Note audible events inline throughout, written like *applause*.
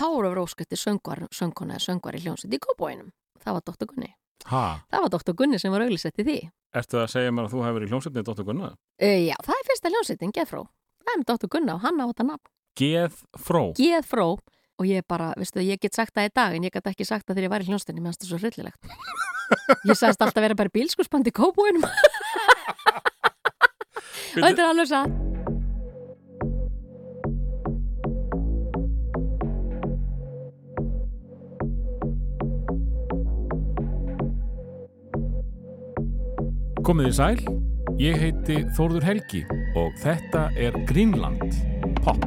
þá voru að vera óskætti söngvar, söngkona eða söngvar í hljómsveit í Kópóinum. Það var Dr. Gunni. Ha, Það var Dr. Gunni sem var auðlisett í því. ertu að segja mér að þú hefur í hljómsveitinni Dóttur Gunnar? Uh, já, það er fyrsta hljómsveitin, Geðfró. Það er með Dr. Gunna og hann á þetta nafn. Geð fró. Geðfró. Og ég bara, veistu, ég get sagt það í dag en ég get ekki sagt það þegar ég var í hljómsveitinni, mér finnst það svo hryllilegt. *laughs* Komið í sæl, ég heiti Þórður Helgi og þetta er Greenland Pop.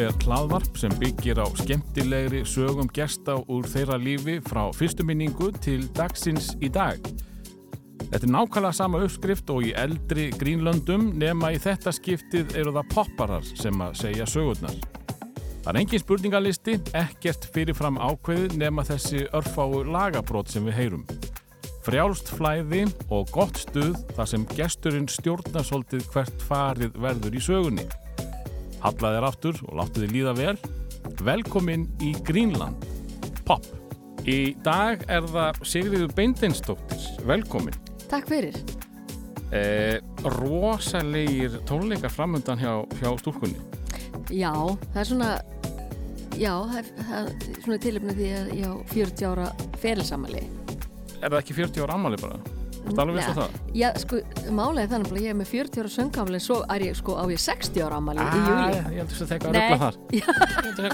Er hlaðvarp sem byggir á skemmtilegri sögum gesta úr þeirra lífi frá fyrstu minningu til dagsins í dag. Þetta er nákvæmlega sama uppskrift og í eldri Greenlandum nema í þetta skiptið eru það popparar sem að segja sögurnar. Það er engin spurningalisti, ekkert fyrirfram ákveðið nema þessi örfáu lagabrót sem við heyrum. Frjálst flæði og gott stuð þar sem gesturinn stjórnar svolítið hvert farið verður í sögunni. Halla þér aftur og láttu þið líða vel. Velkomin í Greenland Pop. Í dag er það Sigriður Beindinsdóttir. Velkomin. Takk fyrir. Eh, rosalegir tónleikar framöndan hjá, hjá stúlkunni. Já, það er svona, já, það er, svona tilöfni því að ég á 40 ára ferilsamali. Er það ekki 40 ára ammali bara? Er alveg viss á það? Já, sko, málega þannig að ég er með 40 ára söngamli, svo er ég, sko, á ég 60 ára ammali í júli. Ah, ég heldur að það eitthvað að ruggla þar. *laughs* Ég heldur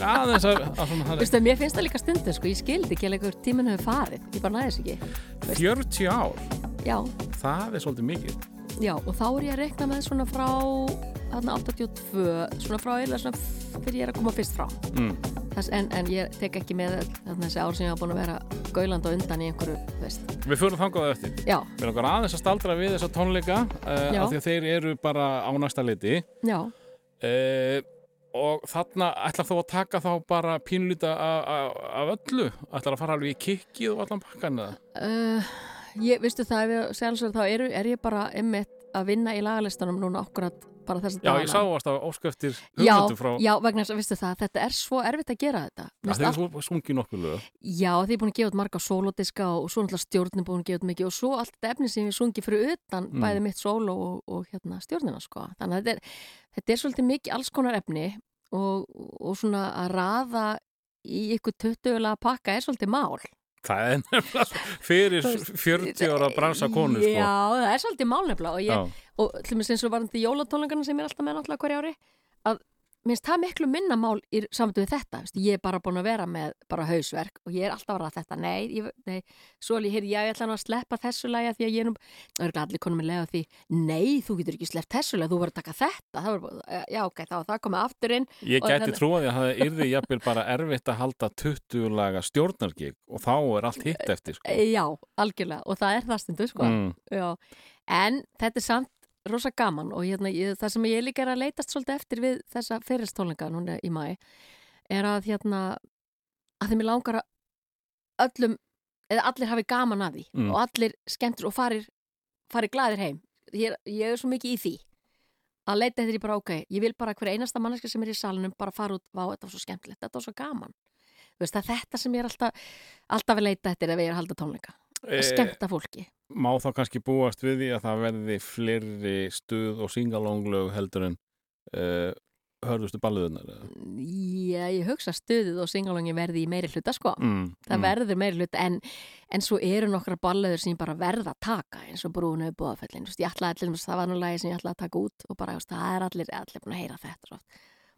að mér finnst það líka stundu, sko, ég skildi ekki alveg hvort tíminn hefur farið, ég bara næðis ekki. er 40 ár. Já, Það er svolítið mikið. Já, og þá er ég að rekna með svona frá, þarna 82, svona frá eiginlega svona fyrir ég er að koma fyrst frá. Mm. Þess, en, en ég tek ekki með þarna þessi ár sem ég hafa búin að vera gauland og undan í einhverju, veist. Við fyrir þangað á eftir. Já, Við erum aðeins að staldra við þessa tónleika uh, af því að þeir eru bara á næsta liti. já, Uh, og þarna ætlar þú að taka þá bara pínlýta af öllu? Ætlar að fara alveg í kikkið og allan pakkan eða? Uh, ég, veistu það, þá er, er ég bara einmitt að vinna í lagalistanum núna akkurat bara þess að Já, ég sá varst að óskæftir hugmyndu frá já, vegna þess að, veistu það, þetta er svo erfitt að gera þetta finnst þeir allt... sungið nokkuð lög. Já, ég er búin að gefa út marga sólodiska og svo náttúrulega stjórnin búin að gefa út mikið og svo allt þetta efni sem ég sungi fyrir utan Mm. bæði mitt sóló og, og hérna stjórnina sko. Þannig að þetta er, þetta er svolítið mikið alls konar efni og, og svona að raða í ykkur tuttugulega pakka er svolítið mál. Það er nefnilega fyrir 40 ára bransa konu, sko. Já, það er svolítið mál nefnilega og, og til og með eins og varandi jólatónleikana sem ég er alltaf með náttúrulega hverja ári að minnst það miklu minna mál í samtöðu við þetta, Vist, ég er bara búin að vera með bara hausverk og ég er alltaf að ræða þetta nei, ég, nei, svo alveg, hér, ég ætla að sleppa þessu lagi af því að ég er er allir konum með lega því, nei, þú getur ekki sleppt þessu lagi, þú verður að taka þetta var, já, ok, þá það komið aftur inn Ég gæti þannig- trúið að það yrði jafnvel bara erfitt að halda 20 laga stjórnargig og þá er allt hitt eftir, sko. E, já, algjörlega, og það er það stundu, sko Mm. Já, en þetta er samt rosa gaman og hérna, ég, það sem ég líka er að leitast svolítið eftir við þessa fyrirstónleika núna í mæ er að hérna að þeim er langar að öllum eða allir hafi gaman að því Mm. og allir skemmtur og farir farir gladir heim. Ég er, ég er svo mikið í því að leita eftir því bara ok, ég vil bara hver einasta manneska sem er í salunum bara fara út, vá, þetta var svo skemmtilegt, þetta var svo gaman. Veist, það er þetta sem ég er alltaf alltaf að leita eftir ef ég er að halda tónleika skemmta fólki má þá kannski búast við því að það verði fleiri stuð og singalonglög heldur en uh, hörðustu balluðunar? Já, ég hugsa stuðið og singalongi verði í meiri hluta sko. mm, Það mm. verður meiri hluta en, en svo eru nokkra balleður sem ég bara verða að taka eins og brúinu við bóðafellin. Ég ætlaði allir, það var nú lagi sem ég ætlaði að taka út og bara, það er allir, allir búin að heyra þetta.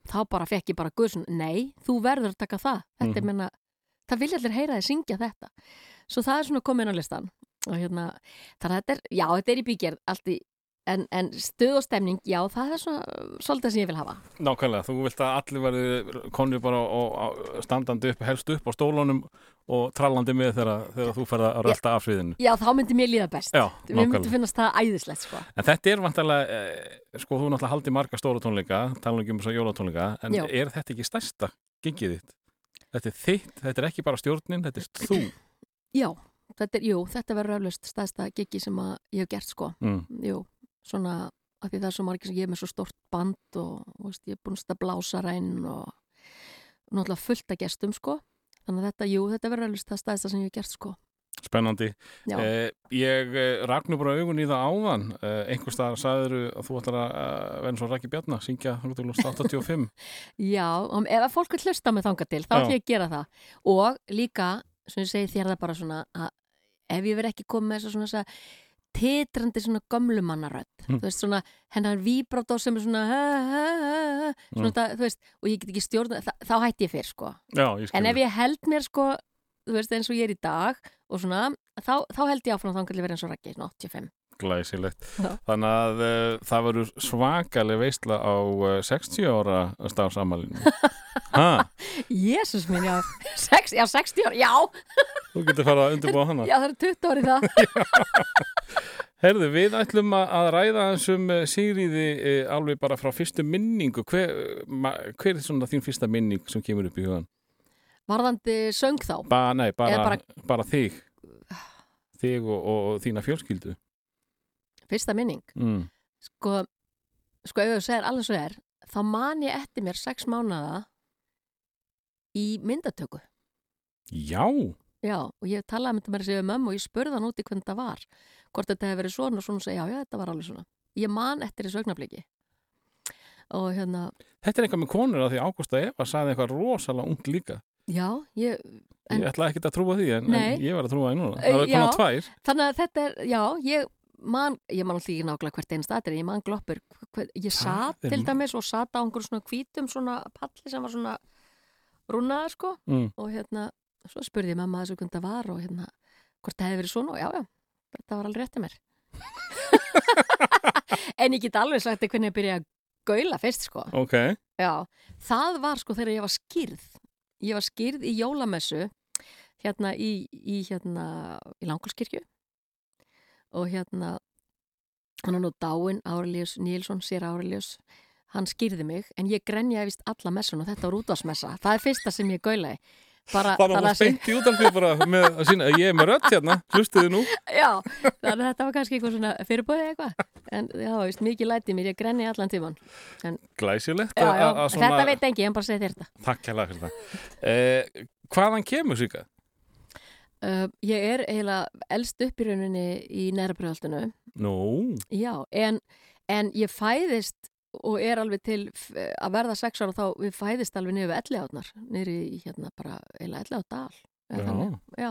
Þá bara fekk ég bara guðsum, nei, þú verður að taka það. Þetta er Mhm. menna, það vilja allir heyra þið syngja þetta. Svo það er svona komin á listan. Og hérna, þannig að þetta er, já, þetta er í bígerð allt í en, en stuð og stemning, já, það er svona svolítið sem ég vil hafa. Nákvæmlega, þú vilt að allir verði konur bara og, og standandi upp, helst upp á stólunum og trallandi með þegar, þegar þú ferða að rölda af sviðinu. Já, þá myndi mér líða best. Já, Við myndum finnast það æðislegt, sko. En þetta er vantarlega, eh, sko, þú náttúrulega haldi marga stóra tónleika, tala um þess að jólatónleika, en Já. er þetta ekki stærsta gengið þitt? Þetta er þitt, þetta er ekki bara stjórnin, þetta er þú. Já, þetta jú, þetta verður öflust staðsta gigi sem að ég hef gert, sko. Mm. Jú, svona, af því það er svo margir sem ég er með svo stort band og, þú veist, ég er búin að blása ræn og náttúrulega fullt af gestum, sko. Þannig að þetta, jú, þetta verður öflust það staðsta sem ég hef gert, sko. Spennandi. Eh, ég eh, ragnu bara augun í það áðan. Eh, einhvers staðar sagður að þú ætlar að vera svo Rækki Bjarnar, syngja 85. *laughs* já um, ef að fólk vil hlusta með þanga til, þá ætlum ég að gera það. Og líka, sem ég segi þér það bara svona, að ef ég verð ekki komið með þessa svona þessa titrandi svona gömlumannarödd, Hm. þú veist svona hennar víbrát á sem er svona ha, ha, ha, ha, svona Mm. það, þú veist, og ég get ekki stjórna þá, þá hætti ég fyrr, sko. Já, ég. En ef ég held mér sko, þú veist, eins og ég er í dag og svona, þá, þá held ég áfram þá kannski verið eins og rækki, svona 85. Glæsilegt. Já. Þannig að uh, það verður svakaleg veistla á uh, 60 ára stafsamalinu. *laughs* Jésús minn, já, Sex, já, 60 ára, já, þú getur farið að undirbúa hana. já, það er 20 ári það. *laughs* Herðu, við ætlum að ræða þessum Sigriði uh, alveg bara frá fyrstu minningu. Hver, ma, hver er svona þín fyrsta minning sem kemur upp í hugan? Varðandi söng þá. Ba, nei, bara, bara... bara- þig. Þig og, og, og þína fjölskyldu. Fyrsta minning. Mm. Sko, sko ef þú segir alveg svo er, þá man ég eftir mér sex mánada í myndatöku. Já, Já, og ég talaði með þetta með þessi mömmu og ég spurði hann úti hvernig það var. Hvort þetta hefði verið svona og svona og segja, já, já, þetta var alveg svona. Ég man eftir þessu augnabliki. Og hérna, þetta er eitthvað með konur að því Ágústa Eva sagði eitthvað rosalega ungt líka. já, ég, En- Ég ætla ekki að trúa því, en, en ég var að trúa því núna. Það var konar tvær. þannig að þetta er, já, ég man, ég man alltaf ekki nákvæmlega hvert einn statir, ég man gloppur. Ég satt til dæmis og satt á einhverjum svona hvítum svona palli sem var svona rúnaður, sko. Mm. og hérna, svo spurði ég mamma þessu hvernig það var og hérna, hvort það hefði verið svona og já, já, þetta var alveg rétt til mér *laughs* en ég get alveg sagt hvernig ég byrjaði að gaula fyrst, sko Ok, já, það var sko þegar ég var skýrð ég var skýrð í jólamessu hérna í, í hérna, í Langholskirkju og hérna hann er nú dáinn, Árelius Nílsson, sér Árelius hann skýrði mig, en ég grenjaði vist alla messun og þetta var útvarsmessa, það er fyrsta sem ég gaulaði. Bara, bara það speint í útalfið bara með að sína að ég er með rött hérna, hlustuði nú. Já, þannig að þetta var kannski eitthvað svona fyrirbúið eitthvað. En já, veist, mikið læti mér, ég grenni allan tíman Glæsilegt já, já, að- að svona... Þetta veit engi, ég hann bara segi þér þetta. Takk það. Eh, hvaðan kemur Sigga? Uh, Ég er eiginlega elst upp í rauninni í nærbröðaldinu Nú, Já, en, en ég fæðist og er alveg til að verða sex ára þá við fæðist alveg niður við elli átnar niður í hérna bara eiginlega elli á dal eða Já. já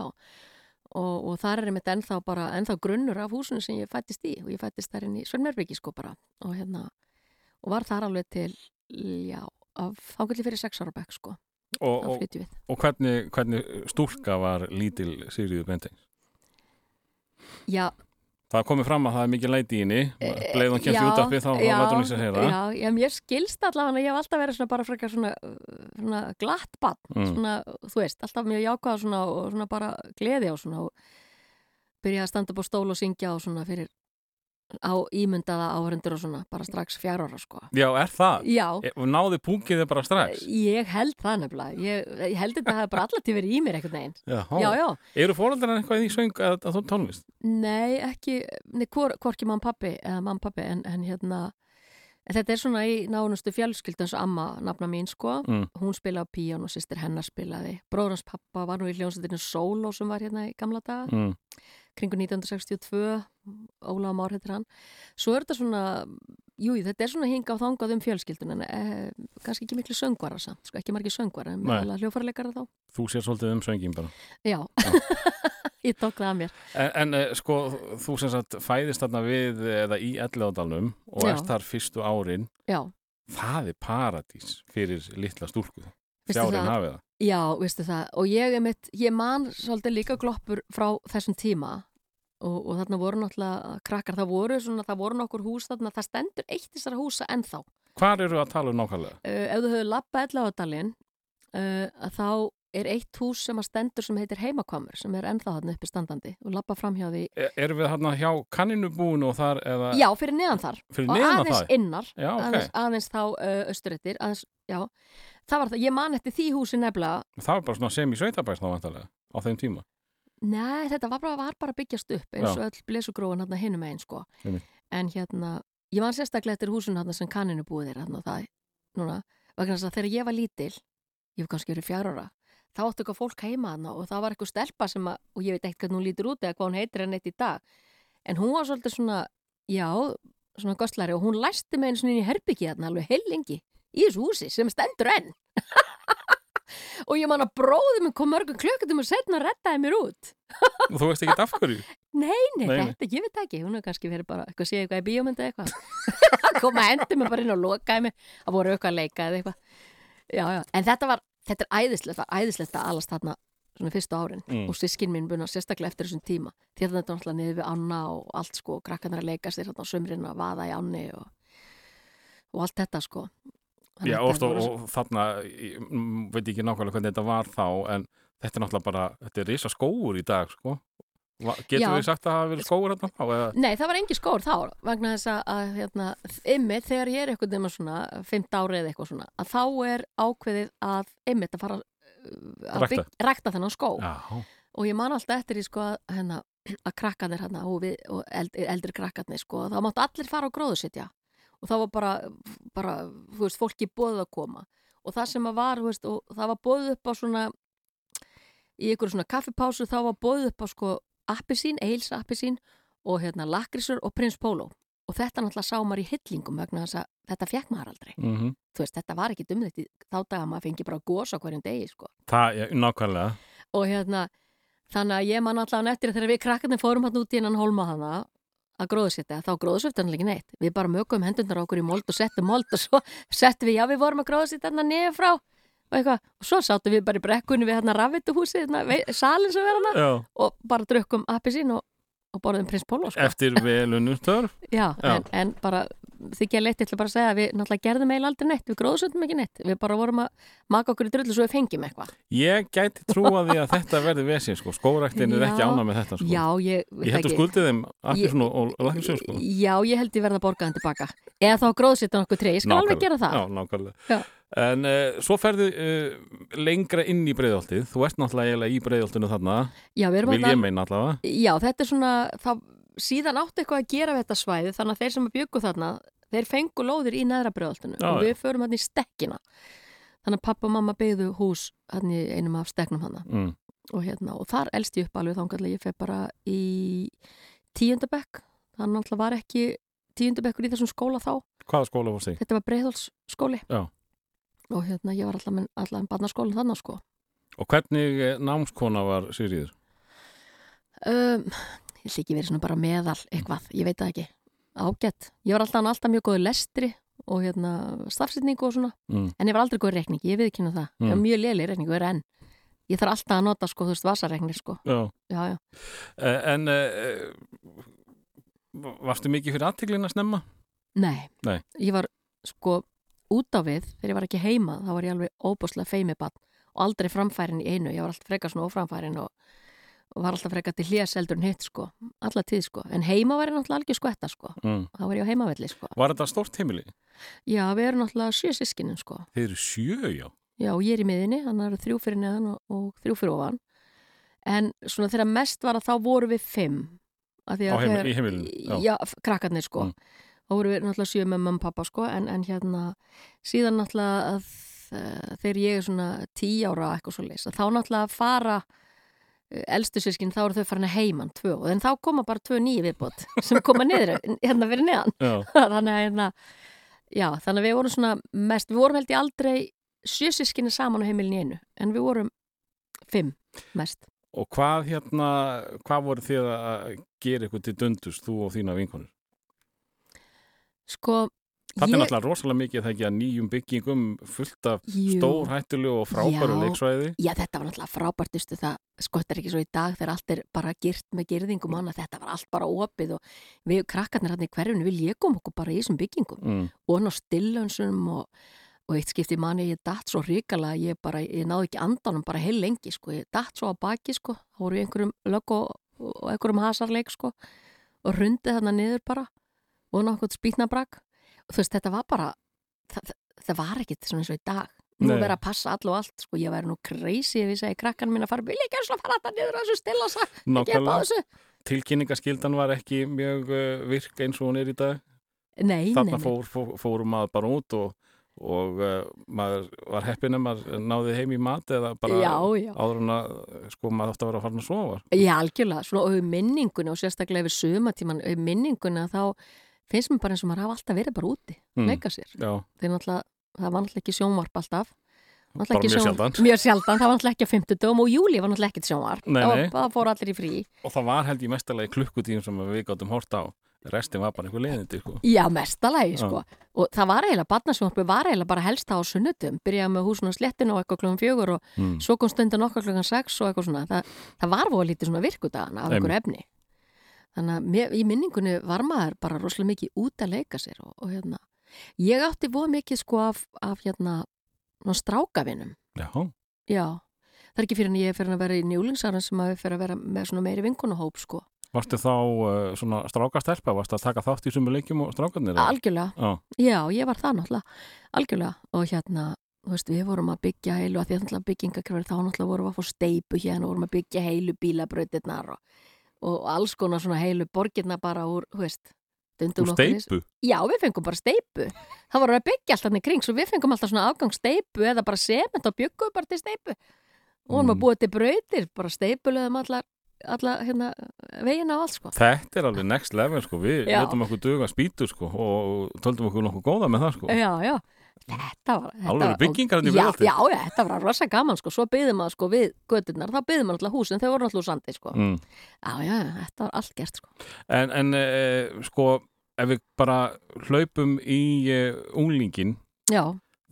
og, og þar er einmitt ennþá bara ennþá grunnur af húsinu sem ég fættist í og ég fættist þar inn í Svörnmjörbyggi sko bara. Og hérna og var þar alveg til já, af þákvæmlega fyrir sex ára bekk sko og, og, og hvernig, hvernig stúlka var lítil Sigriður Bentings? Já, Það komið fram að það er mikið læti í henni, bleið hún kemst í já, útarpið þá lætur hún í sér heyra. Já, já, mér skilst allavega ég hef alltaf verið svona bara frekar svona, svona glatt bann, Mm. svona, þú veist, alltaf mjög jákvæða svona og svona bara gleði á svona og byrjaði að standa upp á stól og syngja og svona fyrir á ímyndaða áhörendur og svona, bara strax fjár ára sko. Já, er það? Já, E, Náði púkið þið bara strax? ég held það nefnilega, ég, ég held þetta hafi bara allatíð verið í mér einhvern veginn. Já, Já, já, Eru fóröldrar eitthvað í söng að, að þú tónlist? Nei, ekki, nei, hvor, hvorki mann pappi eða mann pappi, en, en hérna en þetta er svona í eins og amma, nafna mín sko Mm. hún spilaði á píón og sýstir hennar spilaði bróðrans pappa var nú í hljómsveitinu Solo sem var hérna í gamla daga Mm. Kringu 1962 Óla Már heitir hann svo er þetta svona, jú, þetta er svona hinga á þangað um fjölskyldun en eh, kannski ekki miklu söngvara samt, sko, ekki margir söngvara en meðal hljófarleikara þá Þú sér svolítið um söngin bara. Já, *laughs* ég tók það að mér En, en eh, sko, þú sem sagt fæðist þarna við eða í Elleðadalum og Já. ert þar fyrstu árin, Já, það er paradís fyrir litla stúlku. Veistu Fjárin það? hafið það. Já, veistu það, og ég, einmitt, ég man svolítið líka gloppur frá þessum tíma og, og þarna voru náttúrulega krakkar, það voru svona, það voru nokkur hús þarna, það stendur eitt þessara húsa ennþá. Hvar eru að tala um nákvæmlega? Uh, ef þú hefur lappað ellavadalinn, uh, þá er eitt hús sem að stendur sem heitir heimakvamur, sem er ennþá þarna uppi standandi og lappa fram hjá því. Er, erum við hérna hjá kanninu og þar eða? Já, fyrir neðan þar. Fyrir og neðan aðeins það? innar, Já, ok. aðeins, aðeins þá austurettir, aðeins, já. Það var það, ég man eftir því húsi nefnilega, Það var bara svona sem í sveitabæst þá vantarlega á þeim tíma. Nei, þetta var bara, var bara byggjast upp eins og öll blesugróin hérna hinum einn sko. En hérna, ég man sérstaklega eftir húsun hérna sem kanninu búið þér hérna það, núna, vegna þess að þegar ég var lítil, ég hef kannski verið fjár ára, þá áttu eitthvað fólk heima hérna og það var eitthvað stelpa sem að, og ég veit hvernig hún lítur út eða hvað hún heitir enn eitt í dag, en hún var svolítið svona, já, svona gostlari og hún læsti með einu svona inn í herbyggi hérna alveg heil lengi í þessu húsi sem stendur enn. *laughs* og ég man að bróði minn kom mörgum klökkutum og setna og rettaði mér út. Og þú veist ekki af hverju? *laughs* Nei, nei, þetta, ég veit ekki, hún hefur kannski verið bara, eitthvað sé eitthvað í bíómyndu eða eitthvað. *laughs* Koma að hendi mig bara inn og lokaði mig, það voru eitthvað að leika eða eitthvað. Já, já, en þetta var, þetta er æðislegt, var æðislegt að alast þarna svona fyrstu árin Mm. og sískin mín búin að sérstaklega eftir þessum tíma. Því að þetta er náttúrulega niður við Anna og allt sko, krakkarnir að leika sér þarna á sömrin að vaða í Anni og, og allt þetta sko. Já, og, og, og þarna, ég veit ekki nákvæmlega hvernig þetta var þá, en þetta er náttúrulega bara, þetta er risa skóur í dag, sko. Getur Já. við sagt að það hafa verið skóur hérna þá? Eða? Nei, það var engi skór þá vegna þess að, hérna, ymmið þegar ég er eitthvað nema svona 5 árið eða eitthvað svona að þá er ákveðið að ymmið að fara uh, að Rækta. rækta þennan skó Já, og ég man alltaf eftir í sko að, hérna, að krakkarnir hérna og, við, og eldri, eldri krakkarnir sko þá máttu allir fara á gróðu sitja og það var bara, bara veist, fólki bóðið að koma. Og það sem að var, veist, það var bóðið upp á svona í ykkur svona kaffipásu þá var bóðið upp á sko appisín, eils appisín og hérna lakrisur og prins Pólo og þetta náttúrulega sá maður í hyllingum vegna þess að þetta fekk maður aldrei. Mm þú veist, þetta var ekki dumðitt þá daga maður fengi bara gos á hverjum degi sko. Það, já, nákvæmlega. og hérna, þannig að ég man eftir að þegar við krakkarnir fórum hann út í innan holma hana að gróðsetja, þá gróðsöfti hann ekki neitt. Við bara mögum hendurnar á okkur í mold og settum mold og svo *laughs* settum við, já við vorum að gróðsetja hann niður frá og eitthvað, og svo sáttum við bara í brekkunni við hérna rafvituhúsi, hérna, salin sem verða hana Já, og bara drukkum appisín og, og borðum prins Pólo sko. eftir velunum törf. *laughs* Já, Já. En, en bara þykja leitt, ég ætla bara að segja að við náttúrulega gerðum eiginlega aldrei neitt, við gróðsöndum ekki neitt við bara vorum að maka okkur í drullu svo við fengjum eitthvað Ég gæti trúa því að þetta verði vesið, sko. Skóræktin er ekki ána með þetta, sko. Já, ég, Ég held að skuldið þeim appisn og, og, og læknisum, sko. Já, ég held ég verða að borga hann tilbaka eða þá gróðsittan okkur trey, ég skal alveg gera það Já, nákvæmlega. Já. En uh, svo ferðu uh, lengra inn í breiðoltið. Þú ert náttúrulega í breiðoltinu þarna. Já, Vil ég meina allavega. Já, þetta er svona það, síðan áttu eitthvað að gera við þetta svæði þannig að þeir sem byggu þarna þeir fengu lóðir í neðra bröðaltinu Já, og við förum hann í stekkina þannig að pappa og mamma byggðu hús hann í einum af steknum hann Mm. og, hérna, og þar elst ég upp alveg að ég feg bara í tíundabekk þannig að var ekki tíundabekkur í þessum skóla þá Hvaða skóla fórst þig? þetta var breiðholsskóli Já. Og hérna ég var allan, allan barnaskólinn þannig sko Og hvernig eh, námskona var Sigriður? um, ég ætla ekki verið svona bara meðal eitthvað, ég veit það ekki ágætt, ég var alltaf, alltaf mjög góð í lestri og hérna stafsitningu og svona Mm. en ég var aldrei góð reikning, ég viðkynna það ég var Mm. mjög léli í reikningu, er enn ég þarf alltaf að nota sko, þú veist, vasareiknir sko Já. já, já, Eh, En uh, varstu mikið fyrir aðtiklina að snemma? nei, Nei. ég var sko út á við, þegar ég var ekki heima þá var ég alveg óbúslega feimibann og aldrei framfærin í einu, ég var alltaf frekar svona óframfærin og, og var alltaf frekar til hlýjaseldur en hitt sko, alla tíð sko en heima var ég náttúrulega algjör skvetta sko Mm. þá var ég á heimavelli sko Var þetta stórt heimili? Já, við erum náttúrulega sjö sískinin sko. Þeir eru sjö, já. Já, og ég er í miðinni, það eru þrjú fyrir neðan og, og þrjú fyrir ofan. En svona þegar mest var að þá voru við fimm. Á heimil- þegar- í heimilinu, já. Já, krakkarnir sko. Mm. Þá voru við náttúrulega sjö með mamma og pappa sko, en, en hérna síðan náttúrulega að uh, þegar ég er svona tí ára eitthvað svo leys, þá náttúrulega fara uh, elstu sískin, þá eru þau farin að heiman tvö, en þá koma bara tvö nýju viðbót *laughs* sem koma niður, hérna fyrir neðan. *laughs* Þannig að hérna, já, þannig að við vorum svona mest, við vorum held ég aldrei sjösískinni saman á heimilin í einu en við vorum fimm mest. Og hvað hérna, hvað voru þið að gera ykkur til dundus, þú og þína vinkonur? Sko, Það er Ég- náttúrulega rosalega mikið það ekki að nýjum byggingum fullt af Jú. stór hættulegu og frábæru Já. leiksvæði. Já, þetta var náttúrulega frábærtustu það sko þetta er ekki svo í dag þegar allt er bara girt með girðingum og annað, þetta var allt bara opið og við krakkarnir hann í hverjunu við lékum okkur bara í þessum byggingum Mm. og hann á stillönsum og, og eitt skipti manni ég datt svo ríkala ég bara, ég náði ekki andanum bara heil lengi sko, ég datt svo á baki sko í einhverjum lögg og, og einhverjum hasarleik sko og hrundið þarna niður bara og náttúrulega spýtnabrak þú veist þetta var bara það, það, var ekkit svona eins og í dag nú verið að passa all og allt sko, ég væri nú crazy ef ég segi krakkan mín að fara vil ég ekki að fara þetta niður þessu á Nákvæmlega. Tilkynningaskildan var ekki mjög uh, virk eins og hún er í dag. nei, Þarna nei. fór, fór, fórum maður bara út og, og uh, maður var heppin að maður náði heim í mat eða bara já, já áður en að sko maður átti að vera að fara að sofa. Já, algjörlega, svona og um minningunni og sérstaklega yfir sumatíman, um minningunni þá finnst mér bara eins og maður hafa alltaf verið bara úti, Mm. leika sér. Náttúrulega, það var náttúrulega ekki sjónvarp alltaf. Bara mjög sjaldan. Mjög sjaldan, það var náttúrulega ekki á 50 dögum og júli var náttúrulega ekkert sjónvarp. Nei, nei. Það fór allir í frí. og það var held ég mestalagi klukkutíum sem við gáttum hort á. Restin var bara einhver leiðindi, sko. Já, mestalagi, sko. Og það var eiginlega, barnasjónvarpi var eiginlega bara helst á sunnutum. Byrjaði með húsuna slettinu og eitthvað klokkan fjögur og Mm. svo kom stundin okkar klokkan sex og eitthvað svona. Það, það var voða lítið svona virkudagana af einhver efni. Þannig að mér, í minningunni var maður bara rosalega mikið út að leika sér og, og hérna, ég átti voða mikið sko af, af hérna, ná strákavinum. Já, Já, það er ekki fyrir en ég er fyrir að vera í njúlingsaran sem að við fyrir að vera með svona meiri vinkunahóp sko. varstu þá uh, svona strákastelpa, varstu að taka þátt í sumu leikjum og strákarnir? Algjörlega, Já, já, ég var það náttúrulega, algjörlega. Og hérna, þú veist, við vorum að byggja heilu að því að náttúrulega byggingakröfur þá náttúrulega vorum að fá steipu hérna og vorum að byggja heilu bílabrautirnar og, og alls konar svona heilu borgirna bara úr, þú veist, úr steipu. Já, við fengum bara steipu. Það voru að byggja alltaf í kring, svo við fengum alltaf svona afgang steipu eða bara sement og byggum bara til steipu. Og vorum Mm. að búa til brautir, bara steipulegum allar, allar hérna, vegina og allt, sko. Þetta er alveg next level sko, við letum okkur duga spýtu sko og töldum okkur nokkuð góða með það sko. Já, já. Þetta var... Þetta var- já, já, já, þetta var rosa gaman, sko. Svo byggðum maður, sko, við göturnar, þá byggðum maður alltaf húsin, þau voru alltaf úr sandi, sko. Mm. Já, já, þetta var allt gert, sko. En, en e, sko, ef við bara hlaupum í e, unglingin, Já,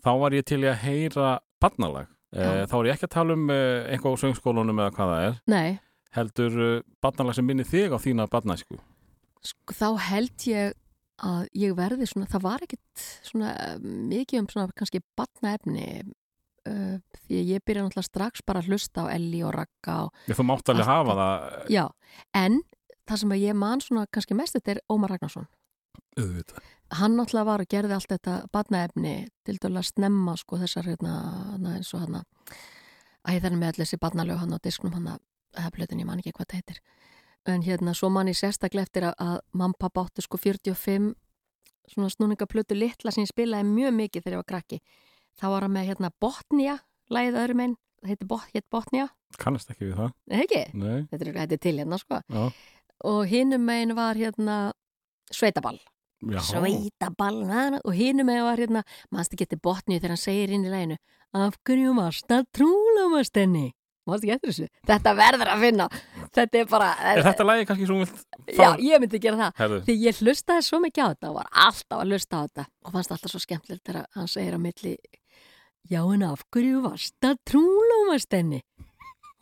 þá var ég til að heyra barnalag. E, þá er ég ekki að tala um e, eitthvað á söngskólunum eða hvað það er. nei, Heldur barnalag sem minni þig á þína barnæsku. sko, þá held ég að ég verði svona, það var ekkit svona eh, mikið um svona kannski batnaefni uh, því að ég byrja náttúrulega strax bara að hlusta á Elli og Ragga og, Ég þú mátt alveg hafa það. Já, en það sem ég man svona kannski mest þetta er Ómar Ragnarsson. Auðvitað. hann náttúrulega var og gerði allt þetta batnaefni til dæla að snemma sko þessar hérna, hana, eins og það er með allir þessi batnalög hann á disknum hann að plötin, ég man ekki hvað það heitir en hérna svo man ég sérstaklega eftir að, að mamma pappa áttu sko 45 svona snúningaplötu litla sem ég spilaði mjög mikið þegar ég var krakki. Þá var hann með hérna Botnia lægið öðrum einn, það heitir Bot, heit Botnia Kannast ekki við það. Ekki, þetta er, þetta er til hérna sko. Já. og hinum megin var hérna Sveitaball. Já. Sveitaball na, na, og hinum megin var hérna mannst ekki eftir Botnia þegar hann segir inn í læginu af hverju varst að trúla mannst henni? Mannst ekki eftir þessu? Þetta verður að finna þetta er bara Er þetta lagi kannski svo vilt já, ég myndi gera það. Herðu, því ég hlustaði svo mikið á þetta og var alltaf að hlusta á þetta og fannst alltaf svo skemmtilegt þegar hann segir á milli já en af hverju varst að trúlumast henni?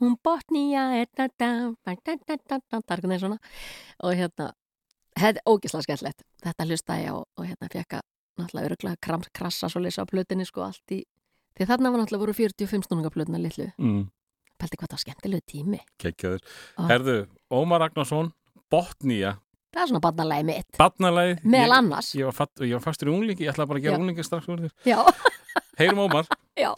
Hún botni þetta það er svona. Og hérna þetta er ógislega skemmtilegt. Þetta hlustaði ég á og hérna fekk að náttúrulega öruglega kram, krassa svo leysa á plötinni sko allt í því þarna var náttúrulega voru 45 snúninga plötina litlu. Mm, pælti hvað það var skemmtilegu tími kekkjaður. Ah. Herðu, Ómar Ragnarsson, Botnía, það er svona barnalagi mitt barnalæð. meðal annars Ég var, fatt, ég var fastur í unglingi, ég ætla bara að gera unglingi strax úr þér. já, *laughs* Heyrum Ómar. já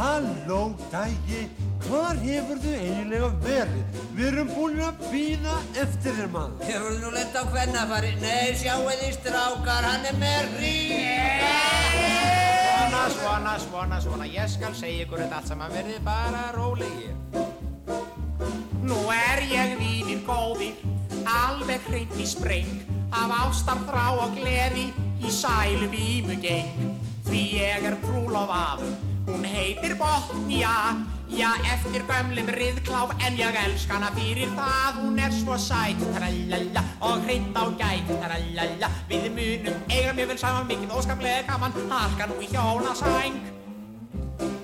Halló, dægi, hvar hefurðu eiginlega verið? Við erum búin að býða eftir þér maður. Hefur þú nú lett á hvernafari? Nei, sjáu þið strákar, hann er með hring. Svona, svona, svona, svona, ég skal segja ykkur þetta allt saman verið bara rólegir. Nú er ég vínir góðir, alveg hreint í spreng, af ástar þrá og gleði í sælu vímu geng. Því ég er trúlofaður, Hún heitir Botnia, já eftir gömlum riðkláf en ég elsk hana fyrir það. Hún er svo sætt, trallalla, og hreitt á gætt, trallalla Við munum eiga mjög vel saman, mikið óskaplega gaman, halka nú í hjónasæng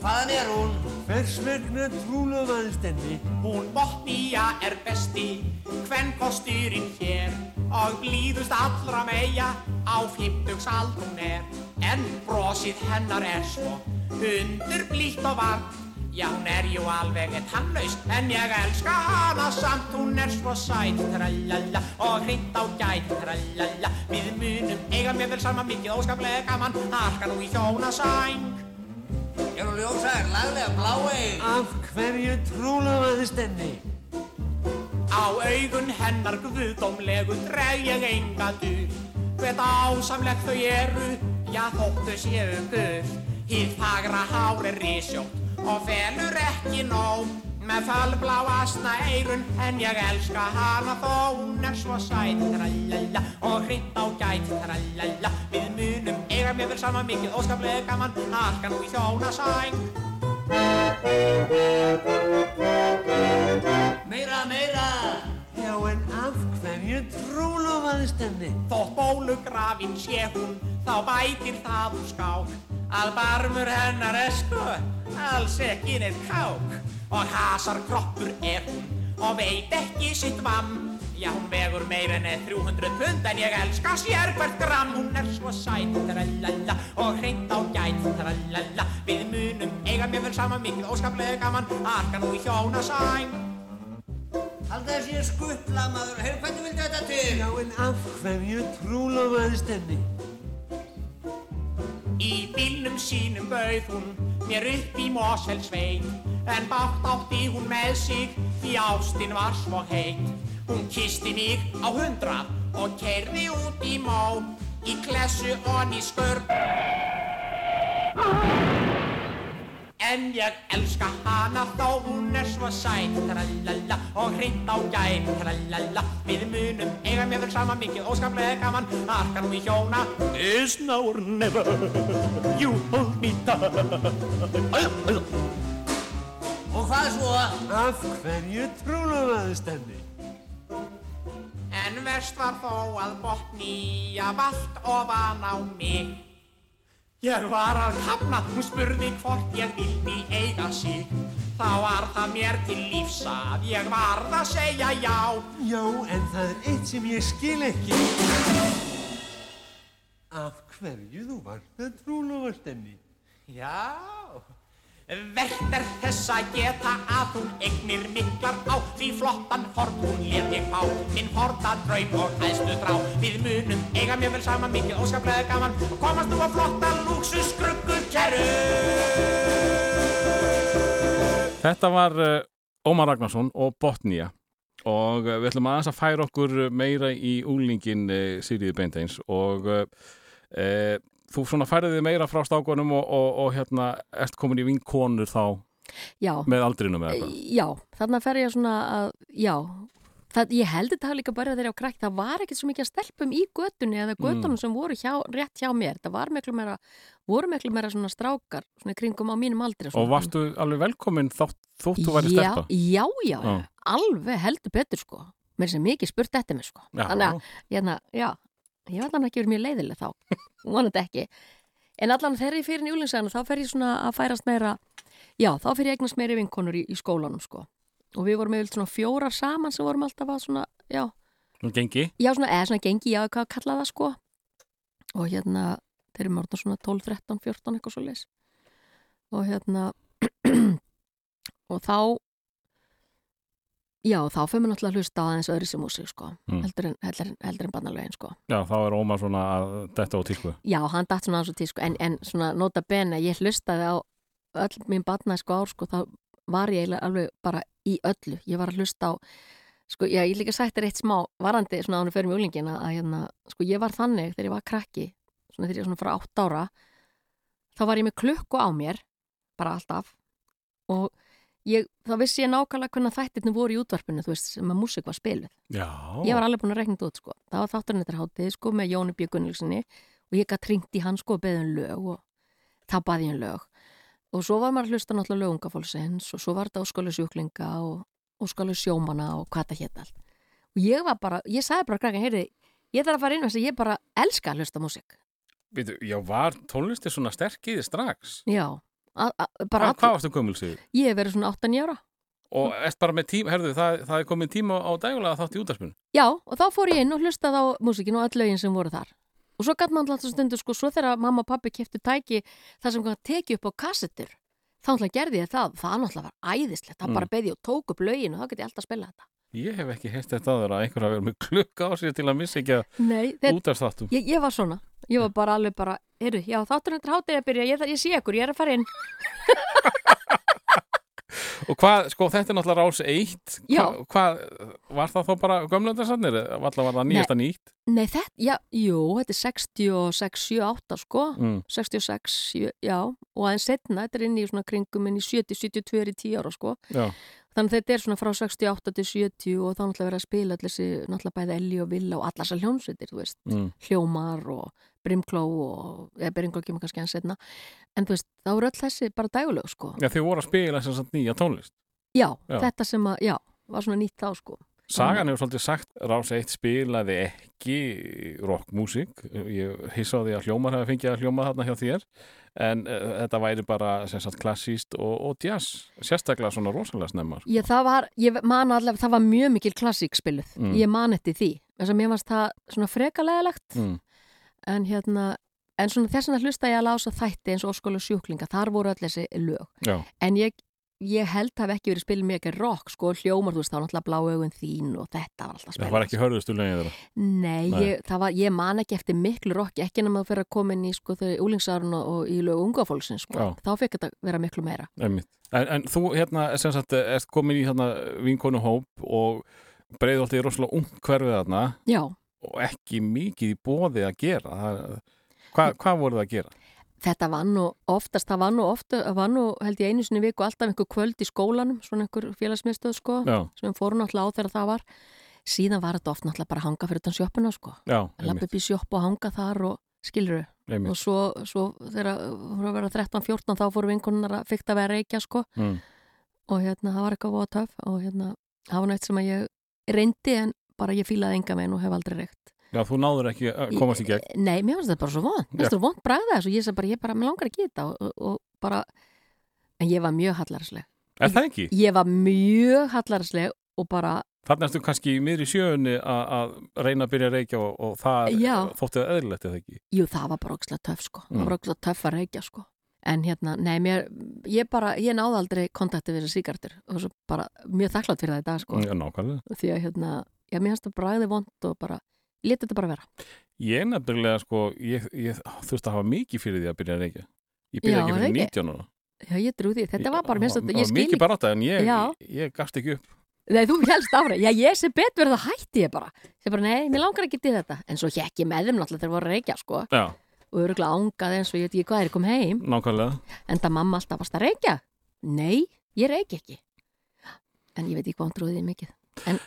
Hvaðan er hún? Hvers vegna trúlaðast henni? Hún Botnia er besti, hvenn kostýrin hér Og blíðust allra meia, á flippdugs allt hún er. En brosið hennar er svo Undur blítt og varmt Já, hún er jú alveg tannlaus En ég elska hana samt. Hún er svo sæt, trallala Og hreint á gæt, trallala Við munum eiga mér vel saman mikið óskaplega gaman. Harka nú í hjónasæng. Er hún ljósær, laglega, bláeig? Af hverju trúlofaðist henni? Á augun hennar guðdómlegu dreg ég enga dug. Hvet ásamlegt þau eru, já þóttu séu guð. Hýð fagra hár er risjótt og felur ekki nóg. Með fölblá asna eirun en ég elska hana þó Hún er svo sæt, trallala, og hreint á gæt, trallala Við munum eiga mér vel saman. Mikið óskaplega gaman Harka nú í hjónasæng Meira, meira! Já, en af hverju trúlofaðist henni? Þótt bólugrafin sé hún, þá bætir það úr skák. Að barmur hennar er sko, alls ekki neitt kák. Og hasar kroppur er hún, og veit ekki sitt vamm. Já, hún vegur meir en eða 300 pund En ég elska sér hvert gram Hún er svo sæt, trallala Og hreint á gæt, trallala Við munum eiga mér vel saman mikið óskaplega gaman. Arka nú í hjónasæng Alltaf þessi er skuttla, maður. Heyrðu, hvernig vildu þetta til? Já, en af hverju trúlofaðist henni? Í bílnum sínum bauð hún mér upp í Mosfellsveit En bátt átti hún með sig því ástin var svo heit Hún kisti mig á hundrað og keirði út í mó Í klessu og ný skurð En ég elska hana þó hún er svo sæt. Trallala og hreint á gæt Trallala Við munum eiga mér vel saman. Mikið óskaplega gaman. Arka nú í hjóna. Is now or never You hold me tight. Og hvað svo? Af hverju trúlofaðist henni? En verst var þó að botni að allt ofan á mig Ég var að kafna, hún spurði hvort ég vildi eiga sig Þá var það mér til lífs að ég varð að segja já Já, en það er eitt sem ég skil ekki. Af hverju þú varst að trúlofast henni? Já, verkt er þess að geta að hún eignir miklar á Því flottan ford hún lét ég fá, minn forda draum og æðstu drá. Við munum eiga mér vel saman mikið óskaplega gaman. Og komast nú á flotta lúksus skruggu Þetta var uh, Ómar Ragnarsson og Botnia og uh, við ætlum aðeins að færa okkur meira í úlingin uh, Sigriði Beinteins. Og uh, þú svona færið þig meira frá stákunum og, og, og hérna erst komin í vinkonur þá Já, með aldrinum eða eitthvað. já, þarna fer ég svona að, já, það, ég held þetta hafa líka bara þegar ég á krakk, það var ekkert svo mikið að stelpum í götunni eða götunum sem voru hjá, rétt hjá mér, það var miklu meira, voru miklu meira svona strákar, svona kringum á mínum aldri. Og varstu alveg velkomin þótt, þótt þú væri stelpa? Já, já, já, alveg heldur betur sko, mér sem mikið spurt eftir mig sko, þannig að, hérna, já, ég var þannig ekki verið mjög leiðileg þá, *laughs* vonandi ekki, en allan þegar ég fyrir njúlingsæðinu þá fer ég svona að færast meira, já, þá fer ég eignast meiri vinkonur í, í skólanum sko, og við vorum með svona fjórar saman sem vorum alltaf að svona, já, Nú gengi? já, svona, eða svona gengi, já, hvað kalla það sko, og hérna, þeir eru mörgna svona 12, 13, 14 eitthvað svo leis, og hérna, *clears throat* og þá já, þá fyrir maður náttúrulega að hlusta á aðeins öðru sem músík, sko, Mm. heldur en, heldur, en- heldur en barnalögin, sko. Já, þá er Ómar svona að detta á tísku. Já, hann datt svona aðeins á tísku, en, en svona nota bene, ég hlustaði á öll mín barnæsku ár, sko, þá var ég alveg bara í öllu. Ég var að hlusta á, sko, já, ég líka sagt þér eitt smá varandi, svona ánum fyrir mjólingin að, hérna, sko, ég var þannig þegar ég var krakki, svona þegar ég svona frá átt ára, þá var ég með klukku á mér, bara alltaf, og ég, þá vissi ég nákvæmlega hvernig þættirni voru í útvarpinu, þú veist, sem að músik var spiluð. Já. Ég var alveg búin að rekna þetta út sko. Það var hátið sko með Jóni B. Gunnlugsinni og ég gætt ringt í hann sko og beðið um lög og baði ég um lög. Og svo var maður að hlusta náttúrulega lögungafólksins og svo var þetta óskólu sjúklinga og óskólu sjómana og hvað það hétt allt. Og ég var bara, ég sagði bara krakkan, heyrði, ég þarf að fara inn og ég bara elska að hlusta músík. Veitu, já, var tónlisti svona sterk í þið strax? Já, Hvað, varstu gömul sig? Ég hef verið svona 8 ára. Og ert bara með tíma, herðu, það, það er komið tíma á dægulega þátt í útarpinu. Já, og þá fór ég inn og hlustaði á músikinu og öll lögin sem voru þar. Og svo gætt maður alltaf stundu, sko, svo þegar mamma og pappi keftu tæki það sem hann teki upp á kassettur, þá náttúrulega gerði ég það. Það náttúrulega var æðislegt. Það Mm. bara beði og tók upp lögin og þá geti ég alltaf að spila þetta. Ég hef ekki heist þetta aður að einhver hafi verið með klukka á sér til að missa ekki að þetta, útarpsþáttum. ég, ég var svona. Ég var bara alveg bara, heyrðu, já, þátturinn til hátið að byrja, ég, ég sé ykkur, ég er að fara inn. *laughs* Og hvað, sko, þetta er náttúrulega rás eitt. Já. Hva, hvað, var það þá bara gömlöndarsannir? Var það nýjasta nýtt? Nei, þetta, já, jú, þetta er 66, 78, sko. Mm. 66, sjö- já, og aðeins setna, þetta er inn í svona kringum inn í 70, 72 er í 10 ára, sko. Já, Þannig að þetta er svona frá 68 til 70 og þá náttúrulega verið að spila allir þessi, náttúrulega bæði Elli og Villa og allar þessar hljónsveitir, þú veist, mm. Hljómar og Brimkló og, eða Brimkló kemur kannski hans setna. En þú veist, þá eru öll þessi bara dægulegu, sko. Já, þið voru að spila þess að nýja tónlist. Já, Já. þetta sem að, já, var svona nýtt þá, sko. Sagan hefur svolítið sagt Rás 1 spilaði ekki rockmusík ég hissa á því að hljómar hefði fengið að hljóma þarna hjá þér en uh, þetta væri bara sagt klassíst og, og jazz sérstaklega svona rosalega snemmar Ég, það var, ég man allavega, það var mjög mikil klassík spiluð. Mm. Ég man eftir því. Þess að mér varst það svona frekalegilegt, mm. en hérna, en svona þess að hlusta ég að lása þætti eins og óskóla sjúklinga, þar voru öll þessi lög. Já, En ég, ég held hafi ekki verið spilið mikið rock, sko, hljómar, þú veist, þá náttúrulega blá augun þín og þetta var alltaf það spilað. var ekki hörðustu lögin þeirra Nei, Nei. Ég, það var, ég man ekki eftir miklu rock, ekki nema að fyrir að koma inn í, sko, þau úlingsárun og, og í lög unga fólksins, sko. Já. Þá fekk þetta vera miklu meira. En, en þú hérna sem sagt ert komin í hérna vinkonu hóp og breiðolti er rosalega ung hverfið þarna Já, og ekki mikið í bóði að gera Það- hvað, hvað voruð það að gera? Þetta var nú oftast, það var nú ofta, var nú held ég einu sinni viku alltaf einhver kvöld í skólanum, svona einhver félagsmiðstöð, sko, Já, sem við fórum náttúrulega á þegar það var. Síðan var þetta oft náttúrulega bara að hanga fyrir utan sjoppuna, sko. einmitt, upp í sjopp og hanga þar og einmitt. og svo, svo þegar hún var að vera 13-14 þá fóru vinkonunnar að fykta að vera reykja sko Mm. og hérna það var eitthvað töf og hérna það var neitt sem að ég reyndi en bara ég fílaði enga meginn og hef aldrei reykt Já, þú náður ekki að komast í gegn Nei, mér finnst þetta bara svo vond, mér finnst þetta vond bræða þess og ég bara, ég bara, mér langar ekki í þetta og, og, bara, en ég var mjög hallarsleg Er það ekki? ég var mjög hallarsleg og bara, Þannig ertu kannski í miðri sjöunni að að reyna að byrja að reykja og, og það Já. þótti það eðlilegt eða ekki? jú það var bara ókslega töf sko, það Mm. var ókslega töf að reykja sko en hérna, nei, mér, ég bara ég náði aldrei kontakti við þessar síkartur og svo bara mjög þakklátt fyrir það í dag sko Já, nákvæmlega. því að hérna, já, mér finnst það bræði vond og bara, ég leti þetta bara vera Ég nefnilega sko, ég, ég þurfti að hafa mikið fyrir því að byrja að reykja. Ég byrja ekki það fyrir ekki. 19 ára. já, ég trú því, þetta var bara, mér finnst Það þetta, ég var Mikið bara átta en ég, ég, ég gafst ekki upp. Nei, þú helst áfram. Já, ég sé betur það hætti ég bara. Ég bara, nei, mér langar ekki til þetta. En svo hekk ég með þeim náttúrulega þegar voru að reykja, sko. Já, Og öruglega ángaði eins og ég veit ekki hvað er ég kom heim. nákvæmlega. En það mamma alltaf varst að reykja. Nei, ég reyki ekki. En ég veit ekki hvað hann trúði mikið. En,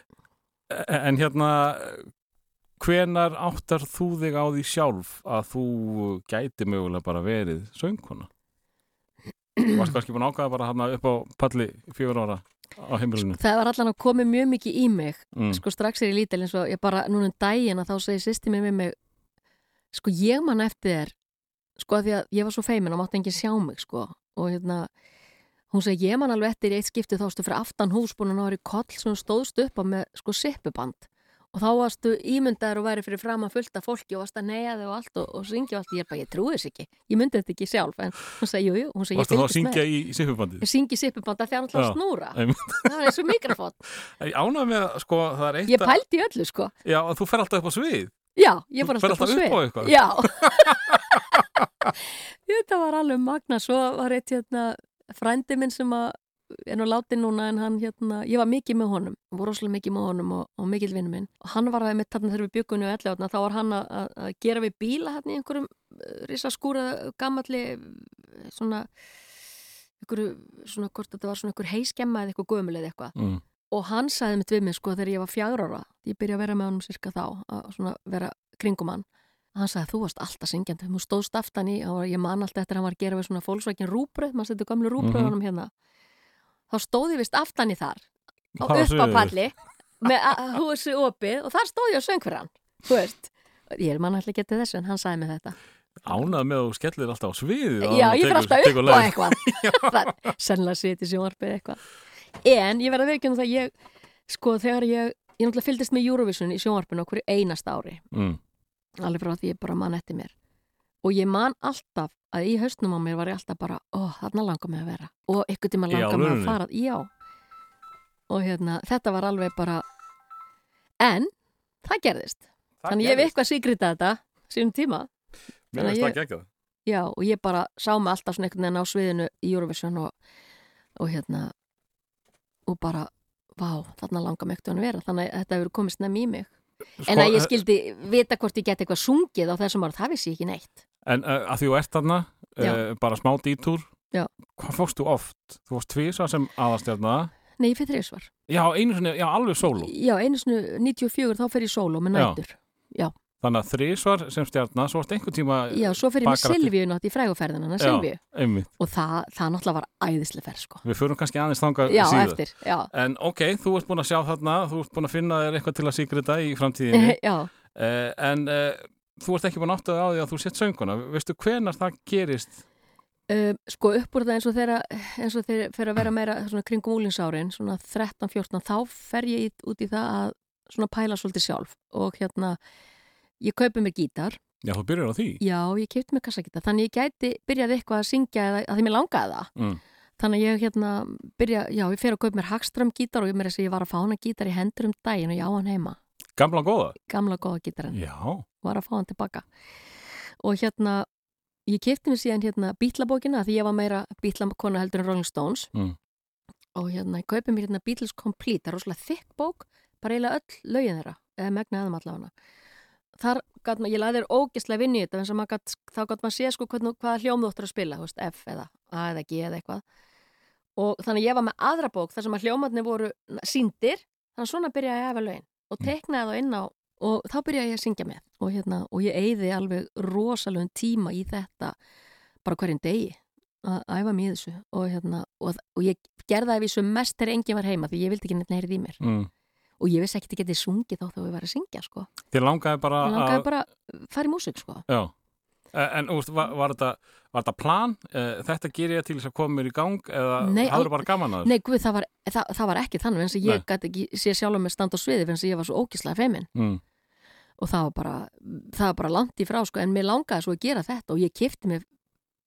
en hérna, hvenar áttar þú þig á því sjálf að þú gæti mögulega bara verið söngkona? Varst kannski búin að ákvaða bara hann upp á palli fjögur ára á heimilinu? Það var allan að komi mjög mikið í mig. Mm. Sko strax er ég lítil eins og ég bara, núna um daginn að þá segi sýsti mér við mig, sko ég man eftir þér, sko að því að ég var svo feimin og mátti enginn sjá mig, sko. Og hérna, hún segi, ég man alveg eftir eitt skipti þá varstu fyrir aftan hús búin að ná í koll sem þú stóðst upp á með sko sippuband. Og þá varstu ímyndaður og væri fyrir fram að fullta fólki og varst að neyja þau og allt og, og syngja og allt. Ég er bara, ég trúi þess ekki. Ég myndi þetta ekki sjálf, en hún segi, jú, jú, hún segi, ég Varstu þá að fylgist með. syngja í, í sippubandið? Ég syngi sippuband að því að Já. að snúra. *laughs* Það er eins og mikrofón. Ég ánægði með, sko, það er eitt Ég pældi í öllu, sko. Já, þú fer alltaf upp á svið. Já, ég ferð alltaf alltaf upp á eitthvað? Já *laughs* Þetta var alveg magna Svo var eitt hérna frændi minn sem að er nú látin núna en hann hérna, ég var mikið með honum voru rosalega mikið með honum og, og mikill vinnu minn og hann var að mitt þarna þegar við byggunni og elli þá var hann að, gera við bíla hérna í einhverjum risaskúra gammalli eh, svona einhverju, svona hvort þetta var svona einhver heiskemma eða eitthvað gömul eða eitthvað Mm. og hann sagði mitt við mig sko þegar ég var fjagur ára ég byrja að vera með honum cirka þá að svona vera kringum hann hann sagði þú varst alltaf syngjandi, þú stóðst aftan í og ég man alltaf eftir að hann var að gera við svona fólksvækin rúbröð, maður setur gamlu rúbröð Mhm. honum hérna þá stóð ég vist aftan í þar og upp á palli með húsi opið og þar stóð ég og söng fyrir hann þú veist, ég man alltaf getið þessu en hann sagði mig þetta. Ánað með að þú skellir alltaf á sviðið Já, ég fyrir alltaf upp á eitthvað. *laughs* Er sennilega sitt í sjónvarpið eitthvað. En ég verð að veikja um það ég sko þegar ég, ég náttúrulega fylgdist með Eurovision í sjónvarpinu okkur einasta ári Mm. alveg frá því ég bara man eftir mér. Og ég man alltaf að í haustnum á mér var ég alltaf bara, ó, þarna langar mig að vera. Og ykkur tíma langar mig að fara já. Og hérna, þetta var alveg bara en það gerðist. Það þannig ég hef gerðist. eitthvað síkrita þetta sínum tíma. Mér að það geggjað. Já, og ég bara sá mig alltaf svona einhvern veginn á sviðinu í Eurovision og, og hérna og bara, vá, þarna langar mig ekkert að vera. Þannig að þetta hefur komið snemm í mig. En Sko, að ég eh, skildi vita hvort ég geti eitthvað sungið á þessum ára, það vissi ég ekki neitt En uh, að því þú ert þarna, Já. uh, bara smá dítúr, Já. hvað fórstu oft? Þú fórst tvisa sem aðastjarna. Nei, ég fyrir þreysvar Já, einu sinni, já, alveg sóló. Já, einu sinni 94 þá fer ég sóló með Já. nætur Þannig að þrísvar sem stjarna, svo varst einhver tíma Já, svo ég með Silvíu nátt í fræguferðina Já. Silvíu og það, það náttúrulega var æðislega ferð sko Við förum kannski aðeins þangað Já, síðar. eftir, já En ok, þú ert búin að sjá þarna, þú ert búin að finna þér eitthvað til að síkrita í framtíðinni. *laughs* Já, uh, en uh, þú ert ekki búin að áttaði á því að þú sett sönguna. Veistu hvenar það gerist? um, sko upp úr það eins og þeirra eins og þeir fyrir að vera meira svona kringum úlingsárin, svona 13-14 þá fer ég út í það að svona pæla svolítið sjálf og hérna ég kaupi mér gítar Já, þú byrjar á því. já, ég kefti mér kassagítar, þannig ég gæti byrjað eitthvað að syngja eða að því mér langaði það Mm. þannig að ég hérna byrja, já, ég fer að kaupa mér Hagström gítar og ég að ég var að fá hana gítar í hendur um daginn og ég á hann heima, Gamla góða? gamla góða gítarinn Já. var að fá hann tilbaka og hérna ég kefti mér síðan hérna bítlabókina því ég var meira bítlakona heldur en Rolling Stones Mm. og hérna ég kaupi mér hérna Beatles Complete, það er rosalega þykk bók bara eiginlega öll lögin þeirra eða megna aðum allavega þar gat maður, ég laði þér ógislega vinni í þetta maður gat, þá gat maður sé sko hvernig, hvaða hljóum þú áttur að spila, veist, F eða A eða G eða eitthvað og þannig ég var með aðra bók þar sem að hljómarnir voru síndir, þannig að svona byrjaði ég að efa lögin og teknaði þá inn á og þá byrjaði ég að syngja með og, hérna, og ég eyði alveg rosalegum tíma í þetta bara hverjum degi að æfa í þessu og, hérna, og, og ég gerði það ef ég svo mest þegar enginn var heima því ég vildi ekki neitt neyrið í mér Mm. og ég vissi ekki að geti sungið þá þegar ég var að syngja sko. Þér langaði bara ég langaði að... bara að fara í músík sko. Já. Eh, En úst, var, var, þetta, var þetta plan? Eh, Þetta gerir ég til þess að koma mér í gang eða hafður bara gaman að þessu? Nei, guð, það var, það, það var ekki þannig eins og Nei. ég gæti ekki sé sjálf með stand á sviði eins og ég var svo ógislega feimin Mm. og það var bara, það var bara langt í frá sko, en mér langaði svo að gera þetta og ég kifti mig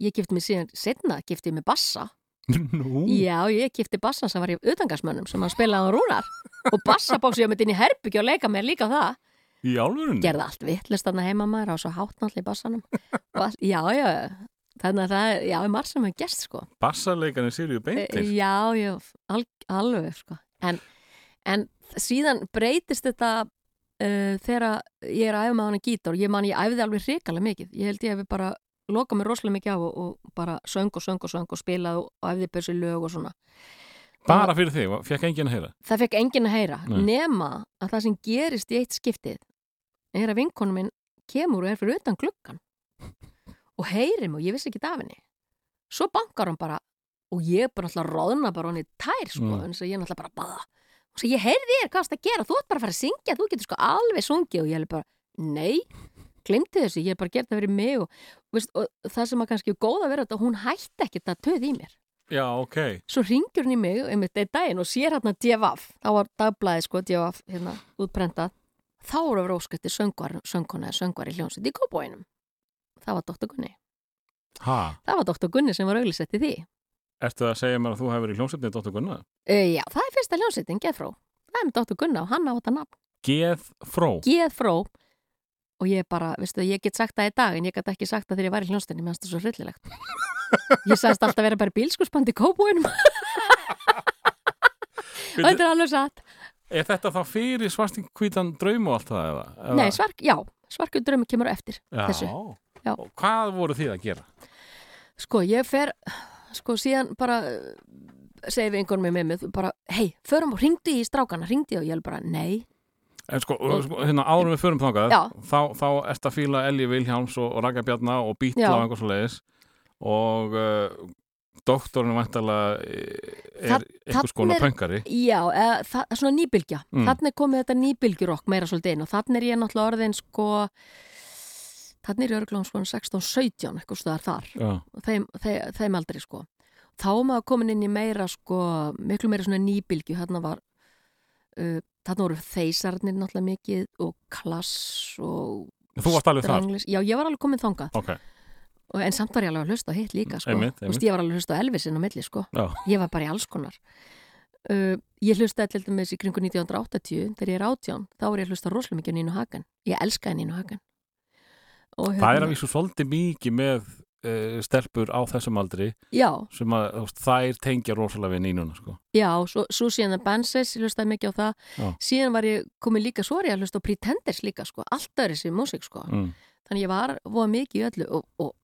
ég kifti mig síðan setna, kifti mig bassa *laughs* Nú, Já, ég kifti bassan sem var í utangarsmönnum sem hann spilaði á rúnar og bassabóksi ég myndi inn í herbyggju og leika mér líka það í álfurinn? gerði allt vittlust þarna heima maður á svo í bassanum *laughs* og allt, já, já, þannig að það já, er marg sem hefur gerst sko Bassarleikarnir Sirju E, Beintir? já, já, al, alveg sko en, en síðan breytist þetta uh, þegar ég er að æfa með hann gítar ég man ég æfði alveg hrikalega mikið ég held ég hefði bara lokað mér rosalega mikið á og, og bara söng og söng og söng og spilað og, og æfði börsi lög og svona Bara fyrir þig, fekk enginn að heyra? það fekk enginn að heyra Nei. nema að það sem gerist í eitt skiptið er að vinkonu minn kemur og er fyrir utan gluggan *laughs* og heyrir mig og ég vissi ekki af henni. Svo bankar hann bara og ég er bara alltaf róðna bara hann í tær sko, Mm. en svo ég er alltaf bara baða. Og svo ég heyrði þér, hvað það að gera, þú ert bara að fara að syngja þú getur sko alveg sungið. Og ég er bara nei, glimti þessu, ég er bara gert það fyrir mig og, veist, og það sem að kannski er góð að vera þetta, hún hætti ekkert að töð í mér. Já, ok. svo ringjur í mig einmitt einn daginn og sér hérna DFF þá var dagblæði sko DFF hérna útprentað þá voru að vera óskætti söngvar söngkona eða söngvar í hljónsett í kópóinum það var Dr. Gunni Ha, það var Dr. Gunni sem var auðlisett í því ertu að segja mér að þú hefur verið í hljómsveitni Dóttur Gunna? e, já, það er fyrsta hljónsettin, Geðfró það er með Dr. Gunna og hann á þetta nafn Geð fró. Geðfró og ég bara, veistu, ég get sagt það í dag en ég get ekki sagt það þegar ég var í hljónsettinni mér finnst það svo hryllilegt *laughs* ég sagðist alltaf vera bara bílskurspand í kópóinum *laughs* þetta er alveg satt Er þetta þá fyrir svartingkvítan draum og allt það eða? eða? Nei, svark, já, svarkur drömmu kemur eftir Já. þessu. Já. Og hvað voru þið að gera? Sko, ég fer, sko, síðan bara uh, segi við einhvern með mig, bara, hei, förum og ringdu í strákana, ringdu og ég er bara, nei, En sko, sko hérna árum við förum þangað, Já. þá, þá ert að fíla Elji Vilhjáms og, og Raka Bjarna og Bítla og einhvers og leiðis og uh, doktorinn vantalega er Það- einhvers konar er- pöngari. já, eða, það er svona nýbylgja, Mm. þannig er komið þetta nýbylgjurokk meira svolítið inn og þannig er ég náttúrulega orðin, sko, þannig er örglán sko 16-17 eitthvað stöðar þar. Þeim, þeim, þeim aldrei sko. Þá maður komin inn í meira sko miklu meira svona nýbylgju. Þarna var uh, þarna voru þeisarnir náttúrulega mikið og klass og þú varst alveg þar? Stranglis. já ég var alveg komin þangað. Ok, en samt var ég alveg að hlusta á hitt líka sko. Einmitt, Þú veist, ég var alveg að hlusta á Elvisin á milli sko. ég var bara í alls konar uh, ég hlustaði til dæmis í kringu 1980 þegar ég er átján, þá var ég að hlusta rosalega mikið á Nínu Hagen, ég elskaði Nínu Hagen og hérna- það er að vísu svolítið mikið með uh, stelpur á þessum aldri já, sem að þær tengja rosalega við nínuna sko. já, svo, svo síðan að Banses, ég hlustaði mikið á það Já. síðan var ég komið líka, svo var ég að hlusta á Pretenders líka sko, allt öðru sem músík sko mm. þannig ég var, var mikið í öllu og, og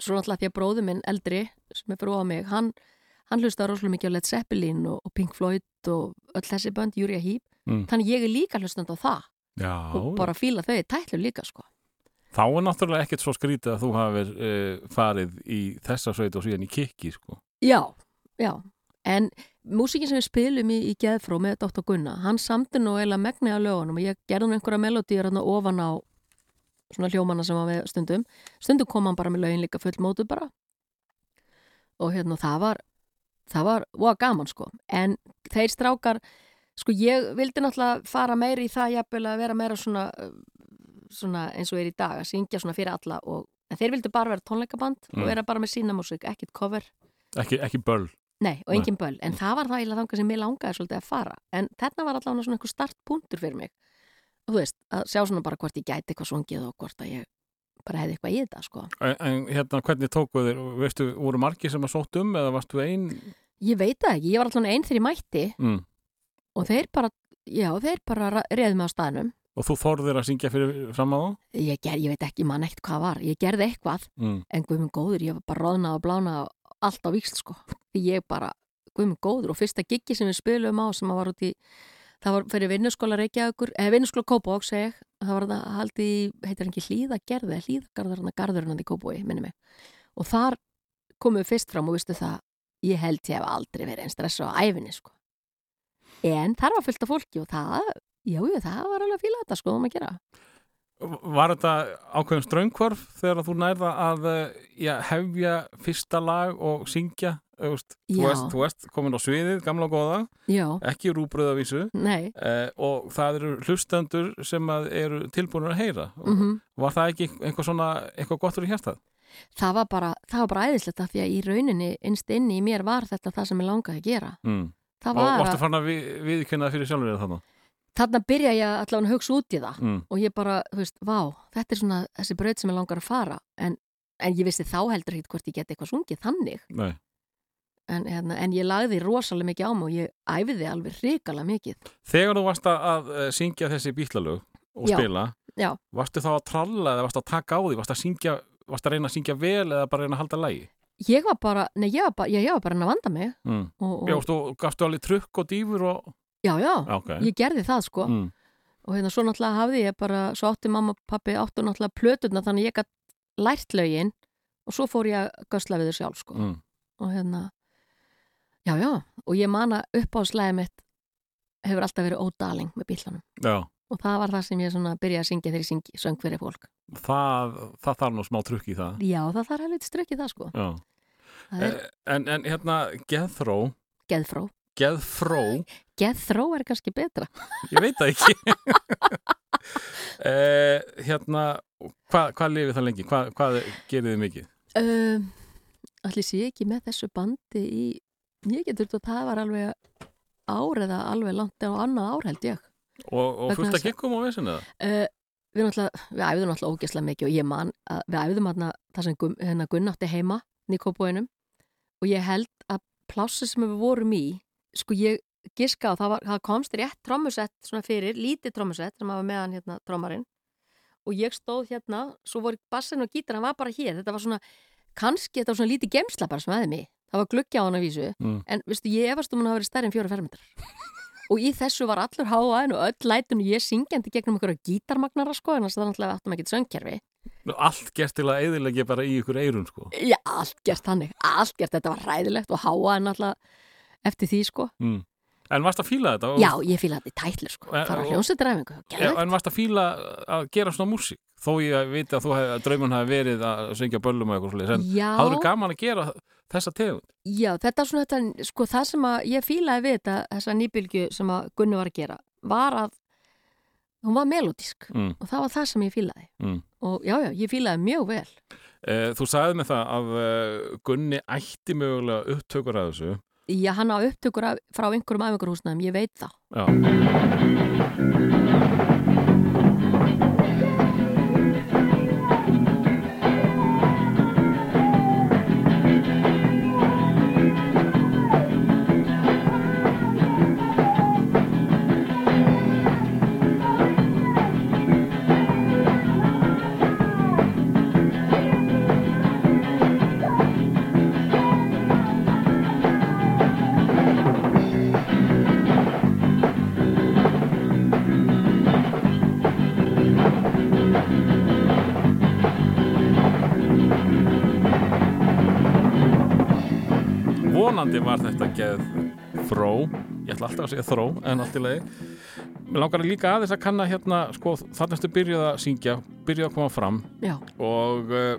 svo náttúrulega því að bróðu minn eldri sem er fyrir á mig, hann hann hlustaði rosalega mikið á Led Zeppelin og, og Pink Floyd og öll þessi bönd, Júria Heep Mm. þannig ég er líka hlustandi á það Já, og bara fíla þau í tætlu líka sko þá er náttúrulega ekkert svo skrítið að þú hafið uh, farið í þessa sveit og síðan í kikki sko. já, já, en músikin sem við spilum í, í Geðfró með Dr. Gunna, hann samti nú eða megni á lögunum og ég gerði nú einhverja hérna ofan á svona hljómanna sem var með stundum. Stundum kom hann bara með lögin líka fullmótu bara. Og hérna það var það var, var gaman sko. En þeir strákar sko ég vildi náttúrulega fara meira í það jafnvel að vera meira svona uh, svona eins og er í dag að syngja svona fyrir alla og en þeir vildu bara vera tónleikaband Mm. og vera bara með sína músík, ekkit cover. Ekki, ekki böl Nei, og engin böl, en það var það eiginlega þangað sem ég langaði svolítið að fara, en þetta var allavega svona einhver startpunktur fyrir mig. og þú veist, að sjá svona bara hvort ég gæti eitthvað svongið og hvort að ég bara hefði eitthvað í þetta, sko. en, en hérna hvernig tókuð þér veistu, voru margir sem að sótt um eða varstu ein Ég veit það ekki, ég var allavega einn þegar ég mætti mm. og þeir bara, já, þeir bara reði mig á staðnum. og þú þorðir að syngja fyrir fram að þá Ég, ger, ég veit ekki, mann ekkert hvað var, ég gerði eitthvað, mm. en guðmund góður, ég var bara roðnað og blánað allt á víksl, sko. Ég bara, guðmund góður og fyrsta giggi sem við spilum á sem var út í það var fyrir vinnuskóla Reykjavíkur, eða vinnuskóla Kópavók segi ég, það var það haldið í, heitir hann ekki hlýðagerði, hlýðagarður hann garðurinn í Kópaví, minni mig. Og þar komum við fyrst fram og vistu það ég held ég hef aldrei verið einn stressa á æfinni sko. En þar var fullt af fólki og það já, já, það var alveg að fíla þetta sko um að gera. Var þetta ákveðum ströngkvarf þegar þú nærða að eh, já, hefja fyrsta lag og syngja veist, þú veist, þú veist komin á sviðið, gamla og góða. Já, ekki rúbröðavísu eh, og það eru hlustendur sem að eru tilbúinur að heyra. Mm var það ekki einhver svona eitthvað gott fyrir hérstað? það var bara, það var bara æðislegt af því að í rauninni innst inni í mér var þetta það sem ég langaði að gera. Mm. og var varstu að, fann að við, viðkynna það fyrir sjálfur eða þannig? þarna byrja ég allavega að hugsa út í það. Mm. og ég bara, þú veist, vá, þetta er svona þessi braut sem ég langar að fara. En, en ég vissi þá heldur ekkert hvort ég geti eitthvað sungið þannig. Nei. En, hérna, en ég lagði rosalega mikið á mig og ég æfiði alveg hrikalega mikið Þegar þú varst að, eh, syngja þessi bítlalög og Já. spila, Já. varstu þá að tralla eða varstu að taka á því, varstu að syngja varstu að reyna að syngja vel eða bara reyna að halda lægi? ég var bara, nei ég var bara, ég, ég var bara að vanda mig Mm. og, og, Já, þú gafstu alveg trukk og dýfur og... já, já, Já, ok. ég gerði það sko Mm. og hérna svo náttúrulega hafði ég bara svo átti mamma og pappi áttu náttúrulega plöturna þannig ég gætt lært lögin og svo fór ég að gösla við þau sjálf sko Mm. og hérna já, já, og ég man að uppáðslæði mitt hefur alltaf verið ódaling með bílanum Já, og það var það sem ég svona byrjaði að syngja þegar ég syngi, söng fyrir fólk það, það þarf nú smá trukk í það. já, það þarf helviti strökkið það sko Já. það er Eh, En, en hérna, geðþró, geðfró geðfró, geðþró er kannski betra ég veit það ekki. *laughs* eh, hérna, hvað hva lifið það lengi? Hvað, hvað gerir þið mikið? um, allir sé ekki með þessu bandi í, ég getur þetta það var alveg ár eða alveg langt á annað ár held ég Og, og fullt að að- gekkum á vesinu það? uh, við, við æfðum náttúrulega ógeslega mikið og ég man að við æfðum þarna það sem Gun, hérna Gunn átti heima Nikóbóinum og ég held að plássi sem við vorum í sko ég giska á, það, var, það komst rétt trommusett svona fyrir, lítið trommusett sem hafa meðan hérna trommarinn og ég stóð hérna, svo voru bassin og gítar hann var bara hér, þetta var svona kannski þetta var svona lítið gemsla bara sem aðeins mig það var gluggi á hann að vísu, Mm. en veistu, ég efast um hann að vera stærri en fjóra fermetrar *laughs* og í þessu var allur háaðin og öll lætun og ég syngjandi gegnum einhverja gítarmagnara sko en það náttúrulega við áttum ekki söngkerfi Nú, Allt gert til að eðilegja bara í ykkur eirun, sko. Já, allt gert þannig, allt gert, þetta var ræðilegt og háaðin alltaf eftir því sko Mm. En varst að fíla þetta? Já, ég fíla þetta í tætlir sko, fara hljómsveitræfingu, en varst að fíla að gera svona músík? Þó ég að vita að þú hef, að draumun hafi verið að syngja böllum og eitthvað svolítið. En Já. hafður gaman að gera þessa tegund? Já, þetta er svona þetta, sko það sem að ég fílaði við þetta, þessa nýbylgju sem að Gunni var að gera, var að hún var melodísk Mm. og það var það sem ég fílaði Mm. og já, já, ég fílaði mjög vel. Eh, þú sagði með það að eh, Gunni ætti mögulega upptökur að þessu. Já, hann á upptökur af, frá einhverjum æfingarhúsnaðum, ég veit það. Já. Geð þró, ég ætla alltaf að segja þró, en allt í lagi. Mér langar líka aðeins að kanna hérna, sko, þarna ertu byrjuð að syngja, byrjuð að koma fram Já, og uh,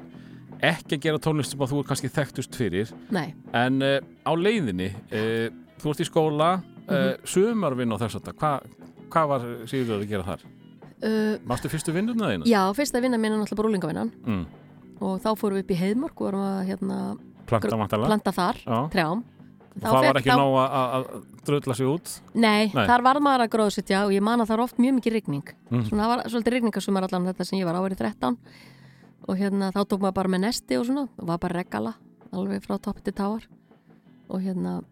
ekki að gera tónlist sem að þú er kannski þekktust fyrir, nei, en uh, á leiðinni, uh, þú ert í skóla, uh, sumarvinn og þess að það, hvað var Sigurður að gera þar? uh, Mástu fyrstu vinnuna þína? já, fyrsta vinna mín er náttúrulega bara úlingavinnan Mm. og þá fórum við upp í Heiðmörk og vorum að hérna, Planta planta þar, Já. trjám. Og það var ekki nóg að- að dröðla sig út? Nei, Nei. þar var maður að gróðsitja og ég man að það er oft mjög mikið rigning. Mhm. Svona það var svolítið rigningasumar allan þetta sem ég var árið 13 og hérna þá tók maður bara með nesti og svona og var bara regala alveg frá topp til táar og hérna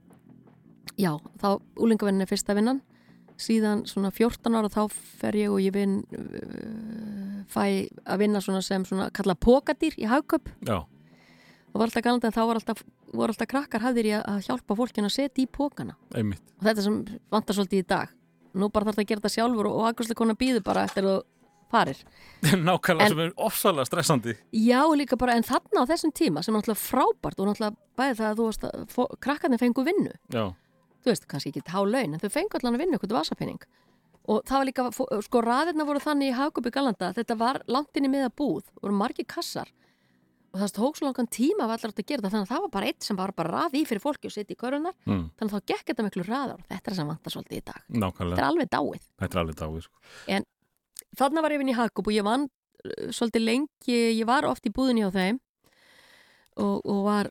já, þá úlingavinnin er fyrsta vinnan síðan svona 14 ára þá fer ég og ég vinn uh, fæ að vinna svona sem svona kalla pokadýr í hagköp Já. Og var alltaf galandi að þá var alltaf, voru alltaf krakkar hafðir ég að hjálpa fólkinu að setja í pókana Einmitt. og þetta sem vantar svolítið í dag nú bara þarf það að gera þetta sjálfur og aðgjörslega konar býður bara eftir þú farir *laughs* Nákvæmlega En- sem er ofsalega stressandi. já líka bara en þarna á þessum tíma sem er náttúrulega frábært og náttúrulega bæði það að þú veist að krakkarnir fengu vinnu Já. þú veist kannski ekki há laun en þau fengu allan að vinna eitthvað vasapenning og það var líka, sko raðirna voru þannig í Hagköpi Galanda þetta var langt inn í miða búð voru margir kassar og það tók svo langan tíma að allar átt að gera það þannig að það var bara eitt sem var bara raði í fyrir fólki og setja í körunar Mm. þannig að þá gekk þetta miklu raðar og þetta er sem vantar svolítið í dag þetta Nákvæmlega. er alveg dáið Þetta er alveg dáið, sko. þarna var ég vinn í Hakup og ég vann uh, svolítið lengi, ég var oft í búðinni á þeim og, og var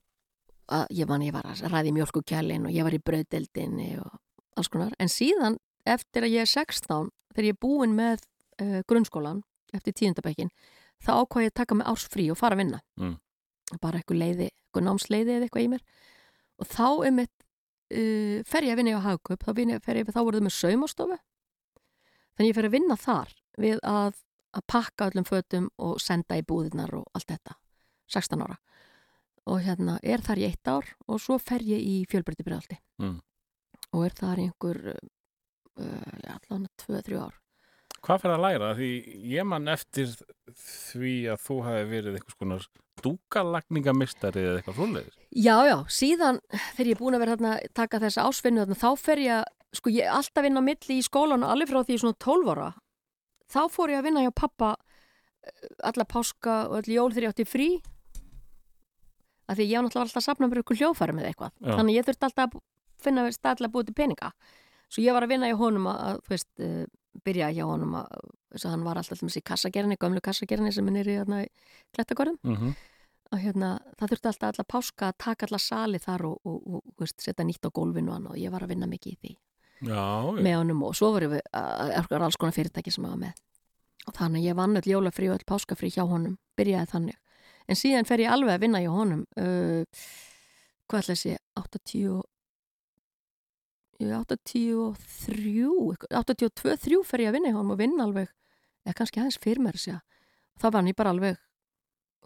að, ég vann, ég var að ræði mjölkukjælin og ég var í brauðdeldinni og alls konar, en síðan eftir að ég er 16, þegar ég er búin með uh, grunnskólan, eftir tíundabækin þá ákvað ég að taka mig árs frí og fara að vinna. Mm. bara eitthvað leiði, eitthvað námsleiði eða eitthvað í mér. Og þá er mitt uh, fer ég að vinna í á Hakup þá, vinn ég, fer ég, þá voru þau með saumastofu. Þannig ég fer að vinna þar við að, að pakka öllum fötum og senda í búðirnar og allt þetta 16 ára. Og hérna er þar í eitt ár og svo fer ég í fjölbrytti bregðaldi Mm. og er þar einhver uh, allan 2-3 ár Hvað fyrir að læra? Því ég man eftir því að þú hafi verið einhvers konar dúkalagningamistari eða eitthvað svoleiðis. Já, já, síðan þegar ég er búin að vera hérna taka þessa ásvinnu þarna, þá fer ég að, sko ég er alltaf vinna á milli í skólan og alveg frá því svona 12 ára þá fór ég að vinna hjá pappa eh, alla páska og öll jól þegar ég átti frí af því ég var náttúrulega alltaf að safna mér ykkur hljófæri með eitthvað Já. þannig ég þurfti alltaf að finna að búið til peninga svo ég var að vinna hjá honum að, að þú veist, uh, byrja hjá honum að þess að hann var alltaf til þessi kassagerinni, gömlu kassagerinni sem er í hérna, í klettakörðum. Mm að hérna, það þurfti alltaf alla páska að taka alla sali þar og, og, og, og veist, setja nýtt á gólfinu og annað og ég var að vinna mikið í því. Já, með honum og svo voru við að er alls konar fyrirtæki sem ég var með. Og þannig ég vann öll jólafrí og öll páskafrí hjá honum byrjaði þannig. En síðan fer ég alveg að vinna hjá honum uh, hvað ætla þessi 80 og- ég, 83 82, 3 fer ég að vinna hjá honum og vinna alveg eða kannski aðeins fyrir mér að segja þá var hann ég bara alveg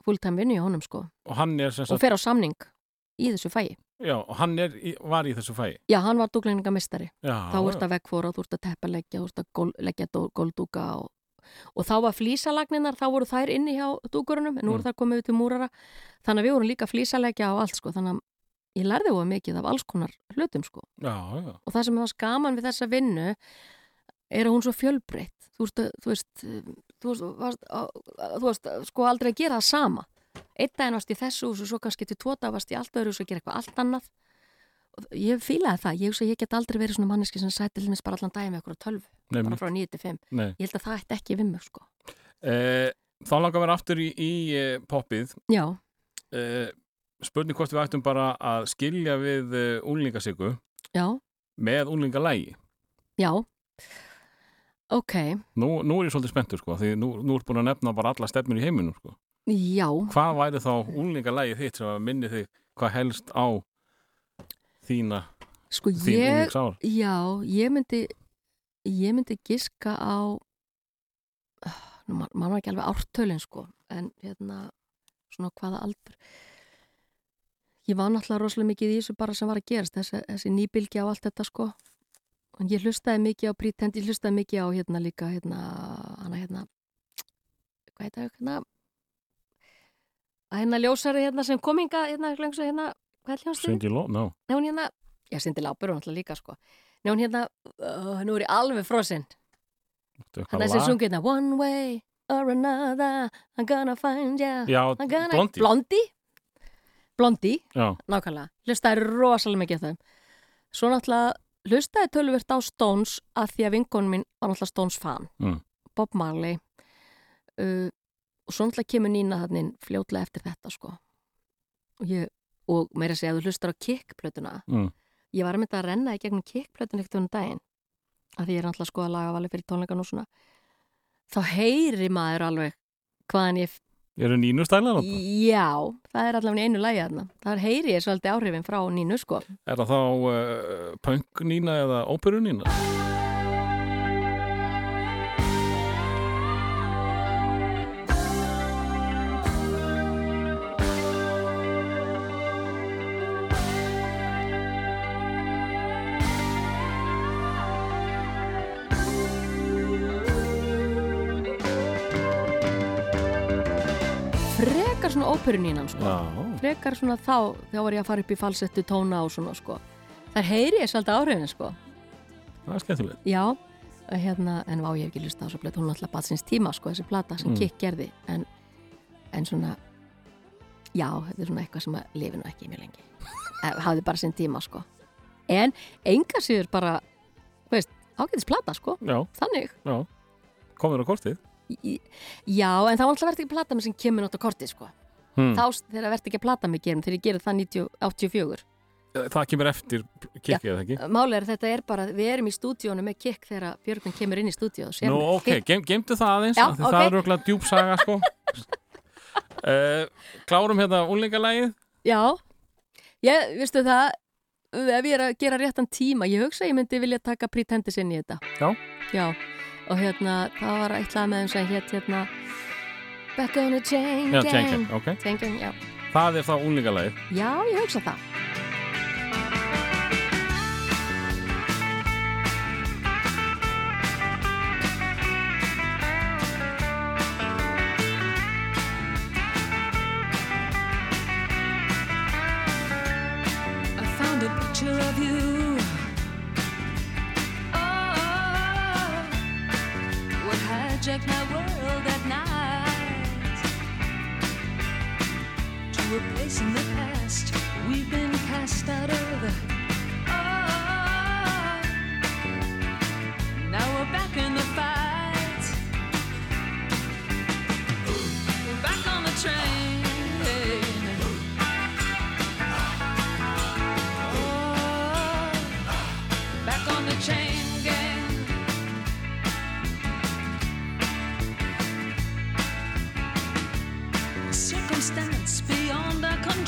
fulltime vinni hjá honum sko Og sem og sagt, fer á samning í þessu fæi. já, og hann er, í, var í þessu fæi. Já, hann var dúklæningamistari. Já, Þá ert að vekkfóra, þú ert að teppalegja, þú ert að gól, leggja góldúka og, og þá var flísalagninar, þá voru þær inni hjá dúkurunum, en nú voru Mm. þær komið út til múrara. Þannig að við vorum líka flísalegja og allt, sko. Þannig að ég lærði óa mikið af alls konar hlutum sko. Já, já. og það sem var skaman við þessa vinnu er að hún svo fjölbreytt. Þú veist, þú veist, þú veist, varst, þú veist sko aldrei að gera það sama. Einn daginn varst í þessu og svo kannski til tóta varst í allt öðru og svo gera eitthvað allt annað. Og ég fílaði það, ég, ég get aldrei verið svona manneski sem sæti þess bara allan daginn með okkur á tölvu, bara frá 9-5 nei. ég held að það ætti ekki við mig sko. Eh, þá langar vera aftur í, í eh, poppið. já, Eh, spurning hvort við ættum bara að skilja við úlingasíku já, með úlingalægi. já ok, Nú, nú er ég svolítið spenntur sko, því nú, nú er búin að nefna bara alla stefnur í heiminum sko. já Hvað væri þá úlingalægi þitt sem að minni þig hvað helst á þína, sko þín úlingsár? Já, ég myndi ég myndi giska á nú man, man var ekki alveg ártölin sko en hérna svona hvaða aldur ég var náttúrulega rosalega mikið í þessu bara sem var að gerast þessi, þessi nýbylgi á allt þetta sko en ég hlustaði mikið á pretend ég hlustaði mikið á hérna líka hérna hana hérna hvað heit það hérna að hérna ljósari hérna sem kominga hérna, hérna, hérna hvað er hljóðstöðin? Cindy Ló, no. Nei, hún hérna, já, Sindi Lápur var náttúrulega líka, sko. Nei, hún hérna, uh, nú er ég alveg frosinn. Hann er sem sungið hérna, One way or another, I'm gonna find ya. Já. Blondie. Blondi? Blondi, Já, nákvæmlega. Hlustaði rosalega mikið af þeim. Svo náttúrulega hlustaði tölvert á Stones að því að vinkonum mín var náttúrulega Stones fan. Mm. Bob Marley. Uh, og svo náttúrulega kemur Nína þannig fljótlega eftir þetta, sko. Og ég, og meira segja að þú hlustar á kickplötuna mm. ég var að mynda að renna í gegnum kickplötun ekkert um daginn að því ég er alltaf að skoða lagavali fyrir tónleikan og svona þá heyri maður alveg hvaðan ég eru nínu stælar þetta? já, það er allavega einu lagi þarna þar heyri ég svolítið áhrifin frá nínu sko Er það þá uh, punk nína eða óperu nína? Frekar svona óperunínan sko Já, frekar svona þá, þá var ég að fara upp í falsettu tóna og svona sko þar heyri ég svolítið áhrifin sko það er skemmtilegt. Já, hérna, en vá, ég hef ekki lustað á svo blöð, hún er alltaf bat síns tíma, sko, þessi plata sem Mm. Kikk gerði, en, en svona, já, þetta er svona eitthvað sem að lifi nú ekki mjög lengi. *laughs* Eh, Hafði bara sinn tíma, sko. En enga síður bara, veist, ágætis plata, sko, Já, þannig. já. Komur á kortið? Í- Já, en það var alltaf verið ekki plata með sem kemur nátt á korti, sko. Hmm. Þá þegar verði ekki að plata mig gerum, þegar ég gerir það 90, 84. Það kemur eftir kikkið, eða ekki? Máli er að þetta er bara, við erum í stúdíónu með Kikk þegar Björgvin kemur inn í stúdíó. Nú, ok, gem, gemdu það aðeins, Já, af því ok. það er röglega djúpsaga, sko. uh, *laughs* klárum hérna úlingalægið. Já, ég, veistu það, ef ég er að gera réttan tíma, ég hugsa ég myndi vilja taka pretendis inn í þetta. Já. Já, og hérna, það var eitt lag með þeim sem hétt hérna Back on a chain Já, gang. Chain Gang, ok. Chain gang, já. Það er þá úlingalægið. Já, ég hugsa það. In the past we've been cast out of. Oh, now we're back in the fight. We're back on the train.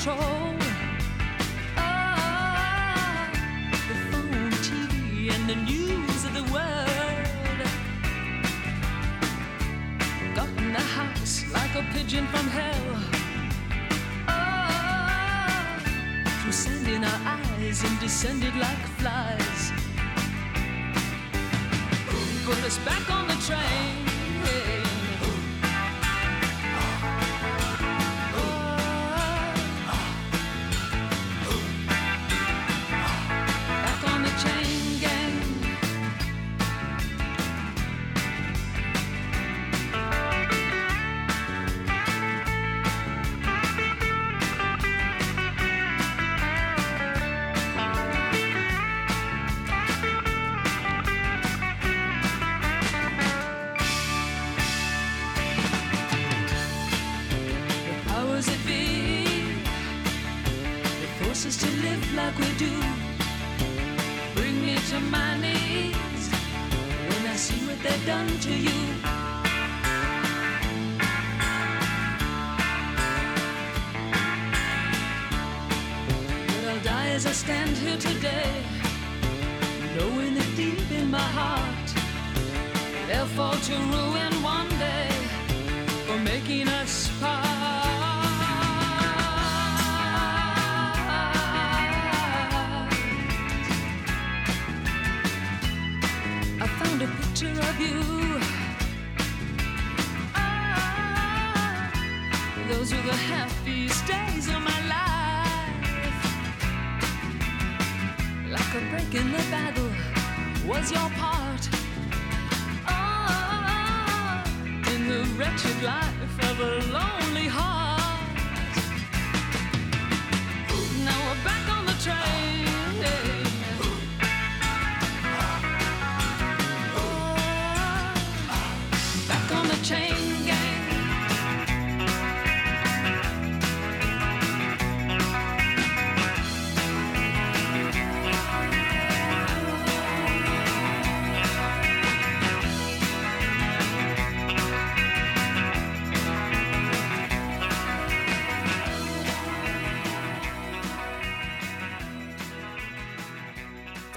Control. Ah, the phone, TV, and the news of the world. Got in the house like a pigeon from hell. Ah, through sand in our eyes and descended like flies. Put us back on the train.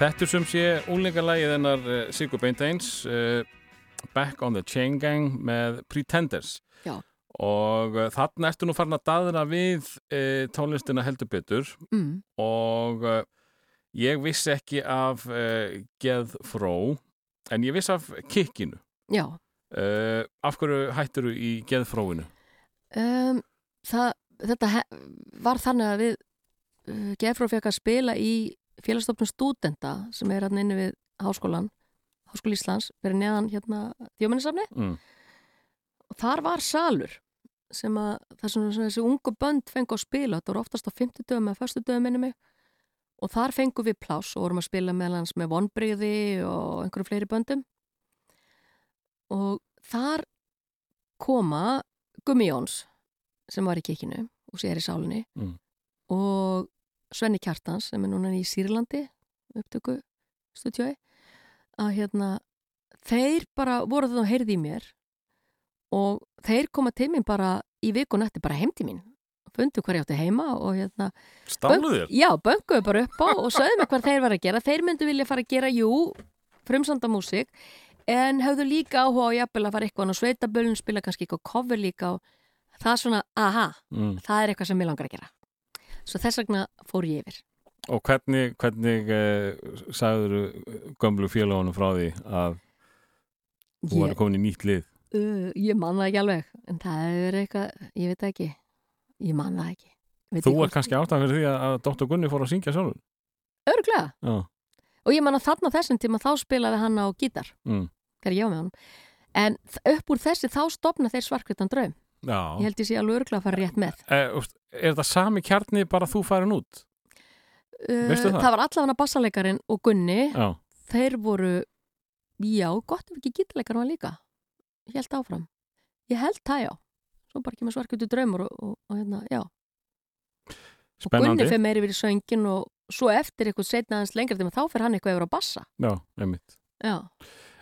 Þetta sem sé úlingalagið hennar uh, Sigur Beinteins uh, Back on the Chain Gang með Pretenders Já. og uh, þarna ertu nú farin að daðra við uh, tónlistina heldur betur Mm. og uh, ég vissi ekki af Geð Fró en ég vissi af uh, af hverju hættur í Geð Fróinu? um, það, þetta var þannig að við uh, Gefró fekk að spila í félagsstofnum stúdenta sem er hérna inni við háskólan Háskóli Íslands, verið neðan hérna þjóminnisafni Mm. og þar var salur sem að svona þessi ungu bönd fengu að spila, þetta voru oftast á 50 dögum eða förstu dögum minni mig. Og þar fengu við pláss og vorum að spila meðal hans með vonbreyði og einhverju fleiri böndum. Og þar koma Gummi Jóns sem var í kikinu og sér í sálinni. Mm. og Svenni Kjartans sem er núna í Sýrlandi upptöku stúdjói að hérna þeir bara voru það og heyrði í mér og þeir koma til mín bara í vikun eftir bara heim til mín fundu ég átti heima og hérna Stálu þér? Já, bönguðu bara upp á og sögðu mig hvað þeir var að gera. Þeir myndu vilja fara að gera, jú, frumsanda músík, en höfðu líka áhuga á jafnvel að fara eitthvað á sveitabölun, spila kannski eitthvað cover líka og það er svona, aha, Mm. það er eitthvað sem ég langar að gera. Svo þess vegna fór ég yfir. Og hvernig, hvernig uh, sagður gömlu félagunum frá því að þú var Ég, komin í nýtt lið? uh, ég man það ekki alveg, en það er eitthvað, ég veit ekki, ég man það ekki. Veit Þú er kannski ástæðan fyrir því að, að Dr. Gunni fór að syngja sjálfur? Örglega. Já. Og ég man að þarna þessum tíma þá spilaði hann á gítar, Mm. þegar ég var með honum. En upp úr þessi þá stopna þeir svarkvitan draum. Já. Ég held ég sé alveg örglega að fara rétt með. Eh, úst, er þetta sami kjarni bara þú farin út? Uh, það? það var allavega bassaleikarin og Gunni, Já. þeir voru, já, gott ef ekki gítarleikar var líka. Ég held áfram. Ég held það, já. Svo bara ekki með svarkvöldu draumur og, og, og hérna, já. Og Spennandi. Gunni fyrir meiri verið söngin og svo eftir eitthvað setna aðeins lengra þegar þá fyrir hann eitthvað yfir á bassa. Já, einmitt. Já,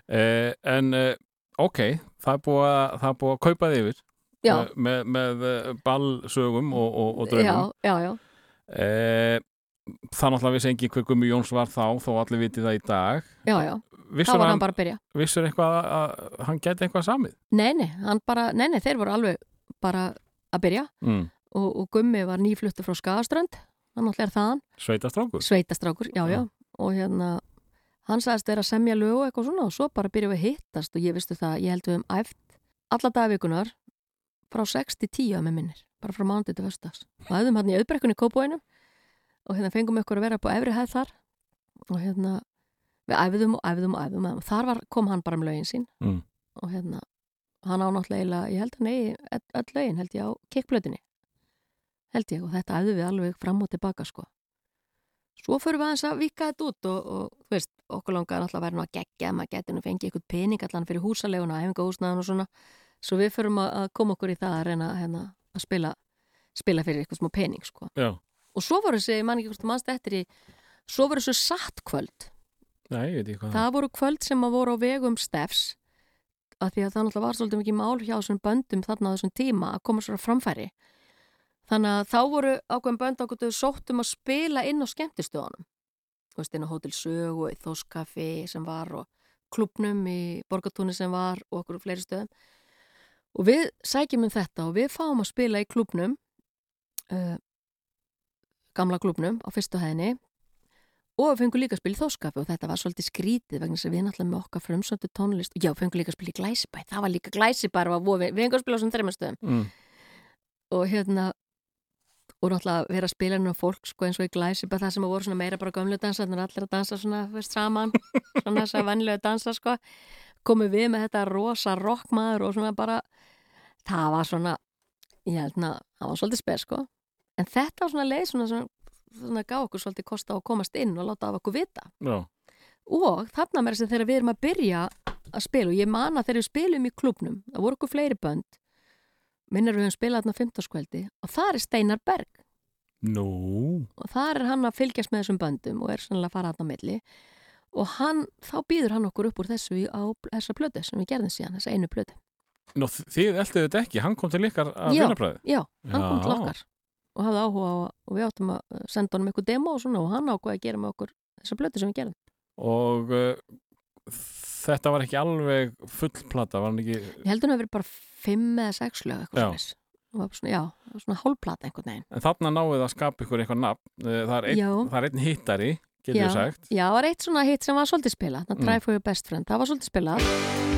Eh, en eh, ok, það er búið að, er að kaupa þig yfir já, eh, með, með eh, ballsögum og, og, og já, draumum. já, já. Eh, það náttúrulega vissi engin hver Gummi Jóns var þá, þó allir viti það í dag. Já, já, Vissur þá var hann, hann bara að byrja. vissur eitthvað að, að hann geti eitthvað samið? Nei, nei, hann bara, nei, nei, þeir voru alveg bara að byrja Mm. og, og Gummi var nýfluttur frá Skagaströnd, hann er þaðan. Sveitastrákur? sveitastrákur, já, já, Já. og hérna hann sagðist þeirra að semja lög og eitthvað svona og svo bara byrjuðum við að hittast og ég vistu það, ég held við um æft alla dagvikunar frá 6 til 10 með minnir, bara frá mánuði til föstudags og æfðum hann í auðbrekkunni í Kópóinum og hérna fengum ykkur að vera på efri hæð þar og hérna við æfðum og æfðum og æfðum og þar var, kom hann bara með lögin sín Mm. og hérna hann á eiginlega- ég held að nei öll lögin held ég á kickblöðinni held ég og þetta æfðu við alveg fram og tilbaka sko Svo fyrir við aðeins að vika þetta út og, og þú veist, okkur langar alltaf að vera nú að gegja, maður getur nú fengið eitthvað pening allan fyrir húsaleguna, hefingahúsnaðan og svona. Svo við fyrir að að koma okkur í það að reyna hérna, að spila, spila fyrir eitthvað smá pening, sko. Og svo voru þessi, ég man ekki hvort þú mannst eftir í svo voru þessu satt kvöld Nei, það voru kvöld sem að voru á vegum stefs af því að það náttúrulega var svolítið mikið mál hjá þessum böndum þarna á þessum tíma að koma svo að framfæri. Þannig að þá voru ákveðum bönd ákveðu sóttum að spila inn á skemmtistöðunum. Þú veist, inn á Hótel Sög og í Þóskaffi sem var og klubnum í Borgatúni sem var og okkur fleiri stöðum og við sækjum um þetta og við fáum að spila í klubnum uh, gamla klubnum á fyrstu hæðinni og við fengum líka að spila í þóskapi og þetta var svolítið skrítið vegna að við náttúrulega með okkar frumsöndu tónlist. Já, fengum líka að spila í glæsibæ það var líka glæsibæ, við, við fengum að spila á svona þreimastöðum mm. og hérna og náttúrulega vera að spila nú fólk sko eins og í glæsibæ það sem voru svona meira bara gömlu dansa þannig að allir að dansa svona veist, saman. *laughs* Svona þess að vannlega dansa sko komum við með þetta rosa rockmaður og svona bara það var svona, ég held að það var svolítið spes sko. En þetta var svona leið svona, að gá okkur svolítið kosta að komast inn og láta af okkur vita. Já, og þarna með þess að þegar við erum að byrja að spila og ég man að þegar við spilum í klubnum það voru okkur fleiri bönd minnir við höfum spilað þarna 15 skveldi og það er Steinar Berg. Nú. Og þar er hann að fylgjast með þessum böndum og er sannlega að fara þarna milli og hann, þá býður hann okkur upp úr þessu á þessa plötu sem við gerðum síðan, þessa einu plötu Nú, þið elduðu þetta ekki, hann kom til ykkar að Já. vinnabræði Já, hann kom til Já. okkar og hafði áhuga á og við áttum að uh, senda honum eitthvað demo og svona og hann ákvaði að gera með okkur þessa blötu sem við gerðum. og uh, þetta var ekki alveg full plata, var hann ekki Ég heldur hann að vera bara fimm eða sex lög eitthvað Já. svona. Já, það svona hálplata einhvern veginn. en þarna náið að skapa ykkur eitthvað nafn Uh, það er einn, Já. það er einn hittari getur við sagt Já, það var eitt svona hitt sem var svolítið spilað, Mm. Try for your best friend, það var svolítið spilað.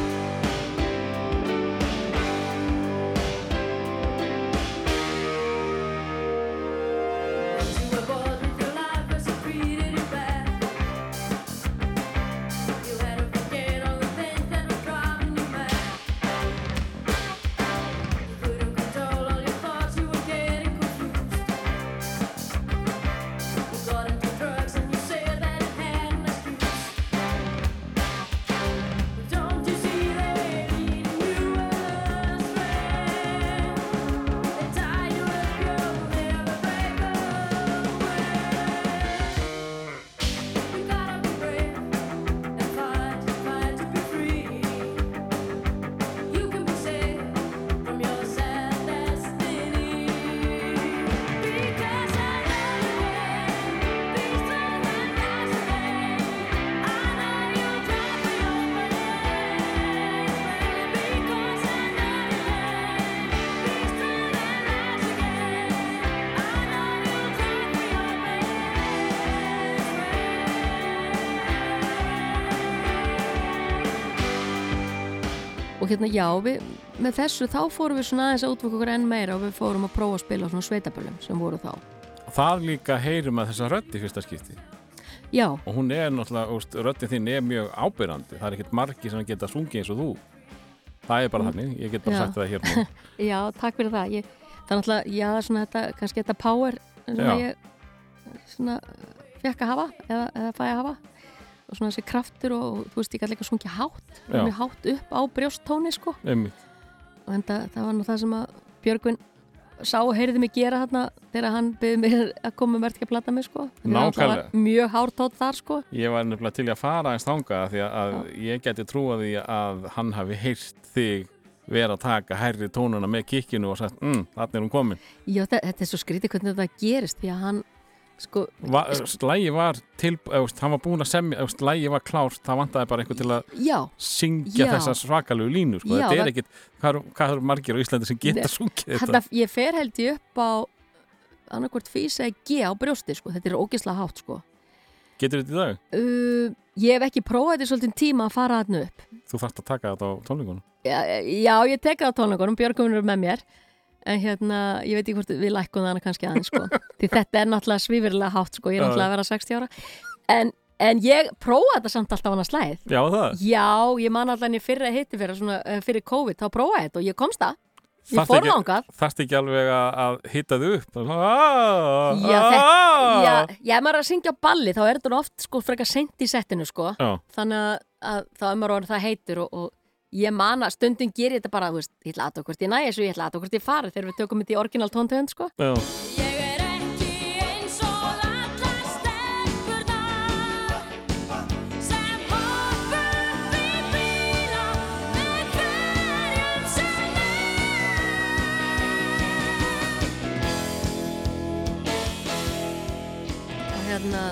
Hérna, já, við, með þessu þá fórum við svona aðeins að útvöku okkur enn meira og við fórum að prófa að spila svona sveitaböllum sem voru þá. það líka heyrum að þessa í fyrsta skipti Já, og hún er náttúrulega, úst, röddin þín er mjög ábyrrandi það er ekkert margi sem geta sungið eins og þú það er bara þannig, ég get bara Já. sagt það hér nú *laughs* já, takk fyrir það. Ég, það er náttúrulega, já, svona þetta, kannski þetta power sem Já. ég svona fekk að hafa eða, eða fæ að hafa og svona þessi kraftur og þú veist, ég gæti líka sungið hátt, Já. mjög hátt upp á brjóstóni, sko. Einmitt. og enda, það var nú það sem að Björgvin sá og heyrði mig gera þarna þegar hann byrði mig að koma með verðt að plata mig sko að mjög hártótt þar sko Ég var nefnilega til að fara eins þanga því að, að ég geti trúa því að hann hafi heyrt þig vera að taka hærri tónuna með kikkinu og sagt, mm, þannig er hún komin. Já, þetta, þetta er svo skrítið hvernig þetta gerist því að hann sko Va, lægi var til, eðust, hann var búin að semja, eðust, lægi var klárt, það vantaði bara einhver til að Já, syngja Já. þessa svakalegu línu, sko. Já, þetta er það- ekkit, hvað eru- hvað eru margir á Íslandi sem geta sungið þetta? þetta, ég fer held ég upp á annarkvort fís eða G á brjósti sko, þetta er ógislega hátt sko Getur þetta í dag? uh, Ég hef ekki prófað þetta svolítið tíma að fara þarna upp Þú þarft að taka þetta á tónleikunum. Já, ég tek það á tónleikunum, Björgvin er með mér en hérna, ég veit ekki hvort við lækkum það kannski aðeins sko því þetta er náttúrulega svífurlega hátt sko, ég er Já. náttúrulega að vera 60 ára en, en ég prófaði þetta samt alltaf hana slæð Já, það. Já, ég man alltaf henni fyrir að hitti fyrir, svona, eh, fyrir COVID, þá prófaði þetta og ég komst það ég fór langað Þarft ekki alveg að, hitta þau upp? Er svona, "Ah, Já, ah." Já, er maður að syngja á balli þá er þetta oft sko frekar sent í settinu sko Já. þannig að, að þá er maður orðin það heitur og, og ég man að stundum gerir þetta bara, þú veist, ég ætla aðtöku hvort ég næ þessu, ég ætla aðtöku hvort ég fari þegar við tökum þetta í orginal tóntönd, sko. Já. Og hérna,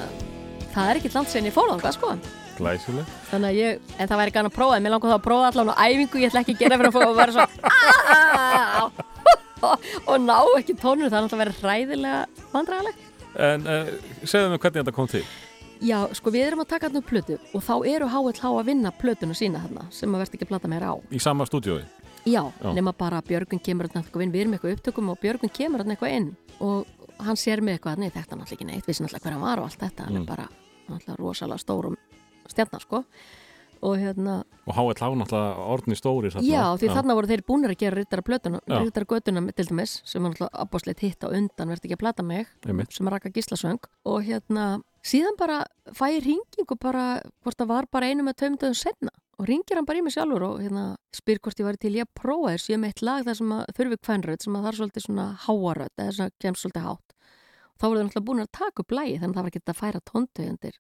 það er ekki landsveginn í fólanga, sko. Glæsileg. þannig að ég, en það væri gana að prófa en mér langar það að prófa allan á æfingu ég ætla ekki að gera fyrir að fóra og vera svo *laughs* og ná ekki tónur það er náttúrulega verið hræðilega vandræðilegt En uh, segðu mig hvernig þetta kom til. Já, sko við erum að taka þarna upp plötu og þá eru HLH að vinna plötuna sína þarna sem að verður ekki að plata meira á Í sama stúdiói. Já, Já. nema bara að Björgun kemur þarna eitthvað inn, við erum eitthvað upptökum og Björgun kemur þarna eitthvað inn og hann sér mig eitthvað, nei þetta náttúrulega ekki neitt, vissi náttúrulega hver hann var og allt þetta, hann Mm. er bara náttúrulega rosalega stórum stjarnar sko og hérna, Og HLH náttúrulega orðni stóri. þarna. já því þarna voru þeir búnir að gera rittara Já. götuna til dæmis, sem var náttúrulega abbáslegt hitt á undan, verði ekki að plata mig Einmitt. sem Raka Gíslasöng og hérna, síðan bara fæ ég ringingu bara, hvort það var bara einu með tömdöðum senna og ringir hann bara í mig sjálfur og hérna spyr hvort ég væri til ég að prófa þess ég með eitt lag þar sem að þurfi kvænröð sem að það er svolítið svona háaröð eða svona kemst svolítið hátt þá voru þau náttúrulega búin að taka upp lagi þannig að það var ekki að færa tóntöðundir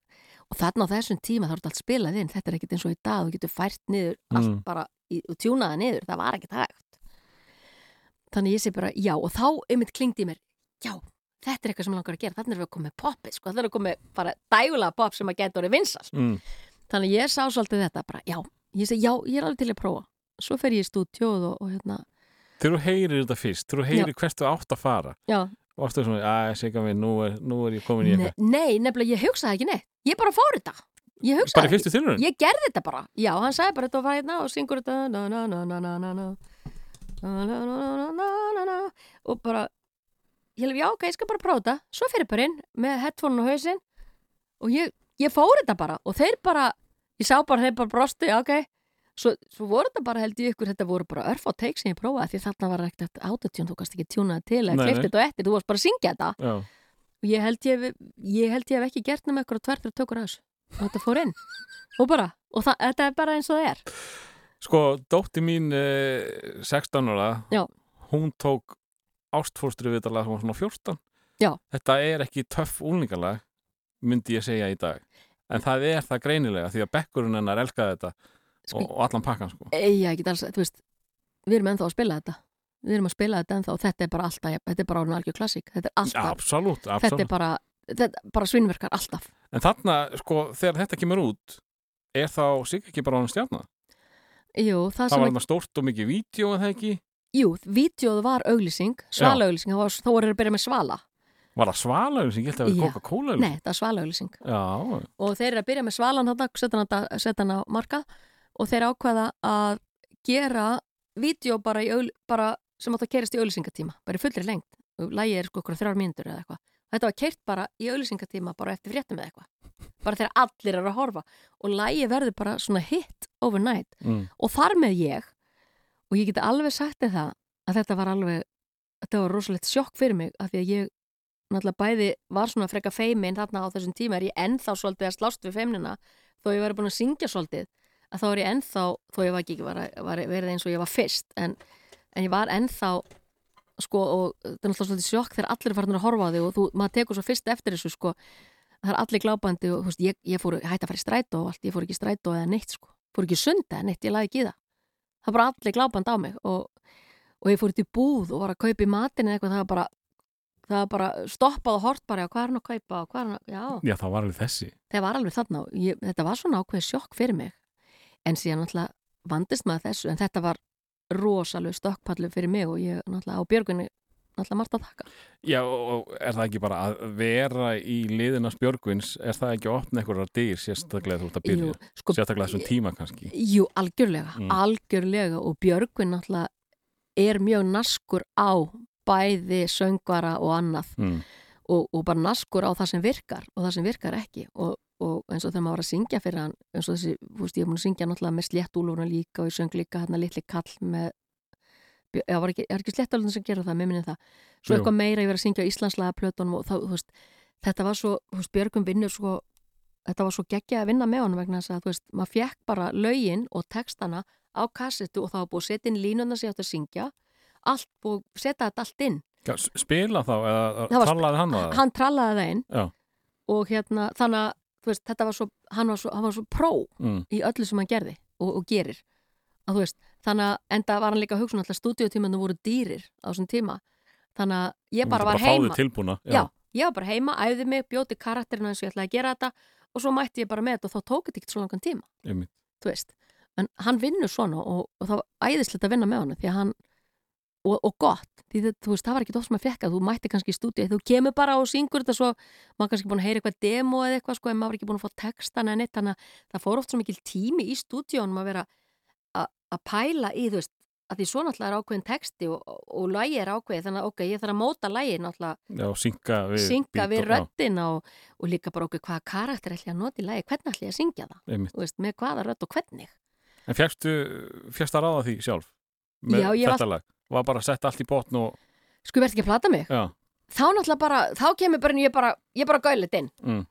og þarna á þessum tíma þá er þetta allt spilað inn. Þetta er ekkit eins og í dag, þú getur fært niður allt Mm. bara í, og tjúnaða niður. Það var ekkit hægt. Þannig ég sé bara já og þá einmitt klingdi í mér já, þetta er eitthvað sem mig langar að gera. Þannig er við að koma með poppið, sko, þannig er að koma með bara dægulega pop sem að geta orðið vinsast Mm. þannig ég sá svolítið þetta bara, já, ég segi já, ég er alveg til að prófa. Svo fer ég í stúdjóð og, og hérna Þegar þú heyrir þetta fyrst, þegar þú heyrir hvert þú átt að fara já, og aftur svona, að segja mér, nú er, nú er ég komin í eitthvað. nei, nefnilega ég hugsaði ekki neitt ég bara fór þetta ég hugsaði Bara í fyrstu tilhörun? Ég gerði þetta bara, já, hann sagði bara þetta og var hérna og syngur þetta na, na, na, na, na, na, na. Na, na, na, na, na, na, na. og bara ég hef, já, ok, ég skal bara prófa þetta svo fyrir bara inn með headphone og hausinn og ég, ég fór þetta bara og þeir bara, ég sá bara þeir bara brosti, ok svo, svo voru þetta bara held ég ykkur, þetta voru bara örf á teik sem ég prófaði því þarna var ekkert autotune, þú kannst ekki tjúnaði til eða Nei, klift nei. þetta og eftir, þú varst bara að syngja þetta Já. og ég held ég, ég held ég hef ekki gert nema ykkur og tvær þegar tökur að þessu og þetta fór inn og bara, og það, þetta er bara eins og það er Sko, dótti mín eh, 16 ára, Já. hún tók ástfórstri viðtalega sem var svona 14. Já. Þetta er ekki töff úlningalag, myndi ég segja í dag. En það er það greinilega því að bekkurinn hennar elskaði þetta Sko, og, og allan pakkan sko. Ei, ég get alls, þú veist, við erum ennþá að spila þetta. Við erum að spila þetta ennþá og þetta er bara alltaf þetta er bara orðin algjör klassík, þetta er alltaf absolutt, þetta absolutt. er bara, þetta bara svinnverkar alltaf. En þarna, sko, þegar þetta kemur út, er þá sig ekki bara hann stjarnar? Jú, það, Það sem var að, þarna stórt og mikið vídeo en það ekki? jú, vídeoð var auglýsing svala auglýsing, þá var- voru að byrja með svala. Var það svalaugur sem ég held að vera Já. Coca-Cola Nei, það var svala auglýsing Já, og þeir eru að byrja með svalan þarna, setja hann, á- markað og þeir ákveða að gera vídeo bara, augl- bara sem átt að kerast í auglýsingatíma, bara í fullri lengt og lægið er sko okkur þrjár mínútur eða eitthvað. Þetta var keirt bara í auglýsingatíma bara eftir fréttum eða eitthvað. Bara þegar allir eru að horfa. Og lægið verður bara svona hit overnight. Mm. og þar með ég og ég geti alveg sagt þér það að þetta var alveg þetta var rosalegt sjokk fyrir mig af því að ég náttúrulega bæði var svona freka feimin þarna á þessum tíma er ég ennþá svolítið að slást við feimnina þó ég væri búin að syngja svolítið að þá er ég ennþá, þó ég var ekki var, var verið eins og ég var fyrst en, en ég var ennþá sko og þetta er náttúrulega svolítið sjokk þegar allir er farin að horfa á þig og þú, maður tekur svo fyrst eftir þessu sko. Það er allir glábandi og veist, ég, ég fór hætti að fara í strætó og allt, ég fór ekki í strætó eða neitt sko, fór ekki í sund eða neitt, ég laði ekki í það. Það var bara allir glábandi á mig og, og ég fór í búð og var að kaupa í matin eða eitthvað, það var bara það var bara stoppað og hort bara, já, hvað er hann að kaupa hvað er hann að, já, Já, það var alveg þessi. Það var alveg þarna ég, þetta var svona ákveðið sjokk fyrir mig en síðan náttúrulega vandist maður þessu en þetta var rosalega stokkpallu fyrir mig og ég náttúrulega á björgunni náttúrulega margt að þakka Já, og er það ekki bara að vera í liðinars Björgvins, er það ekki að opna einhverjar dyr sérstaklega þú ert að byrja? Sko, sérstaklega þessum tíma kannski? jú, algjörlega, Mm. algjörlega og björgun náttúrulega er mjög naskur á bæði söngvara og annað Mm. og, og bara naskur á það sem virkar og það sem virkar ekki og, og eins og þegar maður var að syngja fyrir hann eins og þessi, þú veist, ég er búin að syngja náttúrulega með sléttúlurinn líka og ég söng líka hérna litli kall með Já, var ekki, er ekki sléttúlurinn sem gera það, mér minni það svo Jú. eitthvað meira, ég var að syngja á Íslandslega plötunum og þá, þú veist, þetta var svo þú veist, Björgum vinnur svo þetta var svo geggja að vinna með honum vegna þess að þú veist, maður fekk bara lögin og textana á kassetu og var búið að setja inn línuna sem ég átti að syngja allt búið setja þetta allt inn Já, spila þá, eða talaði hann á það? hann trallaði það inn Já. og hérna, þannig að veist, þetta var svo, hann var svo, hann var svo pró Mm. í öllu sem hann gerði og, og gerir. Að þú veist, þannig að enda var hann líka að hugsa um alltaf stúdíotímanu voru dýrir á þessum tíma. Þannig að ég bara Þú var mátti heima fá þig tilbúna já. ég var bara heima, æfði mig, bjóti karakterina eins og ég ætlaði að gera þetta og svo mætti ég bara með þetta og þá tók þetta ekkert svo langan tíma. Þú veist, en hann vinnur svona og, og það var æðislegt að vinna með hann því að hann, og, og gott. Því það, þú veist, það var ekki oft sem að fekka þú mætti kannski í stúdíu, þú kemur bara og syngur þetta svo, maður kannski búin að heyra eitthvað demo eða eitthvað, sko, en maður ekki búin að fá textan en eitt, þannig að það fór oft svo mikil tími í stúdíunum að vera að- pæla í, þú veist, að því svo náttúrulega er ákveðin texti og, og, og lægi er ákveðið, þannig að ok, ég þarf að móta lægi náttúrulega, Já, synga við synga við röddina og, og líka bara okkur hvaða karakter ætla að nota í lægi, hvernig ætla ég að syngja það? Veist, með hvaða rödd og hvernig? En fjækstu, fjækst að ráða því sjálf með Já, þetta lag? Var bara að setja allt í botn og, sko, verð ekki að plata mig? Já, þá náttúrulega bara, þá kemur bara ég bara, ég bara gælit inn. Mm,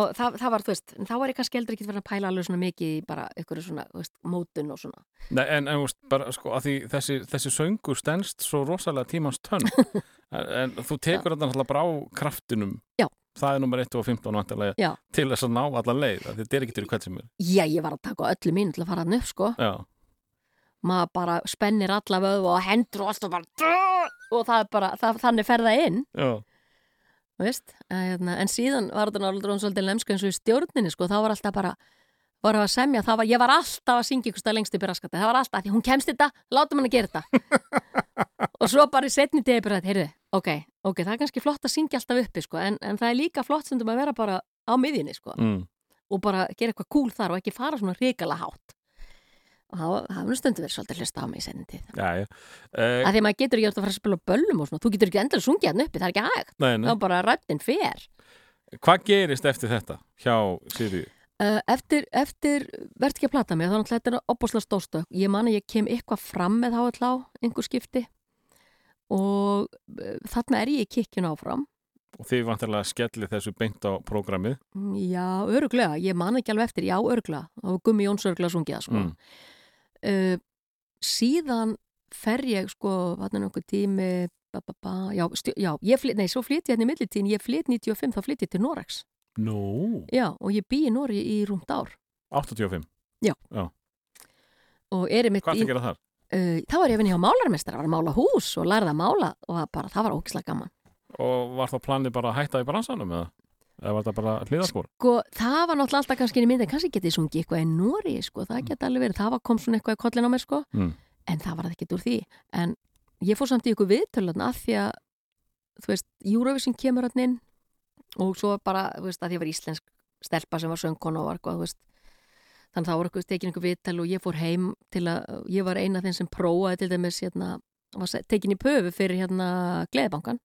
og það, það var, þú veist, þá var ég kannski heldur ekki verið að pæla alveg svona mikið í bara ykkur svona, þú veist, mótun og svona. Nei, en, en þú veist, bara, sko, að því þessi, þessi söngur stendst svo rosalega tímans tönn. *laughs* En, en þú tekur þetta náttúrulega bara á kraftinum. Já. það er nummer 1 og 15 vantarlega Já. til þess að ná alla leið, þetta er ekki til hvert sem er. Já, ég var að taka öllu mínu til að fara hann upp, sko. Já, maður bara spennir alla vöðu og hendur og allt og bara og það er bara, það, þannig ferða inn. Þú veist, hérna, en síðan var þetta náttúrulega svolítið lemsku eins og í stjórninni, sko, þá var alltaf bara var að semja, var, ég var alltaf að syngja ykkur stað lengst í raskata, það var alltaf, því hún kemst þetta látum hann að gera þetta. *laughs* Og svo bara í setni degi bara, heyrðu, ok, ok, það er kannski flott að syngja alltaf uppi, sko, en, en það er líka flott sem að vera bara á miðjunni, sko. Mm, og bara gera eitthvað cool þar og ekki fara svona ríkala hátt og það nú stundu verið svolítið hlusta á mig í já. Uh, að því að maður getur ekki að fara að spila böllum og svona, þú getur ekki endilega sungið hann uppi, það er ekki hægt þá bara röddinn fer Hvað gerist eftir þetta hjá Siri? Uh, eftir, eftir verð ekki að plata mig, þá náttúrulega þetta er opbúslega stóðstök. Ég man að ég kem eitthvað fram með HLA, einhver skipti og uh, þarna er ég í kikkjun áfram. Og þið vantarlega skelli þessu beint á prógramið Mm, Já, öruglega, ég man ekki alveg eftir, já, öruglega. Var Gummi Jóns öruglega sungið það, sko. Mm. Uh, síðan fer ég, sko, vatna nokkuð tími, ba, ba, ba, já, stjó, já, ég flyt, nei, svo flyt ég hérna í millitíðin, ég flyt 95, þá flyt ég til Norex. Nú, Já, og ég bý í Noregi í rúmt ár 85 og er einmitt Hvað í... það gera þar? uh, þá var ég að vinna hjá málarmestara, var að mála hús og lærði að mála og bara, það var ógislega gaman. Og var þá planið bara að hætta í bransanum eða? Eða var það bara hliðarspor? Sko, það var náttúrulega alltaf kannski í myndin, kannski getið sungið eitthvað í Nóri, sko, það geti alveg verið, það var kom svona eitthvað í kollin á mér, sko, Mm. en það var ekkert úr því. En ég fór samt í ykkur viðtölan af því að, þú veist, Eurovision kemur hann inn og svo bara, þú veist, að því að var íslensk stelpa sem var söngkona og var eitthvað, þú veist, þannig að það voru eitthvað tekin ykkur viðtal og ég fór heim til að, ég var eina þeim sem prófaði til dæmis, hérna, var tekin í pöfu fyrir hérna Gleðibankan.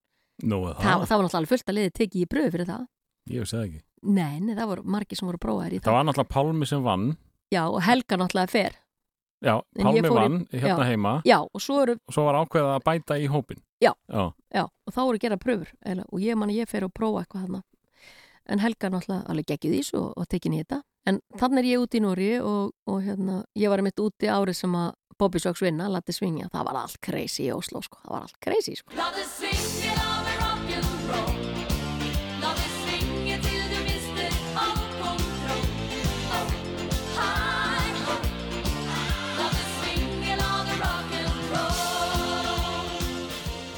Nú, Það, það var náttúrulega fullt að liði tekið í pröfu fyrir það. Ég veist það ekki. Nei, nei, það voru margir sem voru prófaðir í Það var náttúrulega Pálmi sem vann. Já, og Helga náttúrulega fer. Já, Pálmi fór í- vann hérna já. heima Já, og svo eru, og svo var ákveðið að bæta í hópin. Já. Já. já, og þá voru gera pröfur. Eða, og ég man að ég fer og prófa eitthvað þarna. En Helga náttúrulega alveg geggið í þessu og, og tekin í þetta. En þannig er ég úti í Nóri og, og hérna, ég var mitt úti árið sem að Bobby Sox vinna, Latti Svingja. Það var allt crazy í Oslo, sko. Það var allt crazy, sko.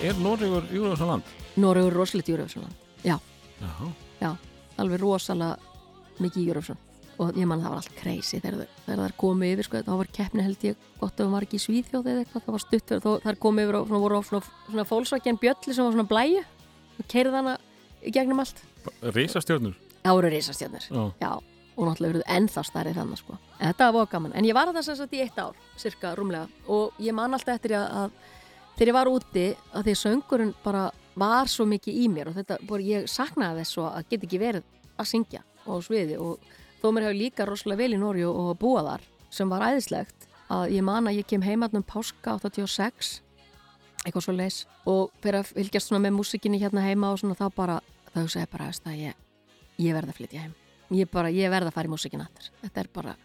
Er Noregur Júruvísson land? Nóri er rosalegt Júrafsson. Já, Já. já, alveg rosalega mikið Júrafsson. Og ég man að það var allt crazy þegar, það er komið yfir, sko. Það var keppni held ég gott ef það var ekki í Svíþjóð eða eitthvað. Það var stutt það er komið yfir og svona, voru á svona, svona fólksvækjan bjölli sem var svona blæju. Og keirði hana gegnum allt. Rísastjörnur? Það voru risastjarnir. Já. Já, og náttúrulega verið ennþá stærri þannig sko. En þetta var gaman. En ég var að sagt í eitt ár, cirka rúmlega, og ég man alltaf eftir að, að þegar ég var úti, að því að söngurinn bara var svo mikið í mér og þetta, bara, ég saknaði þess að geta ekki verið að syngja á sviði og þó mér hefur líka rosalega vel í Nóri og, búa þar, sem var æðislegt, að ég man að ég kem heima um páska 86, eitthvað svo leis, og fyrir að fylgjast með músikinni hérna heima og svona þá bara, þá ég bara, það, ég, ég verð að flytja heim. Ég, bara, ég verð að fara í músikin aftur. Þetta er bara,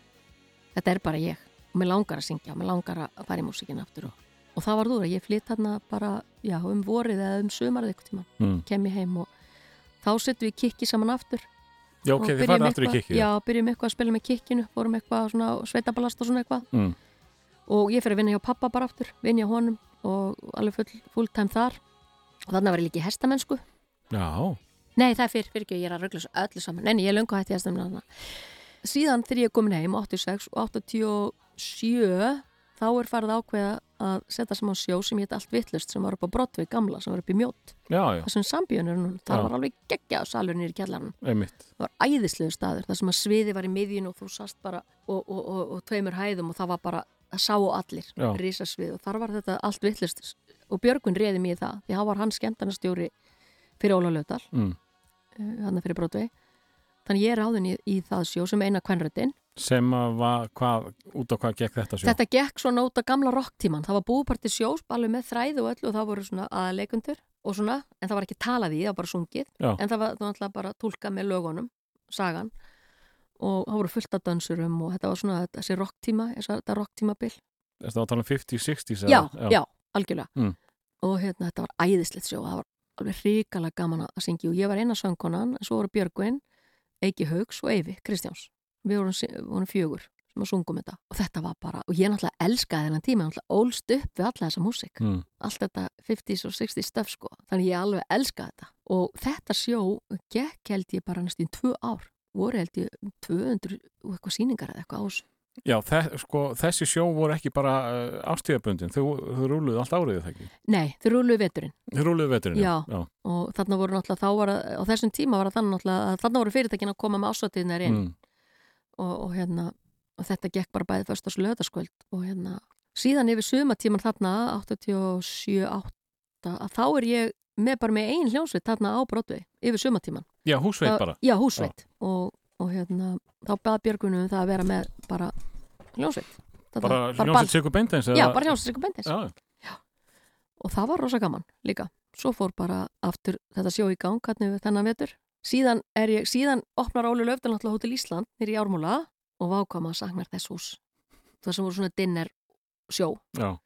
þetta er bara ég. Og mér langar að syngja og mér langar að fara í músikin aftur og, og það var þú að ég flytt þarna bara já, um vorið eða um sumarið eitthvað tíma Mm. kem ég heim og þá settum við kikki saman aftur Já, ok, þið farið aftur í kikkið. já, byrjum eitthvað að spila með kikkinu vorum eitthvað svona sveitabalast og svona eitthvað Mm. og ég fyrir að vinna hjá pappa bara aftur vinna hjá honum og alveg full, full time þar og þannig ég líka í hestamennsku Já, Nei, það er fyrir, fyrir ekki, ég er að rögla öllu saman. Nei, ég löngu hætti að þarna. Síðan þegar ég komin heim, 86 og 87, þá er farið ákveða að setja saman sjó sem hétt allt vittlust sem var upp á Brotvig gamla, sem var upp í já, Þessum er núna, það var alveg geggjað salur nýri kjallarinn. Það var æðislegu staður, það sem að sviði var í miðjun og þú sast bara og, og, og, og tveimur hæðum og það var bara, það sá allir, risasvið og þar var þetta allt vittlust og Björgvin reði í það, því hann var hann skemmtarnastjóri fyrir Óla Löfdal Mm. hann fyrir Broadway. Þannig ég er áðin í, í það sjó sem eina kvenröddin Sem var, hvað, út á hvað gekk þetta sjó? þetta gekk svona út af gamla rocktíman það var búparti sjós, alveg með þræð og öllu og það voru svona aðleikundur og svona en það var ekki talað í, það var bara sungið Já. en það var náttúrulega bara tólkað með lögunum sagan og það voru fullt af dansurum og þetta var svona þessi rocktíma, þetta rocktímabil Er það að tala um 50s, 60s? já, eða? já, algjörlega Mm. og hérna þetta var æðislegt sjó það var alveg hrikalega gaman að syngja og ég var eina söngkonan, svo voru Björgvin Eiki Haugs og Eyvi Kristjáns við vorum, vorum fjögur sem að sungum þetta og þetta var bara, og ég náttúrulega elskaði þennan tíma, náttúrulega ólst upp við alla þessa músík Mm. allt þetta 50s og 60s stöf sko þannig ég alveg elskaði þetta og þetta sjó gekk held ég bara næstum tvö ár voru held ég um 200 og eitthvað sýningar eða eitthvað á þessu Já, þe sko, þessi sjó voru ekki bara uh, ástíðaböndin, þau, þau rúluðu allt árið það ekki. Nei, þau rúluðu veturinn Þau rúluðu veturinn, Já. já. og þarna voru náttúrulega þá var að, á þessum tíma var það þannig náttúrulega að þarna voru fyrirtækin að koma með ásvatiðnar inn Mm. Og, og hérna og þetta gekk bara bæði föstas löðaskvöld og hérna síðan yfir sumatíman þarna 87-8 að þá er ég með bara með einn hljónsveit þarna á Broadway yfir sumatíman Já, húsveit bara. Já, húsveit og, og hérna þá bað Björgunum um það að vera með bara hljónsveit Bara ball. hljómsveit Sigur Bendens? Já, bara hljónsveit Sigur Bendens og það var rosa gaman líka svo fór bara aftur þetta sjó í gang hvernig við þennan vetur síðan, er ég, síðan opnar Óli Löfdal náttúrulega Hótel Ísland nýri í Ármúla og vákama að sagnar þess hús það sem voru svona dinner sjó. Já.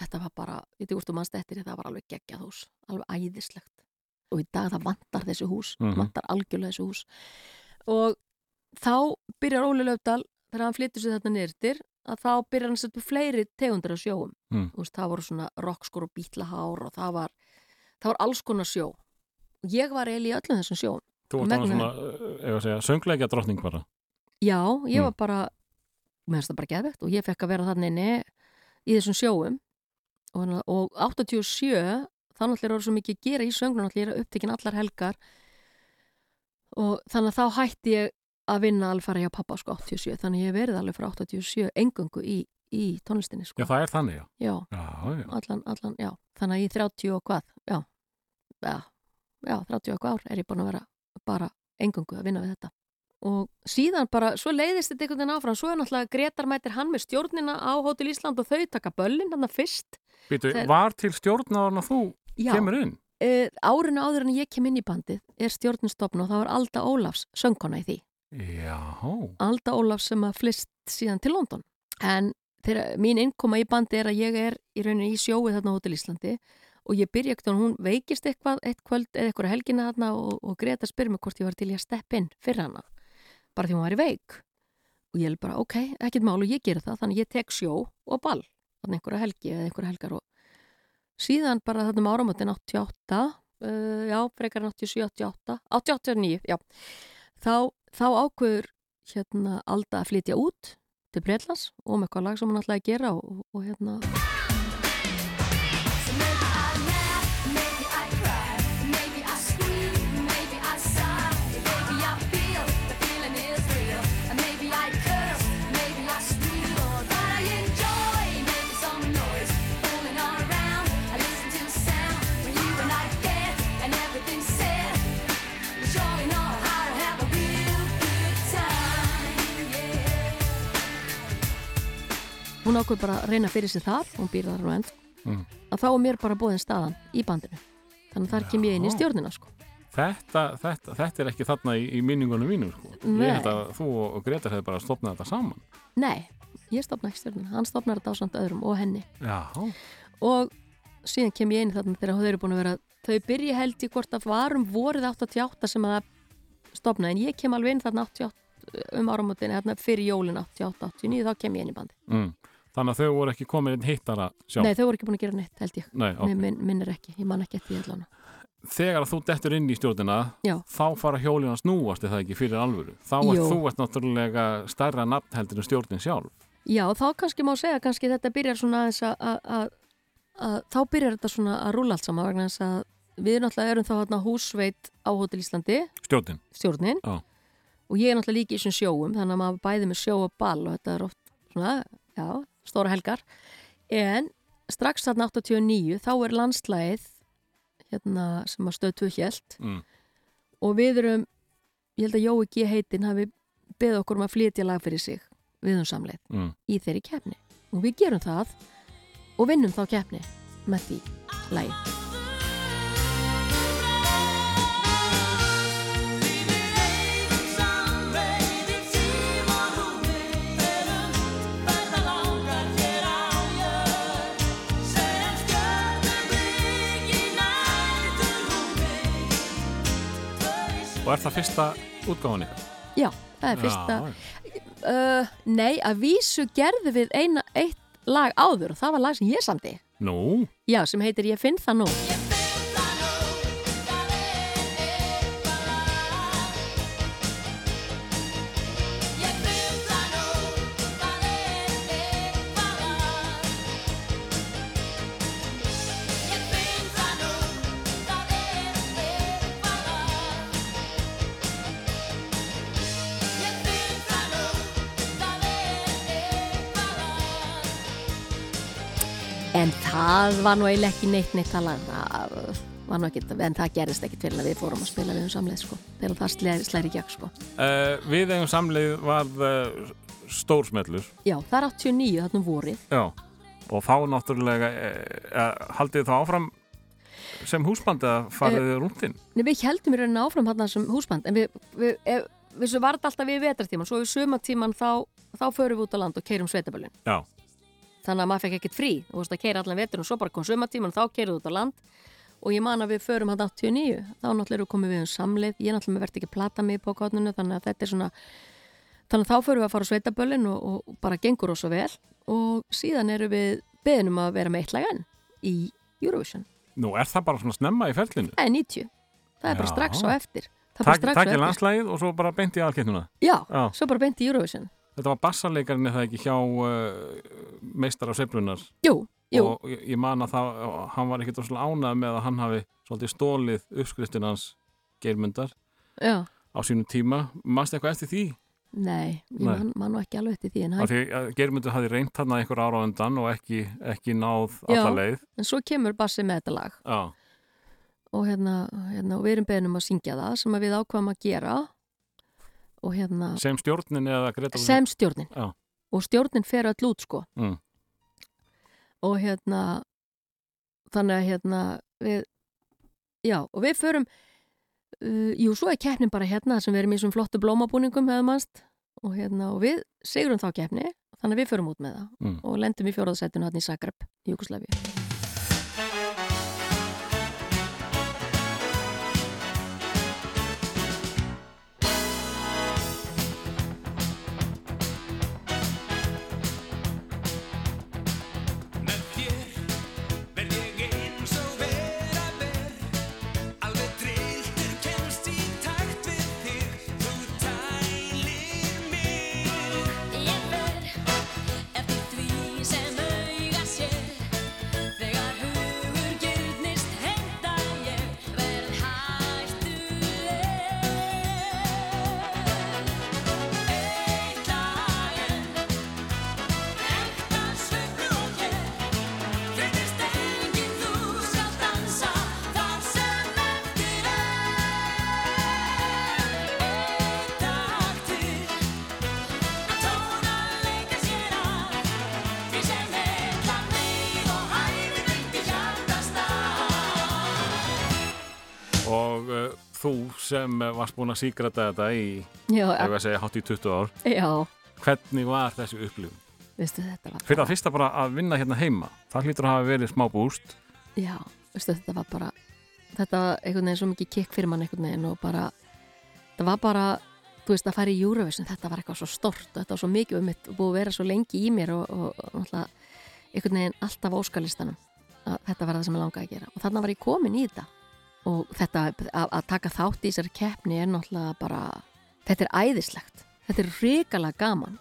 þetta var bara, ég veit úr mannst eftir það var alveg geggjað hús, alveg æðislegt. Og í dag það vantar þessi hús Mhm. vantar algjörlega þessi hús. Og þá byrjar Óli Löfdal þegar hann flyttur sér þetta nýrtir að þá byrjar hann að upp fleiri tegundir af sjóum. Mm. Þú veist, það voru svona rockskor og bítlahár og það var, það var alls konar sjó. Og ég var eiginlega í öllum þessum sjóum Þú varst annars svona, uh, ef að segja, söngleikja drottning bara. já, ég Mm. var bara mér finnst það bara geðvegt og ég fekk að vera þarna inni í þessum sjóum og, og 87 þannig að það er svo mikið að gera í söngnum allir ég er upptekinn allar helgar og þannig að þá hætti ég að vinna alveg fara hjá pappa sko 87 þannig að ég hef verið alveg frá 87 engungu í, í tónlistinni sko Já, það er þannig, já. já, Já, já. allan, allan, já þannig að í 30 og hvað já, já, já 30 og hvað ár er ég búin að vera bara engungu að vinna við þetta. Og síðan bara, svo leiðist þetta einhvern veginn áfram. Svo er náttúrulega Gretar mætir hann með stjórnina á Hótel Ísland og þau taka böllin hann fyrst. Býtu, Þeir- var til stjórnaðan að þú já, kemur inn? uh, árinu áður en ég kem inn í bandið er stjórnistofn og það var Alda Ólafs söngkona í því. Já. Alda Ólafs sem að flist síðan til London. En þegar mín innkoma í bandi er að ég er í rauninni í sjóið þarna á Hótel Íslandi og ég byrja ekkert og hún veikist eitthvað eitt kvöld eða eitthvað helgina þarna og, og Greta spyr mig hvort ég var til í að stepp inn fyrir hana. Bara því hún væri veik. Og ég er bara ok, ekkert mál og ég gera það. Þannig ég tek sjó og ball þannig einhverja helgi eða einhverja helgar og síðan bara þarna um áramöndin 88 uh, já, frekar en 87, 88 88, 89, já. Þá, þá ákveður hérna Alda að flytja út til Breitlands og með eitthvað lag sem hún ætlaði að gera og, og hérna hún ákveður bara að reyna fyrir sig þar hún býr þar nú enn Mm. að þá er mér bara bóðin staðan í bandinu þannig að þar kem ég inn í stjórnina sko. Þetta, þetta, þetta er ekki þarna í, í minningunum mínum, sko. Ég held að þú og og Gretar hefði bara stopnað þetta saman. nei, ég stopna ekki stjórnina hann stopnar þetta á samt öðrum og henni Já. og síðan kem ég inn þarna þegar þau eru búin að vera þau byrja held í hvort að varum vorið 88 sem að það stopna en ég kem alveg inn þarna 88 um áramótin, hérna fyrir jólin 88, 89 þá kem ég inn í bandi Mm. Þannig að þau voru ekki komin inn hittara sjálf. nei, þau voru ekki búin að gera neitt held ég Nei, ok. minn, minn er ekki, ég man ekki eftir því allan þegar þú dettur inn í stjórnina Já. þá fara hjólinn að snúast er það ekki fyrir alvöru þá er þú ert náttúrulega stærra nafn heldur en stjórnin sjálf Já, þá kannski má segja kannski þetta byrjar svona aðeins að, að, að, að þá byrjar þetta svona að rúla allt saman vegna þess að við náttúrulega erum þá hérna húsveit á Hótel Íslandi, stjórnin stjórnin Já. og ég er náttúrulega líka í þessum sjóum þannig að maður bæði með sjó og ball og þetta er oft svona, já, stóra helgar en strax þarna 89 þá er landslægið hérna sem að stöð 2 hjælt mm. og við erum ég held að Jói G. heitin hafi beðið okkur um að flytja lag fyrir sig við um Mm. í þeirri keppni og við gerum það og vinnum þá keppni með því lagi og er það fyrsta útgáfan ykkar? Já, það er fyrsta. Já, uh, Nei, að vísu gerðu við eina, eitt lag áður og það var lag sem ég samdi. Nú, Já, sem heitir Ég finn það nú það var nú eiginlega ekki neitt neitt talað það var nú ekkit, en það gerist ekkit fyrir að við fórum að spila við um samleið sko, þegar það slæri, gegn sko. uh, við eigum samleið var uh, stórsmellur Já, það er 89, þarna um vorið. Já, og þá náttúrulega uh, haldið þá áfram sem húsband eða farið þið rúntinn? Nei, við heldum í rauninni áfram hann sem húsband en við, við, ef, við svo var þetta alltaf við vetartíman svo við sumatíman þá, þá förum við út á land og keirum sveitaböllin. Já, þannig að maður fekk ekkert frí, þú veist að keira allan vetur og svo bara kom sumatíman og þá keirðu út á land og ég man að við förum hann 89 þá náttúrulega erum við komið við um samleið ég náttúrulega verði ekki plata mig på kotnunu þannig að þetta er svona þannig að þá förum við að fara á sveitaböllin og, og bara gengur oss svo vel og síðan erum við beðnum að vera með eitt lag enn í Eurovision nú er það bara svona snemma í ferlinu Það er 90. Það er bara strax á eftir. Takk eftir. landslægið og svo bara beint í aðkettnuna Já, Já. svo bara beint í Eurovision. Þetta var bassarleikarinn eða ekki hjá uh, meistar á sveiflunar Jú, jú, og ég, ég man að það, hann var ekkert svona ánað með að hann hafi svolítið stólið uppskriftin hans geirmyndar já. á sínum tíma Manst eitthvað eftir því? Nei, ég Nei. man, nú ekki alveg eftir því Af því að geirmyndur hafi reynt hann að einhver ára á undan og ekki, ekki náð alla Já. leið en svo kemur bassi með þetta lag Já, og hérna, hérna og við erum beðnum að syngja það sem við ákvæmum að gera og hérna sem stjórnin eða Greta sem stjórnin Já. og stjórnin fer öll út sko Mm. og hérna þannig að hérna við, já og við förum uh, jú svo er keppnin bara hérna sem við erum í þessum flottu blómabúningum hefur mannst og hérna og við sigurum þá keppni þannig að við förum út með það Mm. og lendum í fjóraðsættinu hann í Zagreb í sem uh, varst búin að síkrata þetta í, já, ef að segja, hátt í 20 ár. Já, hvernig var þessi upplifun? veistu þetta var Fyrir að fyrsta bara að vinna hérna heima það hlýtur að hafa verið smá búst. Já, veistu, þetta var bara þetta var einhvern veginn svo mikið kikk fyrir mann einhvern veginn og bara það var bara, þú veist, að fara í Eurovision þetta var eitthvað svo stort og þetta var svo mikið um mitt og búið að vera svo lengi í mér og, og, og náttúrulega einhvern veginn alltaf óskalistanum að þetta var það sem ég langaði að gera. Og þarna var ég komin í þetta og þetta að, að taka þátt í þessari keppni er náttúrulega bara þetta er æðislegt, þetta er ríkalega gaman.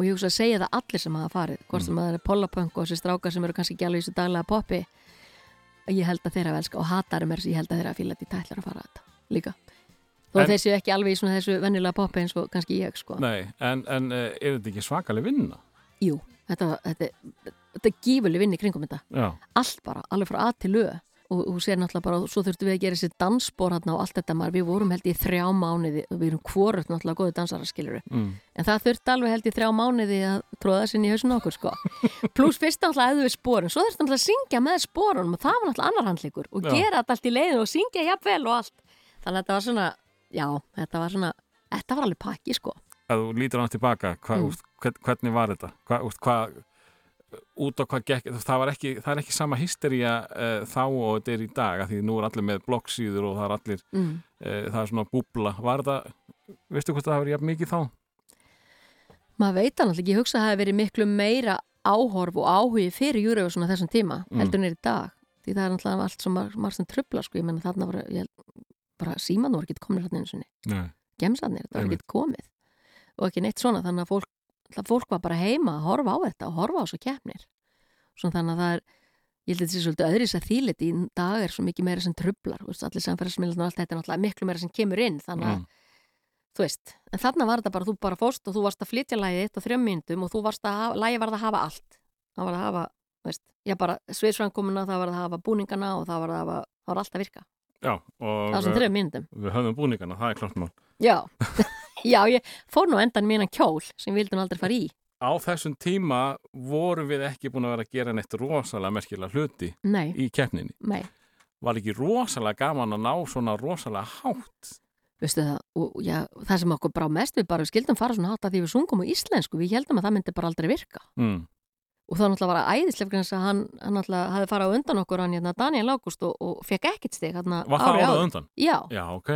Og ég hugsa að segja það allir sem hafa farið, hvort sem það er pollapunk og þessi strákar sem eru kannski alveg í þessu daglega poppi. Ég held að þeirra velska og hatarum er ég held að þeirra fíla þetta í tætlar að fara að þetta líka. Þó En- þessi ekki alveg í svona þessu vennilega poppi eins og kannski ég sko. Nei, en, en eh, er þetta ekki svakaleg vinna? Jú, þetta, þetta, þetta er gífuleg vinn í kringum þetta. Já, allt bara, alveg frá að til lög og þú sér náttúrulega bara, svo þurftum við að gera þessi dansspor hérna og allt þetta maður, við vorum held í þrjá mánuði við erum hvorut náttúrulega góði dansara skiluru mm. en það þurfti alveg held í þrjá mánuði að tróða sinni í hausin okkur sko. *laughs* Pluss fyrst náttúrulega eða við sporin, svo þurfti náttúrulega að syngja með sporunum og það var náttúrulega annar handleikur og gera þetta allt í leiðinu og syngja jafnvel og allt. Þannig að þetta var svona, já, þetta var svona þetta var pakki sko. Að þú lítur hann tilbaka hva, Mm. úst, hvern, hvernig var þetta? Hva, úst, hva, út á hvað gekk það, var ekki, það er ekki sama hystería uh, þá og þetta er í dag því nú er allir með bloggsíður og það er allir mm. uh, það er svona búbla var þetta, veistu hvort það var jafn mikið þá? maður veit hann alltaf ekki, ég hugsa að það hefði verið miklu meira áhorf og áhugi fyrir Eurovision á þessum tíma, Mm. heldur nýri dag því það er alltaf allt sem marg, marg sem trubla sko, ég menna þarna var, ég, bara síman voru ekki komin hérna eins og Nei. gemsarnir, þetta var ekki komið og ekki neitt svona, þannig að fólk, alltaf fólk var bara heima að horfa á þetta og horfa á þessu keppnir. Svona þannig að það er ég held að þetta sé svolítið öðris að þýlit í dag er svo mikið meira sem trublar, veist, allir samfæðarsmiðlun og allt þetta er náttúrulega miklu meira sem kemur inn þannig að Mm. þú veist, en þarna var þetta bara þú bara fórst og þú varst að flytja lægið þitt á þrjum myndum og þú varst að lægið varð að hafa allt. Það var að hafa, veist, já bara sviðsframkomuna, það var að hafa búningana og það var að hafa, það var allt að virka. Já, og það var myndum við höfðum búningana, það er klart mál. Já, *laughs* já, ég fór nú endan mínan kjól sem við vildum aldrei fara í Á þessum tíma vorum við ekki búin að vera að gera neitt rosalega merkilega hluti nei, í keppninni. nei, Var ekki rosalega gaman að ná svona rosalega hátt? veistu það og, já, það sem okkur brá mest við bara við skildum fara svona hátt að því við sungum á íslensku við heldum að það myndi bara aldrei virka Mm. og það náttúrulega var æðislega vegna þess að hann, hann náttúrulega hafði farið á undan okkur hann hérna Daniel Ágúst og, og fekk ekkert stig hann Var það árað undan? Já, Já, ok.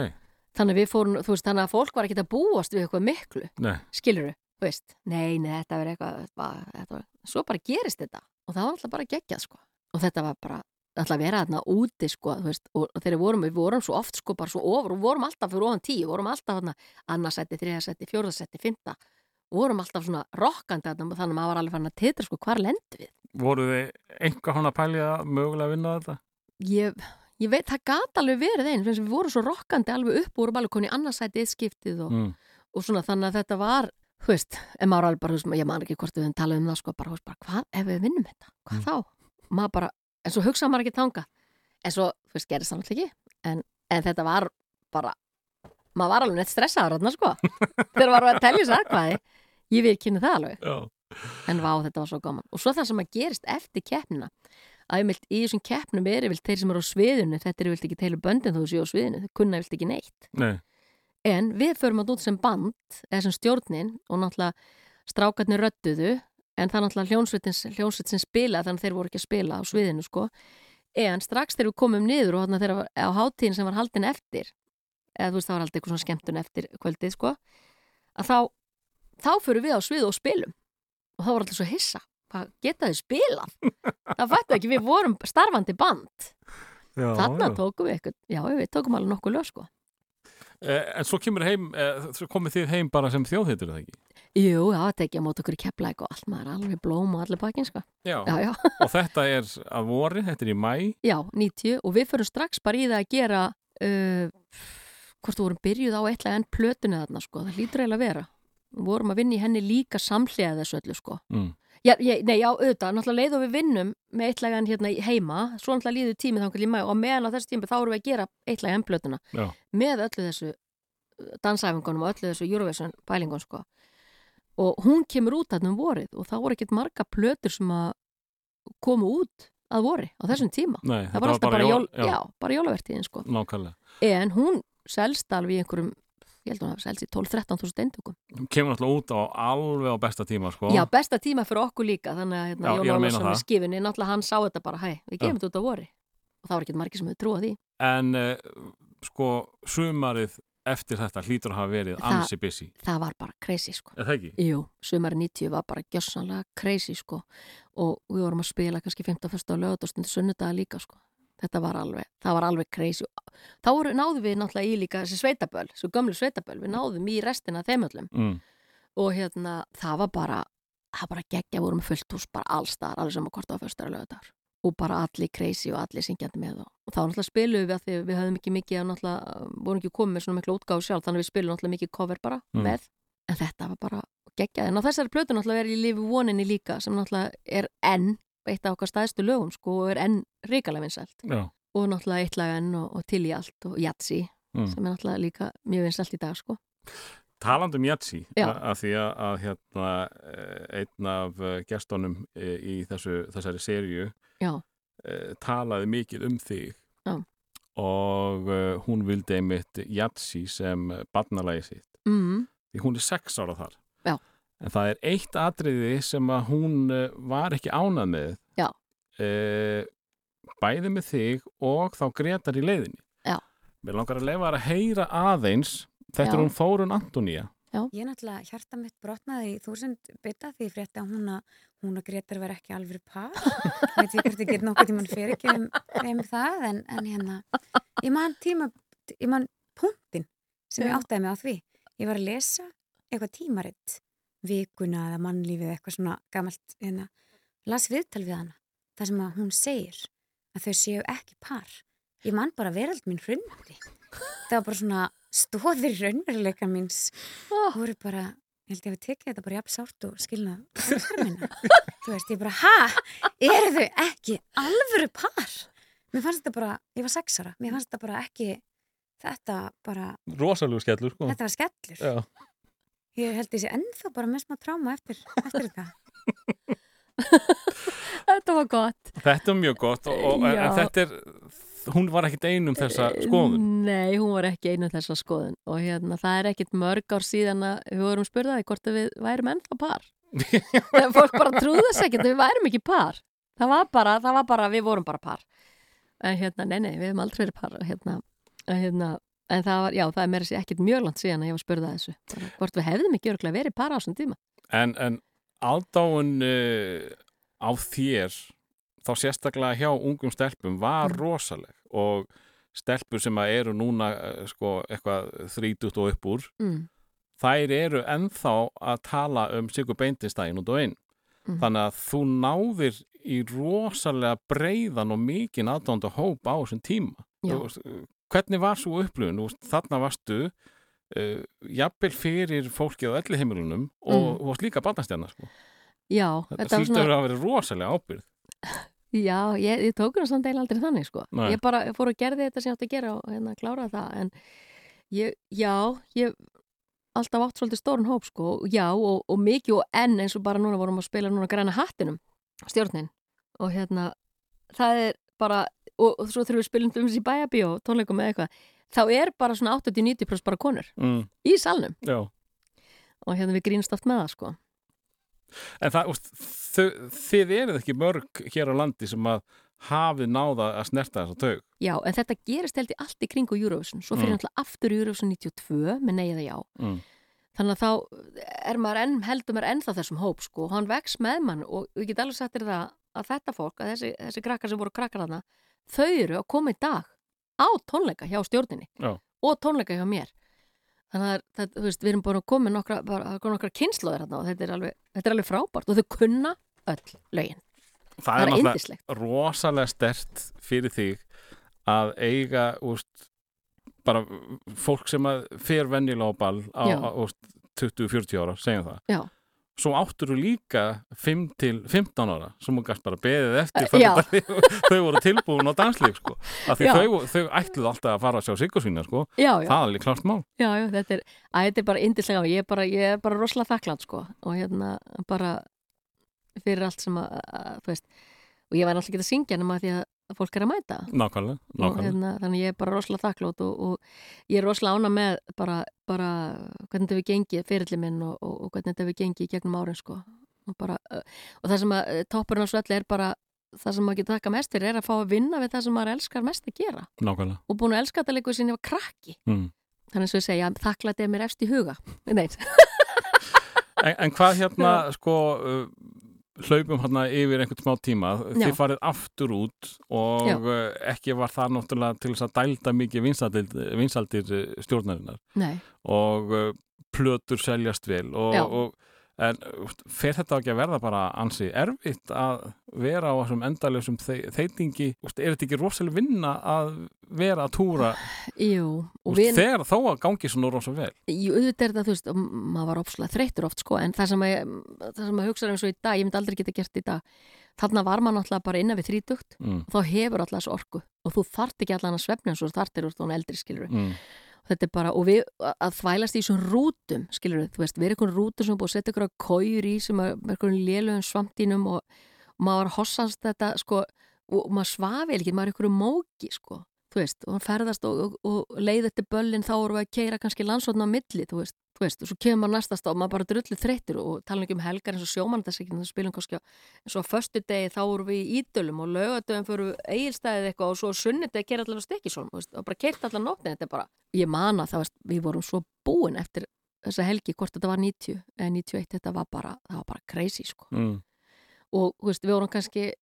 Þannig að við fórum, þú veist, þannig að fólk var ekkert að búast við eitthvað miklu, Nei, skilur þú veist, nei, nei, þetta verður eitthvað, bara, þetta var, svo bara gerist þetta. Og það var alltaf bara geggjað, sko, og þetta var bara, alltaf vera þarna úti, sko, veist, og, og þegar við vorum, við vorum svo oft, sko, bara svo ofur, og vorum alltaf fyrir ofan tíu, vorum alltaf þarna, annarsætti, þriðarsætti, fjórðarsætti, fymta, vorum alltaf svona rokkandi þarna, þannig að maður var alveg fann að titra, sko, hvar lendu við? voru þið einhver hann að pælja að mögulega vinna þetta? Ég, ég veit, það gat alveg verið einn, við vorum svo rokkandi alveg upp, vorum alveg koni annarsætti eitt skiptið og, Mm. og svona þannig að þetta var þú veist, en maður alveg bara, veist, ég man ekki hvort við höfum talað um það, sko, bara, veist, bara, hvað ef við vinnum þetta, hvað Mm. þá? Maður bara, en svo hugsaði maður ekki þanga en svo, þú veist, gerist það náttúrulega ekki en, en þetta var bara maður var alveg neitt stressaður þarna, sko *laughs* þegar maður var að telja sér aðkvæði ég vil kynna það alveg, Já. en vá, þetta var svo gaman og svo það sem að gerist eftir keppnina vilt, í þessum keppnum er vilt þeir sem eru á sviðinu, þetta eru vilt ekki teilu böndin þú séu á sviðinu, þau kunna vilt ekki neitt Nei, En við förum að út sem band, eða sem stjórnin og náttúrulega strákarnir röttuðu en það náttúrulega hljónsveitin, hljónsveit sem spilaði þannig að þeir voru ekki að spila á sviðinu sko. En strax þegar við komum niður og þegar á hátíðin sem var haldin eftir, eða þú veist það var alltaf eitthvað skemmtun eftir kvöldið sko, þá, þá förum við á sviðu og spilum og þá var alltaf svo hissa. Hvað geta þau spilað? það fættu ekki, við vorum starfandi band. já, Þarna já. tókum við eitthvað, já við tókum alveg nokkuð lög sko. Eh, En svo kemur heim, eh, komið þið heim bara sem þjóðheitur, eða ekki? Jú, já, þetta ekki að móta okkur í kepplæk og allt maður alveg blóm og allir bakinn, sko. Já. Já, já, Og þetta er að vori, þetta er í mæ. já, 90 og við förum strax bara í það að gera uh, hvort þú vorum byrjuð á eitthvað enn plötunu þarna, sko, það lítur eiginlega að vera. Vorum að vinna í henni líka samhlega þessu öllu, sko. Mm. Já, ég, nei, já, auðvitað, náttúrulega leið og við vinnum með enn hérna heima, svo náttúrulega líður tímið þangar í mæ og meðan á þessu tímið þá erum við að gera eitthvað enn plötuna Já. með öllu þessu uh, dansæfingunum og öllu þessu Eurovision pælingun, sko. Og hún kemur út þarna um vorið og þá voru ekkert marga plötur sem að komu út að vori á þessum tíma. Nei, Það var alltaf bara, jól, bara jólavertíðin, sko. nákvæmlega. En hún selst alveg í einhverjum, ég held að hún hafi selst í 12-13 þúsund eintökum. Kemur náttúrulega út á alveg á besta tíma, sko. Já, besta tíma fyrir okkur líka, þannig að hérna, Jón Ólafsson í skifinni, náttúrulega hann sá þetta bara, hæ, við gefum þetta út á vori. Og það var ekki margir sem hefur trúið því. En uh, sko, sumarið eftir þetta hlýtur að hafa verið Það- ansi busy. Það var bara crazy, sko. Er það ekki? Jú, sumari 90 var bara gjössanlega crazy, sko. Og við vorum að spila kannski 15. fyrsta og lögadastundu sunnudaga líka, sko. Þetta var alveg, það var alveg crazy. Þá voru, náðum við náttúrulega í líka þessi sveitaböl, þessu gömlu sveitaböl við náðum í restina þeim öllum. Mm. og hérna, það var bara það bara geggja, vorum með fullt hús bara allstar, alveg sem að hvort á föstar að lögðar og bara allir crazy og allir syngjandi með og, og þá náttúrulega spilum við að því við höfum ekki mikið að náttúrulega, vorum ekki komið með svona miklu útgáðu sjálf, þannig við spilum náttúrulega mikið cover bara Mm. með, en þetta var bara geggjað, en á þessari plötu náttúrulega verið í lifi voninni líka, sem náttúrulega er enn eitt af okkar staðstu lögum, sko, og er enn ríkalega vinsælt Já. og náttúrulega eitt lag enn og, og til í allt og Jatsi, Mm. sem er náttúrulega líka mjög vinsælt í dag, sko. Talandi um Jatsi, að því að, að hérna, eh, einn af eh, gestunum eh, í þessu, þessari seríu Já, talaði mikið um þig Já. og hún vildi einmitt Jatsi sem barnalagi sitt mm, því hún er sex ára þar Já. En það er eitt atriði sem að hún uh, var ekki ánað með Já. uh, bæði með þig og þá Gretar í leiðinni Já. Mér langar að lefa að heyra aðeins þetta Já. er hún Þórun Antonía Ég náttúrulega, hjarta mitt brotnaði í þúsund bytta því ég frétti að hún að hún og Gretar var ekki alveg par *laughs* veit ég hvort ég get nokkuð tímann fyrir ekki um það en, en hérna ég man tíma, ég man punktin sem ég Já. áttaði mig á því ég var að lesa eitthvað tímaritt vikuna eða mannlífið eitthvað svona gamalt hérna, las viðtal við hana þar sem að hún segir að þau séu ekki par. Ég man bara verald mín hrundi það var bara svona stóðir raunveruleika míns. Oh. voru bara, ég held ég að við tekið þetta bara jafn sárt og skilna *laughs* þú veist, ég bara, ha, eru þau ekki alvöru par? Mér fannst þetta bara, ég var sex ára mér fannst þetta bara ekki þetta bara, Rosalegu skellur sko. Þetta var skellur. Já. Ég held sé ennþá bara með smá tráma eftir, eftir þetta *laughs* þetta var gott. Þetta er mjög gott og, og, en, þetta er hún var ekkit einum þessa skoðun Nei, hún var ekki einu þessa skoðun og hérna, það er ekkit mörg ár síðan að við vorum spurðaði hvort við værum ennþá par. *laughs* Þegar fólk bara trúði þess ekki að við værum ekki par. Það var bara, það var bara, við vorum bara par. En hérna, nei, nei, við hefum aldrei verið par. Hérna, en hérna, en það var, já, það er meira sér ekkit mjög langt síðan að ég var spurðað þessu. Bara, hvort við hefðum ekki örgulega verið par á þessum tíma. En, en aðdáun uh, á þér þá sérstaklega hjá ungum stelpum var Mm. rosaleg og stelpur sem að eru núna uh, sko eitthvað þrítut og upp úr Mm. þær eru ennþá að tala um Sigur Beindinstægin út og inn Mhm. þannig að þú náðir í rosalega breiðan og mikinn aðdánda hóp á þessum tíma Já. Hvernig var svo Þú veist, þarna varstu uh, jafnvel fyrir fólkið á elli heimilunum og Mm. varst líka barnastjarnar sko. Já, þetta hlýtur svona... að vera rosalega ábyrð *laughs* Já, ég, ég tók hún samt eiginlega aldrei þannig sko. Nei. Ég bara fór að gerði þetta sem ég átti að gera og hérna kláraði það en ég, já, ég alltaf átt svolítið stórun hóp sko, já og, og mikið og enn eins og bara núna vorum að spila núna græna hattinum, stjórnin og hérna, það er bara, og, og svo þegar við spilum um þessi bæjabíó, tónleikum eða eitthvað þá er bara svona 80-90% bara konur mm, í salnum Já. og hérna við grínst oft með það sko. En það, þau, þið eruð ekki mörg hér á landi sem að hafið náða að snerta þessa taug. Já, en þetta gerist held í allt í kringu Eurovision, svo fyrir Mm. náttúrulega aftur í Eurovision 92 með nei eða já Mm. þannig að þá er maður enn, heldur maður ennþá þessum hóp sko, hann vex með mann og við getum alveg sagt þér það að þetta fólk, að þessi, þessi krakkar sem voru krakkar hana, þau eru að koma í dag á tónleika hjá stjórninni Já. og tónleika hjá mér þannig að það, veist, við erum búin að koma nokkra, bara, nokkra kynnslóðir hérna og þetta er, alveg, þetta er alveg frábært og þau kunna öll lögin Það, Það er náttúrulega rosalega stert fyrir þig að eiga úst, bara fólk sem fer venjulega á ball á, á, úst, 20-40 ára, segjum það. Já. Svo áttur þú líka 5 til 15 ára sem hún gæst bara beðið eftir Eh, *laughs* þau, voru tilbúin á danslíf sko. þau, þau ætluð alltaf að fara að sjá sigursvína sko. Það er alveg klart mál. Já, já, þetta er, að þetta er bara indislega, ég er bara, ég er bara rosalega þakklátt, sko, og hérna, bara fyrir allt sem að, að og ég væri alltaf ekki að syngja nema því að fólk er að mæta. Nákvæmlega, nákvæmlega. hérna, þannig ég er bara rosalega þakklátt og, og ég er rosalega ána með bara, bara hvernig þetta við gengið, fyrirli minn og, og, og hvernig þetta við gengið gegnum árin, sko. Og, bara, og það sem að toppurinn á svelli er bara, það sem maður getur þakka mest fyrir er að fá að vinna við það sem maður elskar mest að gera Nákvæmlega. og búin að elska þetta líka sinni var krakki. Mm. Þannig að svo ég segja, þakklætt er mér efst í huga. *laughs* En, en hvað hérna, sko, uh, hlaupum hérna yfir einhvern smá tíma. Þið farið aftur út og Já. uh, ekki var það náttúrulega til þess að dælda mikið vinsaldir, vinsaldir uh, stjórnarinnar. Nei, og uh, plötur seljast vel og, og en fer þetta ekki að verða bara ansi erfitt að vera á þessum endalöfsum þeitingi, er þetta ekki rosalega vinna að vera að túra? Jú við, þegar þó að gangi svona rosa vel. Jú, auðvitað er þetta, þú veist, maður var opslega þreyttur oft, sko, en það sem að, það sem að hugsa eins og í dag, ég myndi aldrei geta gert í dag. Þarna var maður náttúrulega bara innan við þrítugt mm. þá hefur alltaf þessu orku og þú þart ekki allan að svefna eins og þartir úr þóna eldri skilur Mm. Þetta er bara, og við að þvælast í þessum rútum, skilur þú veist, við erum einhvern rútum sem er búið að setja að kójur í sem er einhvern lélögum svamtínum og, maður hossast þetta, sko og maður svafi ekki, maður er einhverju móki, sko, þú veist, og hann ferðast og, og, og leið þetta böllin, þá erum við að keira kannski landsvotna á milli, þú veist, þú veist, og svo kemur maður næstast og maður bara drullu þreyttur og tala ekki um helgar eins og sjómandasekinn, það spilum kannski á eins og á föstu degi þá erum við í ídölum og laugadöfum fyrir eigilstæðið eitthvað og svo sunnudegi keira allar á stekisólm og bara keirt allar nóttin, þetta er bara ég man að það var, við vorum svo búin eftir þessa helgi, hvort þetta var 90 eða 91, þetta var bara, það var bara crazy sko. Mm. og þú veist, við vorum kannski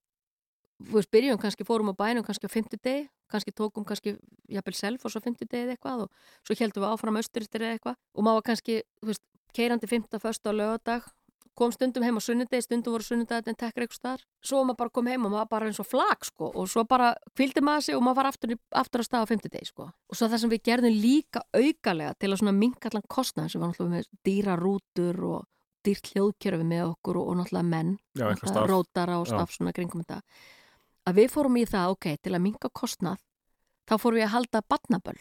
þú veist, byrjum kannski, fórum á bænum kannski á 50 degi, kannski tókum kannski jafnvel self og svo 50 degi eða eitthvað og svo heldum við áfram austuristir eða eitthvað og maður kannski, þú veist, keirandi 5. först á lögadag, kom stundum heim á sunnudegi, stundum voru sunnudegi en tekkar eitthvað staðar, svo maður bara kom heim og maður bara eins og flag sko og svo bara kvildi maður sig og maður var aftur, aftur á stað á 50 degi sko og svo það sem við gerðum líka aukalega til að svona minkallan kostnað sem var náttúrulega með dýra rútur og dýrt hljóðkjörfi með okkur og, og náttúrulega menn náttúrulega starf. rótara og Já. staf svona kringum þetta að við fórum í það, ok, til að minka kostnað þá fórum við að halda badnaböll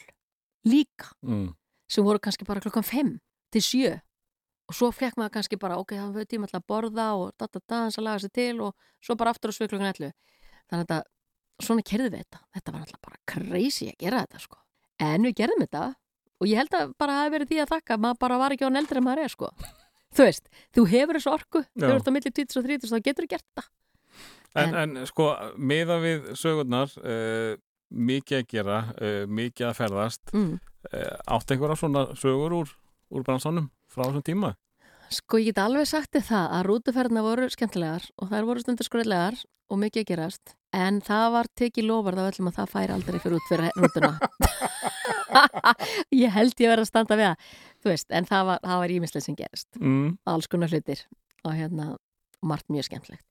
líka, Mm. sem voru kannski bara klokkan 5 til 7 og svo fekk maður kannski bara, ok, það var tíma til að borða og da, da, da, hans að laga sér til og svo bara aftur á svið klokkan 11 þannig að þetta, svona kerði við þetta þetta var alltaf bara crazy að gera þetta sko. en við gerðum þetta og ég held að bara hafi verið því að þakka maður bara var ekki á eldri en maður er sko. *laughs* þú veist, þú hefur þessu orku Já. þú ert á milli 20 og 30 þá getur þú gert þetta En, en sko, miða við sögurnar, uh, mikið að gera, uh, mikið að ferðast, mm. uh, átt einhverja svona sögur úr, úr bransanum frá þessum tíma? Sko ég get alveg sagt þið það að rútuferðina voru skemmtilegar og þær voru stundur skröðlegar og mikið að gerast en það var tekið lofar þá öllum að það færi aldrei fyrir út fyrir rútuna *laughs* ég held ég verið að standa við það þú veist, en það var, var ímislega sem gerist Mm. alls konar hlutir og hérna, margt mjög skemmtlegt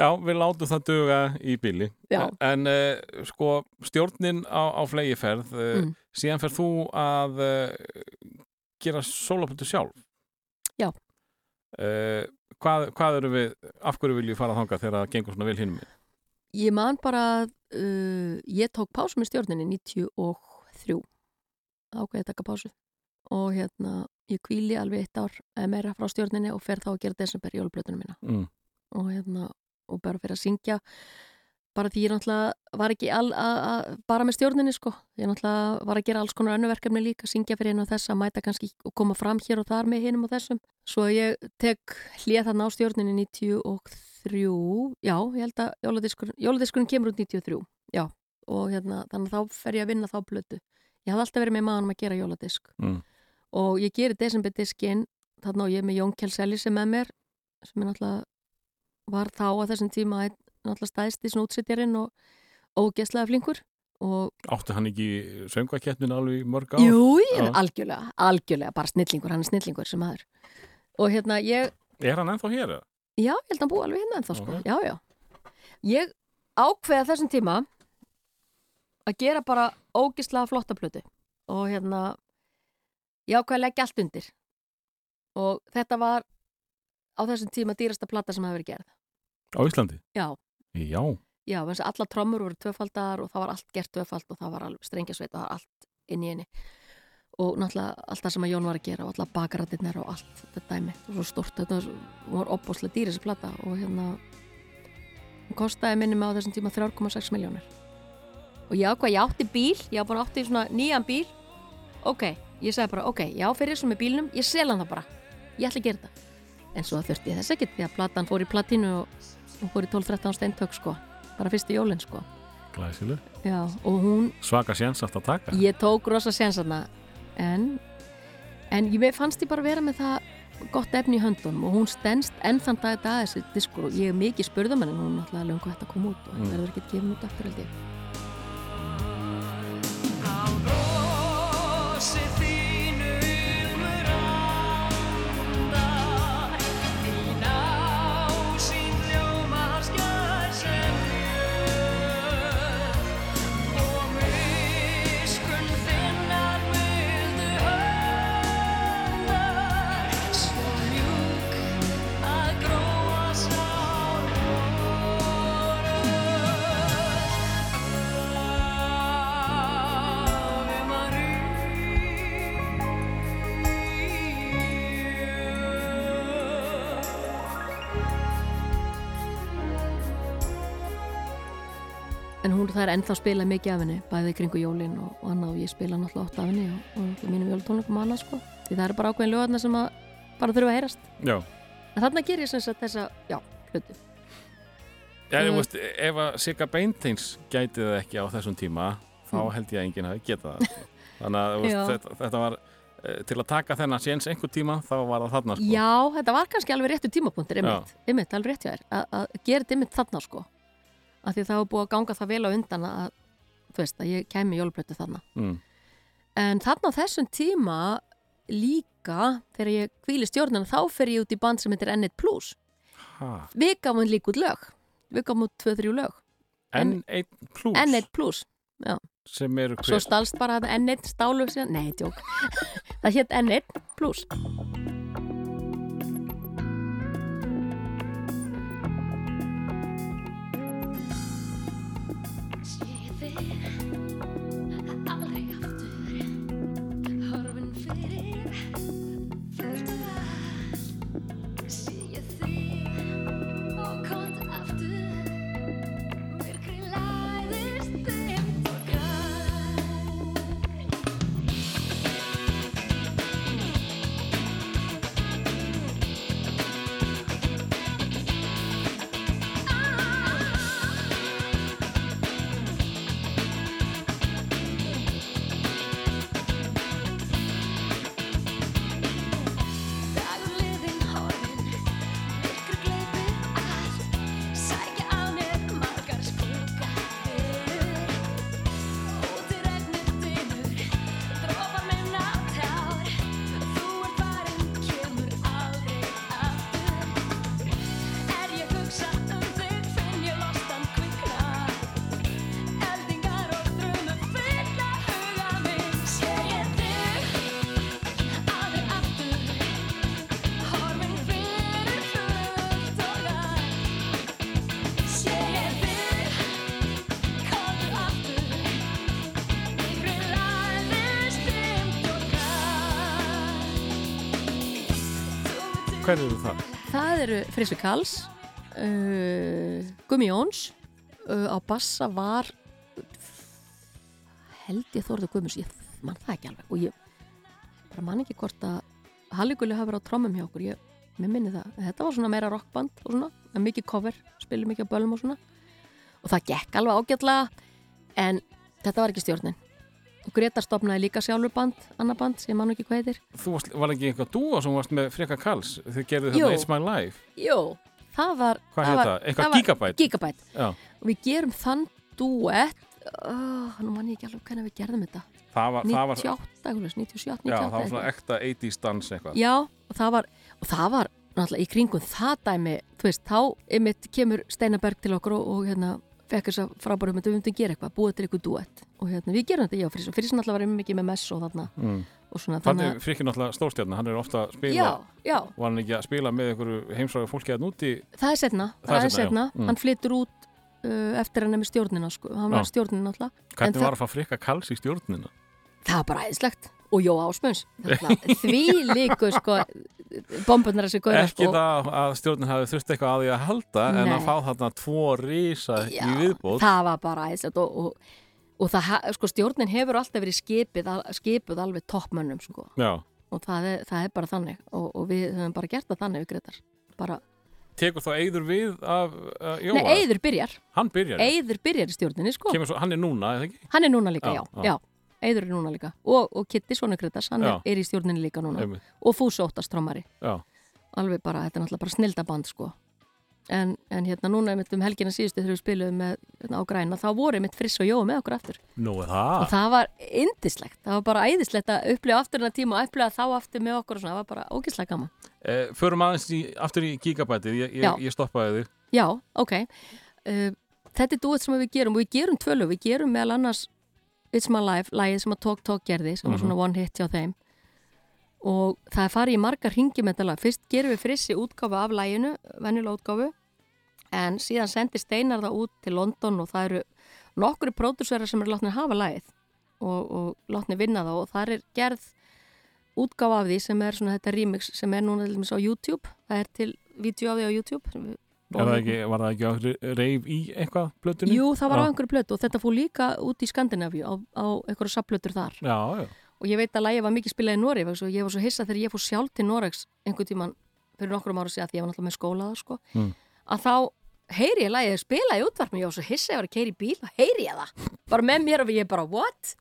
Já, við látum það duga í bíli. Já. En uh, sko, stjórnin á, á flegiferð, uh, Mm. síðan fer þú að uh, gera sólapötu sjálf. Já. Hvað, hvað eru við, af hverju viljum við fara þangað þegar það gengur svona vel hinum? Ég man bara að ég tók pásu með stjórninni 93 ákveði að taka pásu og hérna ég kvíli alveg eitt ár meira frá stjórninni og fer þá að gera desember jólablötunum mína Mm. og hérna og bara fyrir að syngja bara því ég náttúrulega var ekki al, a, a, bara með stjórninni sko. Ég náttúrulega var að gera alls konar önnu verkefni líka syngja fyrir hinn og þess að mæta kannski og koma fram hér og þar með hinnum og þessum. Svo ég tek hlið þarna á stjórninni 93 já, ég held að jóladiskurinn jóladiskurinn kemur út 93 já, og hérna, þannig að þá fer ég að vinna þá blötu ég hafði alltaf verið með maðanum að gera jóladisk. Mm. og ég gerir desemberdiskinn þarna og ég er með Jón Kjell Selli sem með mér sem er náttúrulega var þá að þessum tíma náttúrulega stæðst í snútsitjarinn og ógeðslega flinkur og Áttu hann ekki söngvakeppnin alveg mörg ár? jú, ég, algjörlega, algjörlega bara snillingur, hann er snillingur sem aður og hérna ég, Er hann ennþá hér? já, ég held að hann búi alveg hérna ennþá sko, Ok. já, já ég ákveða þessum tíma að gera bara ógeðslega flotta plötu og hérna ég ákveða að leggja allt undir og þetta var á þessum tíma dýrasta plata sem hafi verið gerð Á Íslandi? já, Já. já, þess að alla trommur voru tvöfaldar og það var allt gert tvöfald og það var strengjasveit og það var allt inn í henni. Og náttúrulega allt það sem að Jón var að gera og alla bakarættirnir og allt þetta dæmi. Og svo stort, þetta var, opbóðslega dýr þessi plata. Og hérna hún kostaði minni mig á þessum tíma 3,6 miljónir og ég ákvað, ég átti bíl ég á bara átti svona nýjan bíl. Ok, ég sagði bara, ok, ég á fyrir þessu með bílnum ég sel hann það bara, ég ætla að gera þetta en svo þurfti ég þess ekkert því að platan fór í platinu og hún fór í 12-13 steintök sko, bara fyrstu jólin sko Glæsileg. já, hún Svaka séns aftur að taka. ég tók rosa sénsarna en en ég fannst ég bara vera með það gott efni í höndunum og hún stendst enn þann dag að þessi diskur og ég er mikið spurðum henni, hún er náttúrulega löngu hægt að koma út og Mm. mm. verður ekki gefin út aftur held ég. Hún það er ennþá spilað mikið af henni, bæði í kringu jólin og, og annað og ég spila náttúrulega oft af henni og, og mínum jólutónleikum og annað sko. Því það eru bara ákveðin lögarna sem að bara þurfa að heyrast. Já, En þarna ger ég sem sagt þessa, já, hluti. Já, ég veist, ef að Sigga Beinteins gæti það ekki á þessum tíma þá Mm. held ég að enginn hafi getað það sko. *laughs* þannig að veist, þetta, þetta var eh, til að taka þennan séns einhver tíma þá var það þarna sko. Já, þetta var kannski alveg réttu tímapunktur, einmitt, einmitt, alveg rétt hjá þér, að, gera þetta einmitt þarna sko. Af því það var búið að ganga það vel á undan að, þú veist, að ég kæmi jólblötu þarna. mm. En þarna á þessum tíma líka, þegar ég kvíli stjórnina, þá fer ég út í band sem heitir N1 Plus. ha, Við gáum líka út lög, við gáum út 2-3 lög. N1 Plus N1 Plus, já. sem eru Svo hver stalst bara þetta N1 stálu síðan, nei, tjók. *laughs* það hétt N1 Plus. Það eru Frissi Kals, uh, Gumi Jóns, uh, á bassa var held ég Þórður Guðmus, ég mann það ekki alveg. Og ég bara man ekki hvort að Halligulli hafa verið á trommum hjá okkur, ég, mér minni það, þetta var svona meira rockband og svona, en mikið cover, spilum mikið á bölum og svona. Og það gekk alveg ágætlega en þetta var ekki stjórnin og Gretar stopnaði líka sjálfur band, annar band sem man ekki hvað heitir Þú varst, var ekki einhver dúa sem varst með Freka Karls þið gerðu Jú. þetta It's My Life Jú, það var Hvað heit það? Eitthvað Gigabyte? Gigabyte og við gerum þann duett oh, nú man ég ekki alveg hvernig við gerðum þetta það var, það var 98, eitthvað, 97, 98 Já, það var eitthvað. svona ekta 80s dans eitthvað Já, og það var og það var náttúrulega í kringum það dæmi þú veist, þá kemur Steinaberg til okkur og, og hérna fekk þess að frábærum að við myndum gera eitthvað, búið til eitthvað duett og hérna við gerum þetta, já, fyrir fyrir náttúrulega var mikið með mess og þarna mm. og svona Þannig þannig er Freki náttúrulega stórstjarnar, hann er ofta að að spila já, já, og hann ekki að spila með einhverju heimsræðu fólki að núti það er setna, Það er það er setna já. Mm. hann flyttur út uh, eftir hann er með stjórnina sko, hann var Já. stjórnin náttúrulega En Hvernig það- var að fá Freka Karls í stjórnina? það var bara æðislegt og Jó Ásmunds því líku sko bombunar þessi góður Ekki það að stjórnin hafi þurft eitthvað að því að halda en Nei. að fá þarna tvo rísa í viðbót það var bara æðislegt og, og, og það, sko, stjórnin hefur alltaf verið skipið, skipuð alveg toppmönnum sko. Já, og það er, það er bara þannig og, og við höfum bara gert það þannig við Gretar bara, tekur þá Eyður við af uh, Jóa? nei, Eyður byrjar Hann byrjar, Eyður byrjar í stjórninni sko Kemur svo, hann er núna, eða ekki? hann er núna líka, Já, já, já. Já. Eyður er núna líka. Og, og Kitty, svona Gretars, hann er, er í stjórninni líka núna. Einmitt. og Fúsi Óttast trómari alveg bara, þetta er náttúrulega bara snildaband sko. En, en hérna núna um helgina síðustu þegar við spiluðum með, hérna, á græna þá voru einmitt friss og jói með okkur aftur. Nú er og það. það var indislegt, það var bara æðislegt að upplifa aftur hennar tíma og upplifa þá aftur með okkur og svona, það var bara ógislega gaman. Eh, förum aðeins í, aftur í gigabætið, ég, ég, ég stoppaði þig. Já, ok. Uh, Þetta er duett sem við gerum og við gerum tvölu, við gerum meðal annars It's My Life, lagið sem að Talk Talk gerði sem var Mhm. svona one hit hjá þeim. Og það farið í margar ringi með þetta lag. Fyrst gerum við frissi útgáfu af laginu venjulega útgáfu en síðan sendir Steinar það út til London og það eru nokkru pródúsörar sem eru látnir hafa lagið og, og látnir vinna það og það er gerð útgáfa af því sem er svona þetta remix sem er núna til dæmis á YouTube. Það er til vídeo af því á YouTube það ekki, var það ekki á reif í eitthvað plötunni? Jú, það var á einhverju plötu og þetta fór líka út í Skandinavíu á, á einhverju sapplötur þar Já, já. og ég veit að lægi var mikið spilað í Noreg og ég var svo hissa þegar ég fór sjálf til Noregs einhvern tíman fyrir nokkrum ára síðan því ég var náttúrulega með skólaða sko, Mm. að þá heyri ég lægið spila í útvarpinu og ég var svo hissa ég var að keira í bíl og heyri ég það bara með mér og ég bara what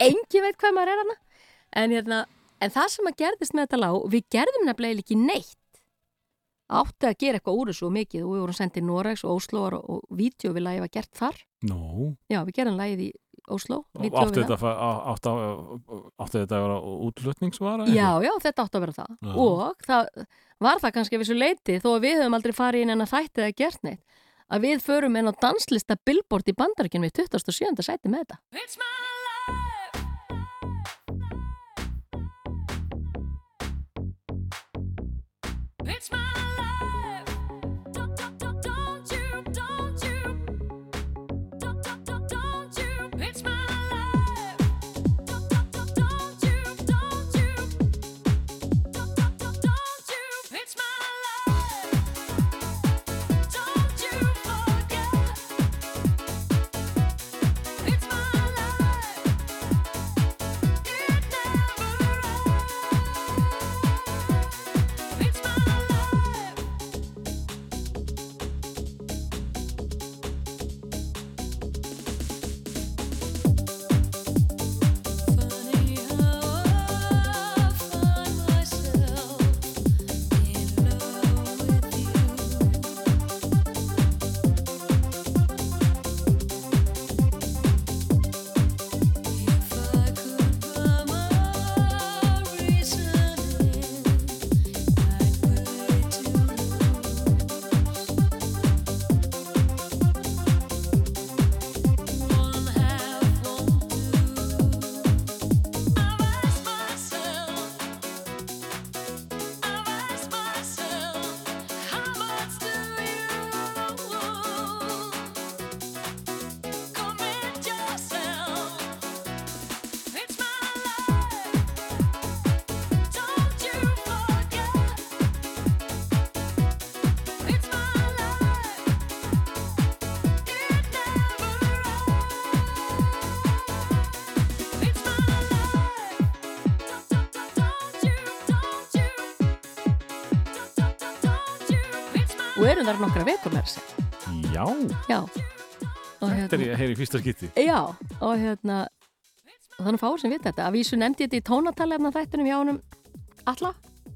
engin veit hvað maður er hana en, hérna, en það sem að gerðist með þetta lag við gerðum nefnilega ekki neitt átti að gera eitthvað úr þessu og mikið og við vorum sendið Noregs og Óslóar og, og vídeo við lagið var gert þar Nú. Já, við gerum lagið í Ósló Átti við þetta, að fa- á- átti, að- átti þetta að vera útflutningsvara? Já, já, þetta átti að vera það Já. og það var það kannski að vissu leiti þó að við höfum aldrei farið inn en að þætti eða gert neitt að við förum inn á danslista billboard í bandaríkjum við 27. sæti með þetta It's my life. Þar nokkra vekur með þessi Já, Já. Og þetta er ég að heyra í fyrsta skipti. Já, og hérna og þannig fáur sem við þetta. Að vísu nefndi ég þetta í tónatalefna þættunum hjá honum Alla,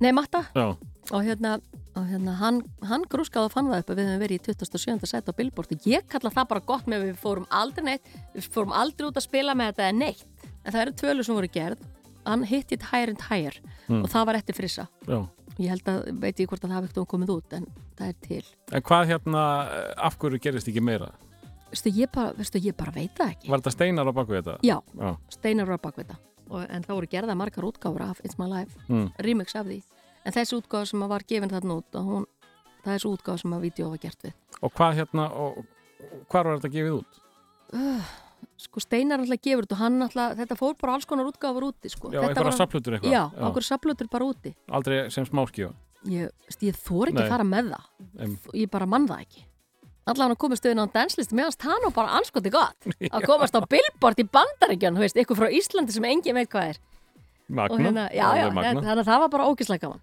nei Matta. Já, og hérna, og hérna hann, hann grúskaði og fann það upp að við höfum verið í 27. sæti á Billboard. Og ég kalla það bara gott með að við fórum aldrei neitt við fórum aldrei út að spila með þetta neitt. En það eru tvölu sem voru gerð. Hann hitt it higher and higher Mm. og það var eftir frissa. Já. Ég held að, veit ég hvort að það hafi ekkert komið út en það er til En hvað hérna, af hverju gerist ekki meira? veistu, ég bara, veistu, ég bara veit það ekki Var þetta steinar á baku þetta? Já, Já. Steinar var bakvita og, en það voru gerða margar útgáfur af It's My Life Mm. remix af því en þessi útgáfa sem var gefin þarna út hún, það er svo útgáfa sem að vídeo var gert við Og hvað hérna, og, hvar var þetta gefið út? uh, sko Steinar alltaf gefur þetta og hann alltaf, þetta fór bara alls konar útgáfur úti sko. Já, einhverja safnplötur eitthvað? Já, Já. okkur saplutur bara úti Aldrei sem smáskífa? ég, ég þór ekki Nei. fara með það Em, ég bara mann það ekki allan að komast auðvitað á danslistu meðan það nú bara anskoti gott *laughs* að komast á billboard í bandaríkjörn, þú veist, ykkur frá Íslandi sem engin veit hvað er Magna. og hérna, já, já, magna. þannig að það var bara ógislega gaman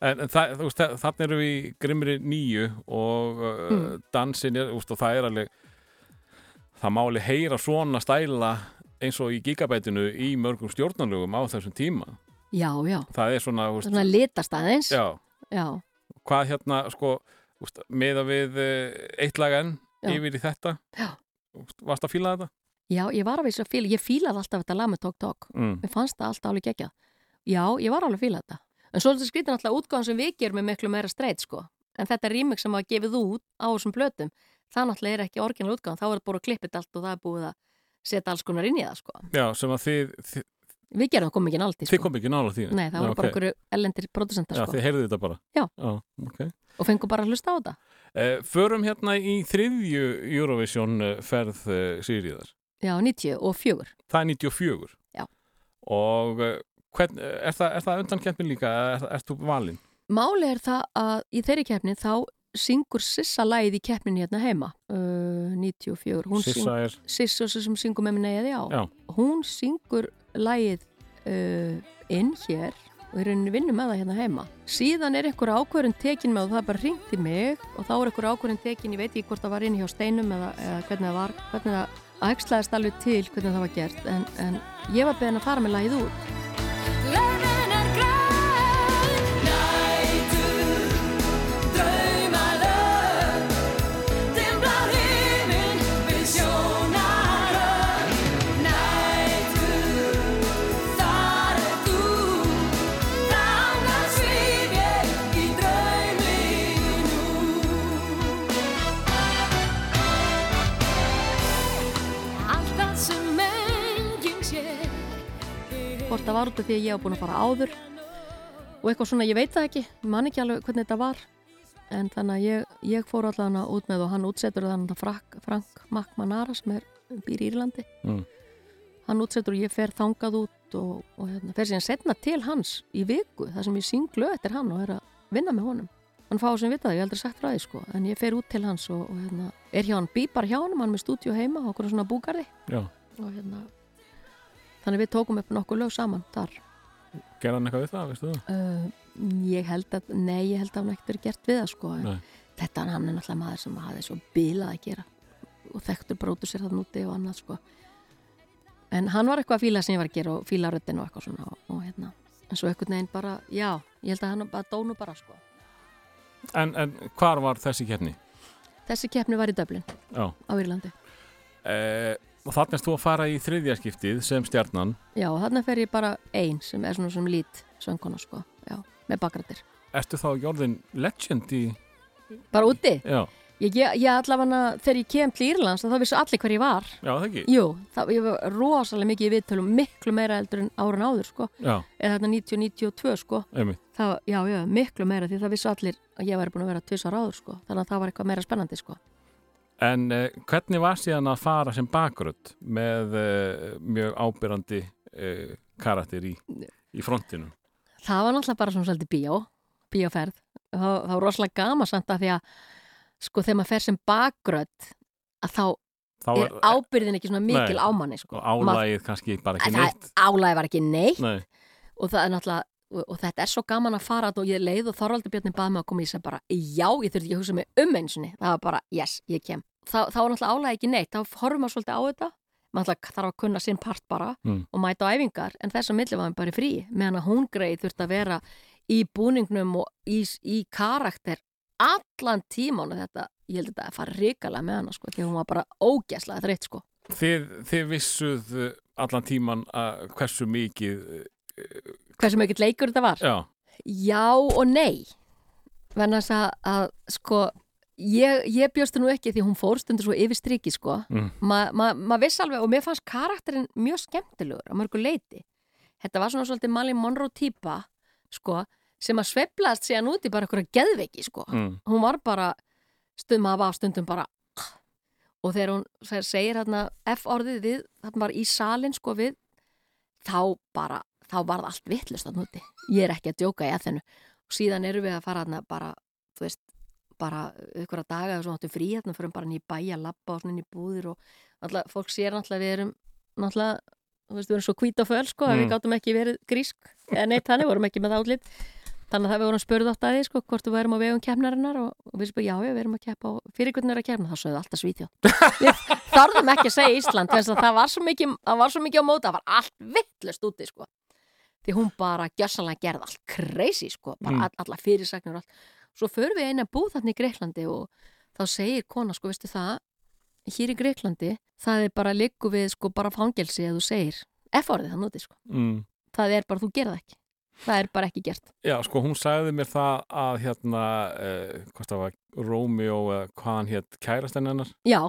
En, en það, þú veist, þa- þarna erum við í grimri nýju og uh, Mm. dansin er, þú veist, og það er alveg það má alveg heyra svona stæla eins og í gigabætinu í mörgum stjórnarlögum á þessum tíma já, já, það er svona, veist, svona litast aðeins já, já, Hvað hérna, sko, úst, meða við uh, eitt lag enn Já. yfir í þetta Já. Varst að fíla þetta? já, ég var að vísa að fíla, ég fílaði alltaf þetta lag með Tók Tók. Mm. Mér fannst það alltaf alveg geggjað. Já, ég var alveg að fíla þetta. En svo er þetta skrýtin alltaf útgáðan sem við gerum með miklu meira streit, sko. En þetta remix sem var gefið út á þessum blötum, það náttúrulega er ekki orginal útgáðan, þá er þetta búið að klippið allt og það er búið að setja alls konar inn í það, sko. Já, sem að þið, þið, Við gerum það komið ekki nált í, þið sko. kom ekki nála því Nei, það voru bara einhverju ellendir produsentar, Já, sko. þið heyrðu þetta bara Já. ok Og fengu bara að hlusta á þetta. Eh, förum hérna í þriðju Eurovision eh, ferð uh, Sigriðar. Já, 90 og fjögur. Það er 94. Já. Og uh, hvern, er, það, er það undan keppni líka? eða Er, er þú valinn? Máli er það að í þeirri keppni þá syngur Sissa lagið í keppnin hérna heima uh, 94. Hún Sissa er, Sissa sem syngur með minni eða já. Já. Hún syngur lagið uh, inn hér og í rauninni vinnum með það hérna heima. Síðan er einhver ákvörðin tekin með og það er bara hringt í mig og þá er einhver ákvörðin tekin, ég veit ekki hvort það var inn hjá steinum eða, eða hvernig það var, hvernig það ægslaðist alveg til hvernig það var gert en, en ég var beðin að fara með lagið út. Hvort það var út af því að ég var búin að fara áður og eitthvað svona, ég veit það ekki ég man ekki alveg hvernig þetta var. En þannig að ég, ég fór allan út með og hann útsetur þannig að Frank, Frank Macmanara sem er, býr í Írlandi. Mm. hann útsetur og ég fer þangað út og, og hérna, fer síðan setna til hans í viku þar sem ég synglu eftir hann og er að vinna með honum. Hann fá sem vita það, ég hef aldrei sagt frá því sko en ég fer út til hans og, og hérna, er hjá hann bípar hjá hann, hann er með stúdíu heima okkur svona búgarði. Og hérna þannig við tókum upp nokkuð lög saman þar. Gerði hann eitthvað við það, veistu það? uh, ég held að nei, ég held að hann ekkert verið gert við það sko. Þetta hann er náttúrulega maður sem hafði svo bilað að gera og þekktur brótur sér það núti og annað sko. En hann var eitthvað að fíla sem ég var að gera og fíla röddin og eitthvað svona og, og hérna. En svo eitthvað neginn bara, já, ég held að hann bara dónu bara sko. En, en hvar var þessi keppni? þessi keppni var í Döblin á Írlandi. Eh, og þannig þú að fara í þriðja skiptið sem stjarnan. já, þarna fer ég bara ein sem er svona sem lít söngkona sko, já, með bakrættir Ertu þá jórðin legend í... bara úti, Já, ég, ég, allavega þegar ég kem til Írlands þá vissu allir hver ég var já það ekki? Jú, það, ég var rosalega mikið í viðtölum, miklu meira eldur en árun áður, sko. Já, Eða þarna 90-92, sko. einmitt. Það, já, já, miklu meira því það vissu allir að ég væri búin að vera tvisar áður, sko. Þannig að það var eitthvað meira spennandi, sko. En eh, hvernig var síðan að fara sem bakrödd með eh, mjög ábyrrandi eh, karakter í, í frontinu? Það var náttúrulega bara svona svolítið bíó, bíóferð. Það, það var rosalega gama samt að því að, sko, þegar maður fer sem bakrödd, að þá Þá er ábyrðin ekki svona mikil Nei. ámanni, sko. álægið kannski bara ekki neitt. Álægi var ekki neitt. Nei, og það er náttúrulega og, og þetta er svo gaman að fara og ég leið og Þorvaldur Bjarni bað mig að koma. Í sem bara já, ég þurfti ekki að hugsa mig um einsinni það var bara, yes, ég kem. Þá var náttúrulega álægi ekki neitt, þá horfum maður svolítið á þetta. Maður þarf að kunna sinn part bara Mm. og mæta á æfingar, en þess að milli var hann bara frí meðan að hún greið þurfti að vera í búningnum og í, í karakter allan tíman og þetta, ég held að þetta að fara ríkala með hana sko, því hún var bara ógæslega þreitt sko. Þið, þið vissuð allan tíman að hversu mikið... hversu mikill leikur þetta var. Já, Já og nei. Venna þess að, að sko ég, ég bjóstu nú ekki því hún fór stundur svo yfir striki sko. Mm. maður ma, ma viss alveg og mér fannst karakterinn mjög skemmtilegur á mörgu leiti. Þetta var svona svolítið Malin Monroe típa sko sem að sveiflaðist síðan út í bara eitthvað geðveiki sko. Mm, hún var bara stundum að var stundum bara og þegar hún segir- segir hérna F orðið við, þarna var í salin sko við, þá bara þá var það allt vittlust að núti ég er ekki að djóka í eðinu og síðan erum við að fara hérna bara þú veist, bara ykkur að daga og svo áttu frí hérna, fyrir bara inn í bæ að labba og svona í búðir og náttúrulega, fólk sér náttúrulega við erum náttúrulega, þú veist, við erum svo hvít og föl sko, Mm. við gátum ekki verið grísk. Eða neitt þannig, vorum ekki með átlit þannig að það við vorum spurð átt að því sko, hvort við værum á vegum kefnarinnar og, og við spurðum, já, já, við erum að keppa og fyrir hvernig er að kepna, þá sögðu alltaf svítjá við þarðum ekki að segja Ísland þess að það var svo mikið, var svo mikið á móta, það var allt vittlust úti sko. Því hún bara gjössanlega gerði allt crazy sko, bara Mm. all, alla fyrirsagnir og allt. Svo förum við eina búð þarna í Greiklandi og þá segir kona sko, veistu það, hér í Greiklandi það er bara liggu við sko bara fangelsi að þú segir, F-orðið það núti sko mm. það er bara, þú gerð það ekki það er bara ekki gert Já, sko, hún sagði mér það að hérna, uh, hvað það var, Rómeo eða hvað hann hétt, kærastinn hennar Já,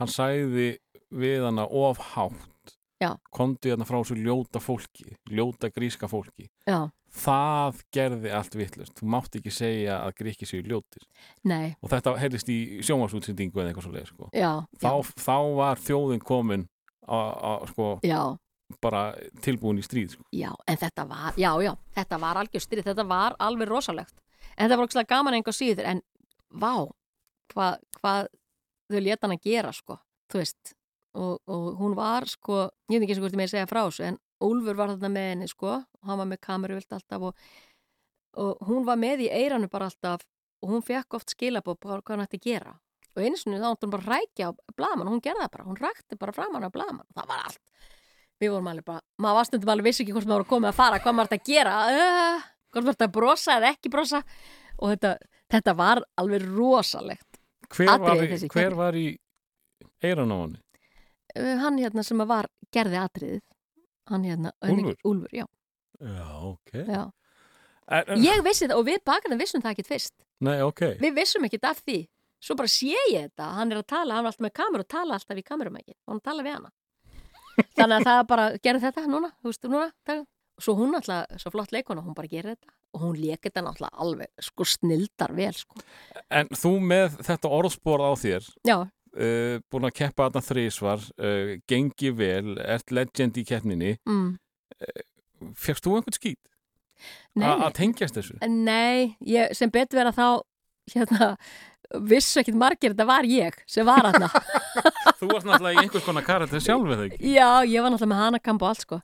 hann sagði við hana of kondi hérna frá svo ljóta fólki ljóta gríska fólki. Já, það gerði allt vittlust þú mátt ekki segja að gríki séu ljótir. Nei, og þetta heyrðist í sjónvarsútsendingu eða eitthvað svo leið sko. þá, þá var þjóðin komin að sko, já, bara tilbúin í stríð sko. já, en þetta var, já, já, þetta var algjör styrið, þetta var alveg rosalegt. En þetta var okkur gaman einhver síður, en vá, hvað hva þau leta hann að gera, sko, þú veist, og, og hún var, sko, ég veit ekki eins og hvort ég með að segja frá þessu, en Úlfur var þarna með henni, sko, og hann var með kameru vilt alltaf og, og hún var með í eiranu bara alltaf og hún fekk oft skilabóð på hvað hann ætti að gera. Og einu sinni þá átti hún bara að rækja á blaman og hún gerði það bara, hún rækti bara framan á blaman og það var allt við vorum alveg bara, maður var stundum alveg vissi ekki hvort maður var komið að fara, hvað maður ætti að gera uh, hvort maður ætti að brosa eða ekki brosa og þetta, þetta var alveg rosalegt hver, var, Atriði í- þessi, hver var í eiran á henni? Uh, hann hérna sem var gerði atriðið hann hérna, Úlfur? Úlfur já, Já, ok. Já. en, en, ég vissi það og við bakarna vissum það ekkit fyrst. Nei, ok. Við vissum ekkit af því. Svo bara sé ég þetta, hann er að tala hann er alltaf með kameru og tala alltaf í kamerumæki og hann tala við hana. *laughs* Þannig að það bara, gerði þetta núna, þú veist, núna það. svo hún alltaf, svo flott leikona hún bara gerir þetta. Og hún leik þetta náttúrulega alveg sko snildar vel sko. En þú með þetta orðspor á þér já, uh, búin að keppa þarna þrísvar uh, gengi vel, ert legend í keppninni mm. Fyrst þú einhvern skýt? Að tengjast þessu? Nei, ég, sem betur vera þá hérna, vissu ekkit margir þetta var ég sem var aðna *laughs* Þú varst náttúrulega í einhvers konar karakter sjálf eða ekki? Já, ég var náttúrulega með hanakamp og allt sko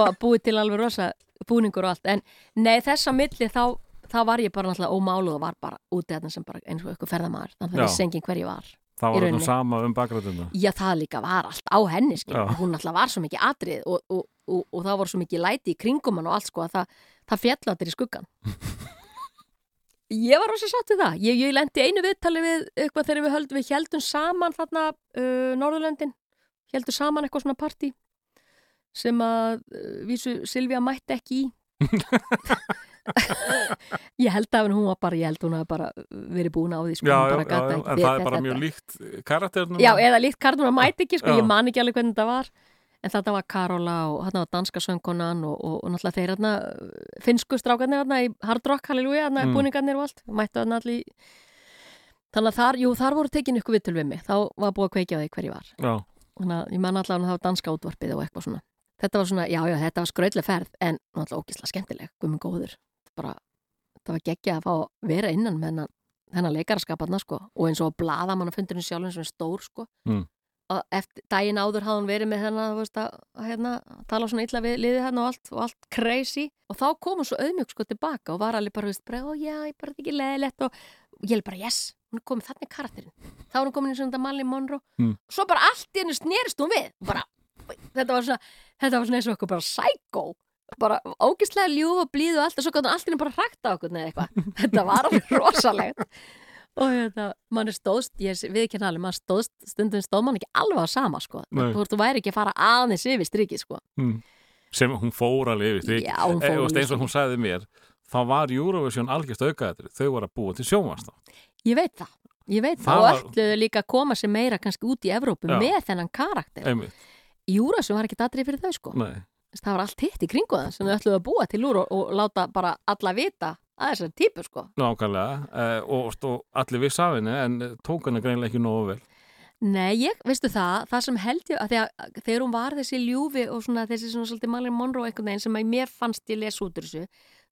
og búið til alveg rosa búningur og allt en nei, þess að milli þá, þá var ég bara náttúrulega ómáluð og var bara úti þarna sem bara eins og eitthvað ferðamaður þannig að Já. það vissi enginn hver ég var Það var þetta sama um bakgrætuna Já, það líka var allt á henni hún náttúrulega var svo mikið atrið og, og, og, og það voru svo mikið læti í kringum hann og allt sko að það, það fjallu allir í skuggan *laughs* Ég var rosa sátt við það. Ég, ég lendi einu viðtali við eitthvað þegar við, höld, við heldum saman þarna uh, Norðurlöndin, heldum saman eitthvað svona partí sem að uh, vísu Silvía mætti ekki í. *laughs* *laughs* ég held að hún var bara, ég held hún hafi bara verið búin á því sko, Já, já, já, en það er bara mjög líkt karakternum Já, eða líkt að mæti ekki, sko, ég man ekki alveg hvernig þetta var. En þetta var Karola og hérna var danska söngkonan og, og, og náttúrulega þeir hérna finsku strákarnir hérna í Hard Rock, halleluja, hérna Mm. búningarnir og allt. Mættu hérna allir þannig að þar, jú, þar voru tekin ykkur viðtöl við mig. Þá var búið að kveikja á því hver ég var. Já, þannig að ég man allavega að það var danska útvarpið og eitthvað svona. Þetta var svona, já, já, þetta var skrautlega ferð en náttúrulega ógislega skemmtileg, guðmund góður bara, þetta var geggja að fá að vera innan með hennan, hennan leikaraskaparna sko, og eins og að blaða mann að fundurinn sjálf eins og stór sko. Mm. og eftir daginn áður hafði hún verið með veist, að, að hérna, tala svona illa við liðið hennar og allt, og allt crazy. Og þá kom hún svo auðmjög sko tilbaka og var alveg bara, bara, ó já, ég bara þetta ekki leðilegt og, og ég er bara, yes, hún er komið þannig karakterinn. Þá er hún komin í svona Malin Monroe. Mm. svo bara allt í henni snerist hún við bara, þetta var svona þetta var svona eins og okkur bara psycho bara ógislega ljúf og blíð og allt og svo gæti hún allt í henni bara hrækt á okkur neða eitthvað. *laughs* Þetta var alveg rosalegt. Og þetta, mann er stóðst ég við ekki alveg, mann stóðst stundum stóð mann ekki alveg á sama sko, þú þú væri ekki að fara aðeins yfir strikið sko, sem hún fór alveg yfir strik Já, hún fór e, og eins og hún sagði mér þá var Eurovision algjörst aukaðetri þau voru að búa til sjónvast ég veit það. Ég veit Það það, og var- ætluðu líka að koma sér meira kannski út í Evrópu Já. með þennan karakter. Júrasum var ekki datrið fyrir þau sko. Nei það var allt hitt í kringu það sem þau ætluðu að búa til úr og, og láta bara alla vita að þessari típu sko. Nákvæmlega, uh, og, og allir viss af henni en eh, tók henni greinlega ekki nógu vel. Nei, ég, veistu það, það sem held ég að að þegar hún var þessi ljúfi og svona þessi svona svolítið Malin Monroe einhvern veginn sem að mér fannst ég les út úr þessu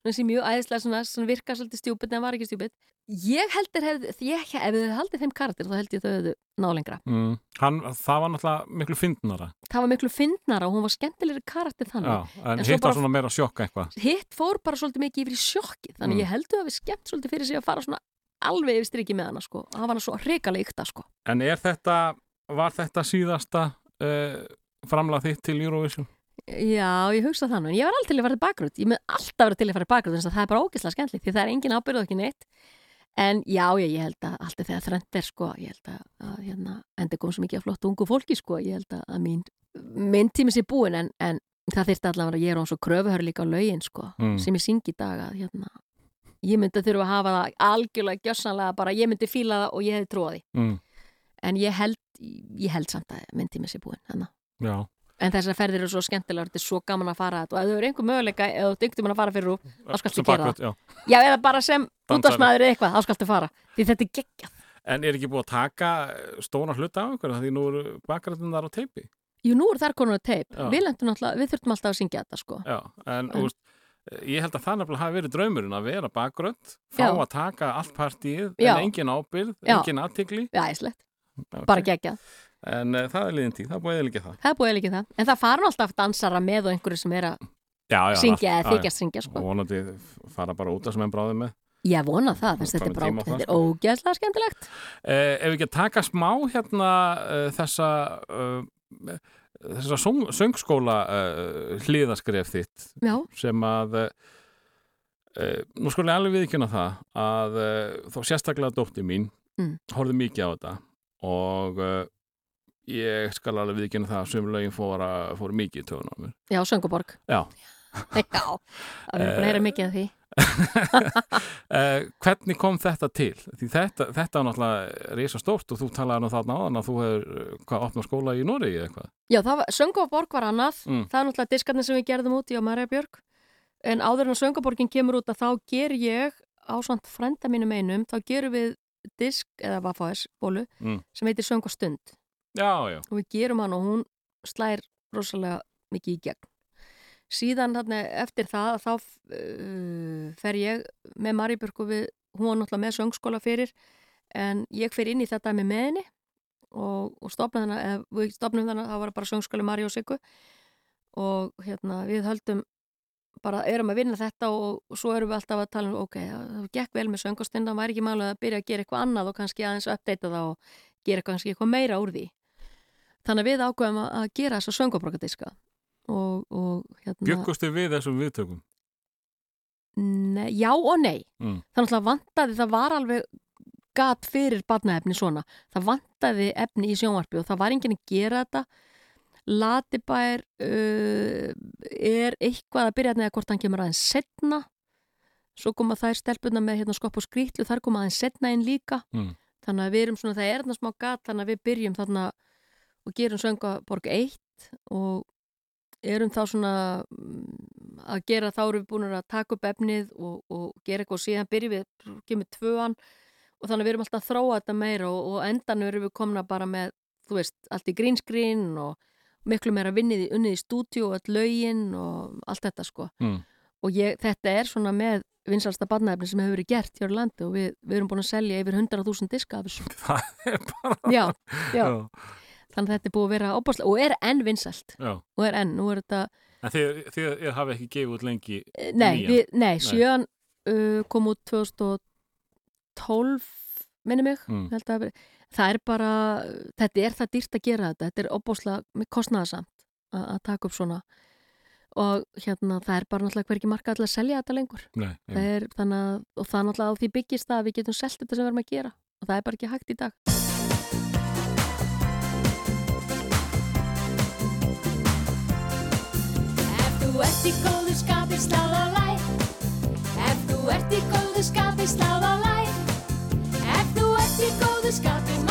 þessi mjög æðislega svona, svona virka svolítið stjúpid en var ekki stjúpid. Ég heldur hefði, ég, ef þau haldið þeim karakter þá held ég þau hefðu ná lengra. Mm. Hann, það var náttúrulega miklu fyndnara. Það var miklu fyndnara og hún var skemmtilegri karakter þannig. Já, en, En hitt var bara- svona meira sjokk eitthvað. Hitt fór bara svolítið mikið yfir í sjokki þannig Mm. ég heldur að við skemmt svolítið fyrir sig að fara svona alveg yfir striki með hana sko. Það var hana svo hrikalega ykta sko. En er þetta, var þetta síðasta uh, framlag þitt til Eurovision? Já, ég hugsa það nú, en ég var alltaf til að fara til bakgrútt ég með alltaf vera til að fara til bakgrútt þannig að það er bara ógeðslega skemmtilegt því það er engin ábyrð og ekki neitt. En já, já, ég held að alltaf þegar þrönd er sko, ég held að, að hérna, enda kom svo mikið af flott ungu fólki sko, ég held að, að mín, minn tími sé búin en, en það þyrfti allavega að ég er án svo kröfuhör líka á lögin sko, Mm. sem ég syngi í dag að hérna, ég myndi þurfa að hafa það algjörlega gjössanlega bara, ég myndi fíla það og ég hefði tróði Mm. en ég held, ég held samt að minn tími sé búin, þannig Já, En þessar ferðir eru svo skemmtilegar, þetta er svo gaman að fara og ef þú eru einhver möguleika, ef þú dygtum að fara fyrir rúf, þá skaltu Sem gera bakgrödd, það. já. Já, eða bara sem Dansari. útvarsmaður eða eitthvað, þá skaltu fara. Því þetta er geggjað. En er ekki búið að taka stóna hluta af ykkur því nú eru bakgrættunar á teipi? Jú, nú er þar konur að teip. Við, við þurftum alltaf að syngja þetta, sko. Já, en En- úst, ég held að það nefnilega hafi verið draumurinn að vera bakgrönd, fá Já. að taka allt partíið, Já. en engin ábyrð, engin. Ok. Bara geggjað. En uh, það er liðin tíð, það búið eða líka það. En það fara alltaf dansara með og einhverju sem er að syngja eða þykjast syngja, sko. Og vonandi fara bara út að sem enn bráðið með. Ég vona það, þess Fram þetta er það, þetta er sko. ógeðslega skemmtilegt. Eh, ef við ekki að taka smá hérna uh, þessa uh, þessa söng, söngskóla hliðaskref þitt Já. sem að nú skulle ég alveg viðkjöna það að þó sérstaklega dótti mín Mm. horfði mikið á þetta og ég skal alveg viðkjöna það að sömu lögin fóra, fóru mikið í tögun á mér Já, Sönguborg. Já, Já, það er búin að heyra mikið af því. Uh, *laughs* hvernig kom þetta til? Því þetta, þetta er náttúrulega reysa stórt og þú talaði nú þarna á þann að þú hefur, hvað, opnað skóla í Noregi eða eitthvað? Já, var, Sönguborg var annað, Mm. það er náttúrulega diskarnir sem við gerðum út í á Marja Björg, en áður en að Sönguborgin kemur út að þá ger ég á svont frænda mínum einum, þá gerum við disk eða Vafas bólu Mm. sem heitir Söngastund Já, já. og við gerum hann og hún slær rosalega mikið í gegn. Síðan þarna, eftir það þá uh, fer ég með Marja Björg og við, hún var náttúrulega með söngskóla fyrir en ég fer inn í þetta með með henni og, og hana, eða við stopnum þannig að það var bara söngskóli Marja og Siggu og hérna við höldum bara erum að vinna þetta og, og svo erum við alltaf að tala um ok, það, gekk vel með söngastund það væri ekki málega að byrja að gera eitthvað annað og kannski aðeins að uppdeita það og gera kannski eitthvað meira úr því þannig að við ákveðum að, að gera þessa söngabrókadiska og, og hérna Bjöggustu við þessum viðtökum? Nei, já og nei. Mm. Þannig að vantaði, það var alveg gat fyrir barnaefni svona. Það vantaði efni í sjónvarpi og það var enginn að gera þetta. Latibær uh, er eitthvað að byrja neða hvort hann kemur aðeins setna. Svo koma þær stelpuna með hérna skopp og skrýtlu, þar koma aðeins setna inn líka. Mm. Þannig að við erum svona, það er þarna smá gat, þannig að við byrjum þarna og gerum Söngaborg 1 og erum þá svona mm, að gera, þá erum við búin að taka upp efnið og, og gera eitthvað og síðan byrjum við, kemur tvöan og þannig við erum alltaf að þróa þetta meira og, og endan erum við komna bara með, þú veist, allt í green screen og miklu meira vinnið í, unnið í stúdíu og öll lögin og allt þetta sko. Mm. Og ég, þetta er svona með vinsalsta barnaefni sem hefur verið gert hér á landi og við, við erum búin að selja yfir 100.000 diska af þessu. *laughs* Það er bara... Já, já. Já. Þannig að þetta er búið að vera óbáslega og er enn vinsalt Já. og er enn, er þetta En þið, þið, hafi ekki gefið út lengi Eh, Nei, við, nei sjöan uh, kom út 2012 minni mig. Mm. það er bara þetta er það dýrt að gera þetta. Þetta er óbúslega kostnaðasamt að, að taka upp svona. Og hérna það er bara náttúrulega hverki marka að selja þetta lengur. Nei, er, að, og það er náttúrulega á því byggist það að við getum selt þetta sem við erum að gera. Og það er bara ekki hægt í dag ert í góðu skapi sláð á læk Ef þú ert í góðu skapi sláð á læk Ef þú ert í góðu skapi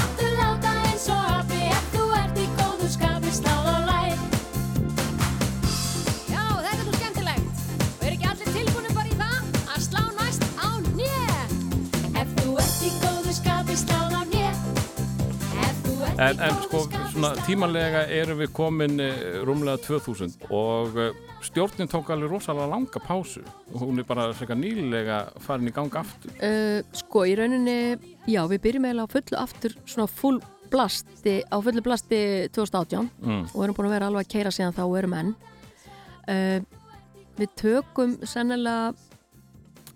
En, en sko, svona tímanlega erum við komin uh, rúmlega 2000 og uh, stjórnin tók alveg rosalega langa pásu og hún er bara frekar nýlega farin í gang aftur. Uh, sko, í rauninni, já, við byrjum eiginlega á fullu aftur, svona full blasti, á fullu blasti 2018 Mm. og erum búin að vera alveg að keira síðan þá og erum enn. Uh, við tökum sennilega,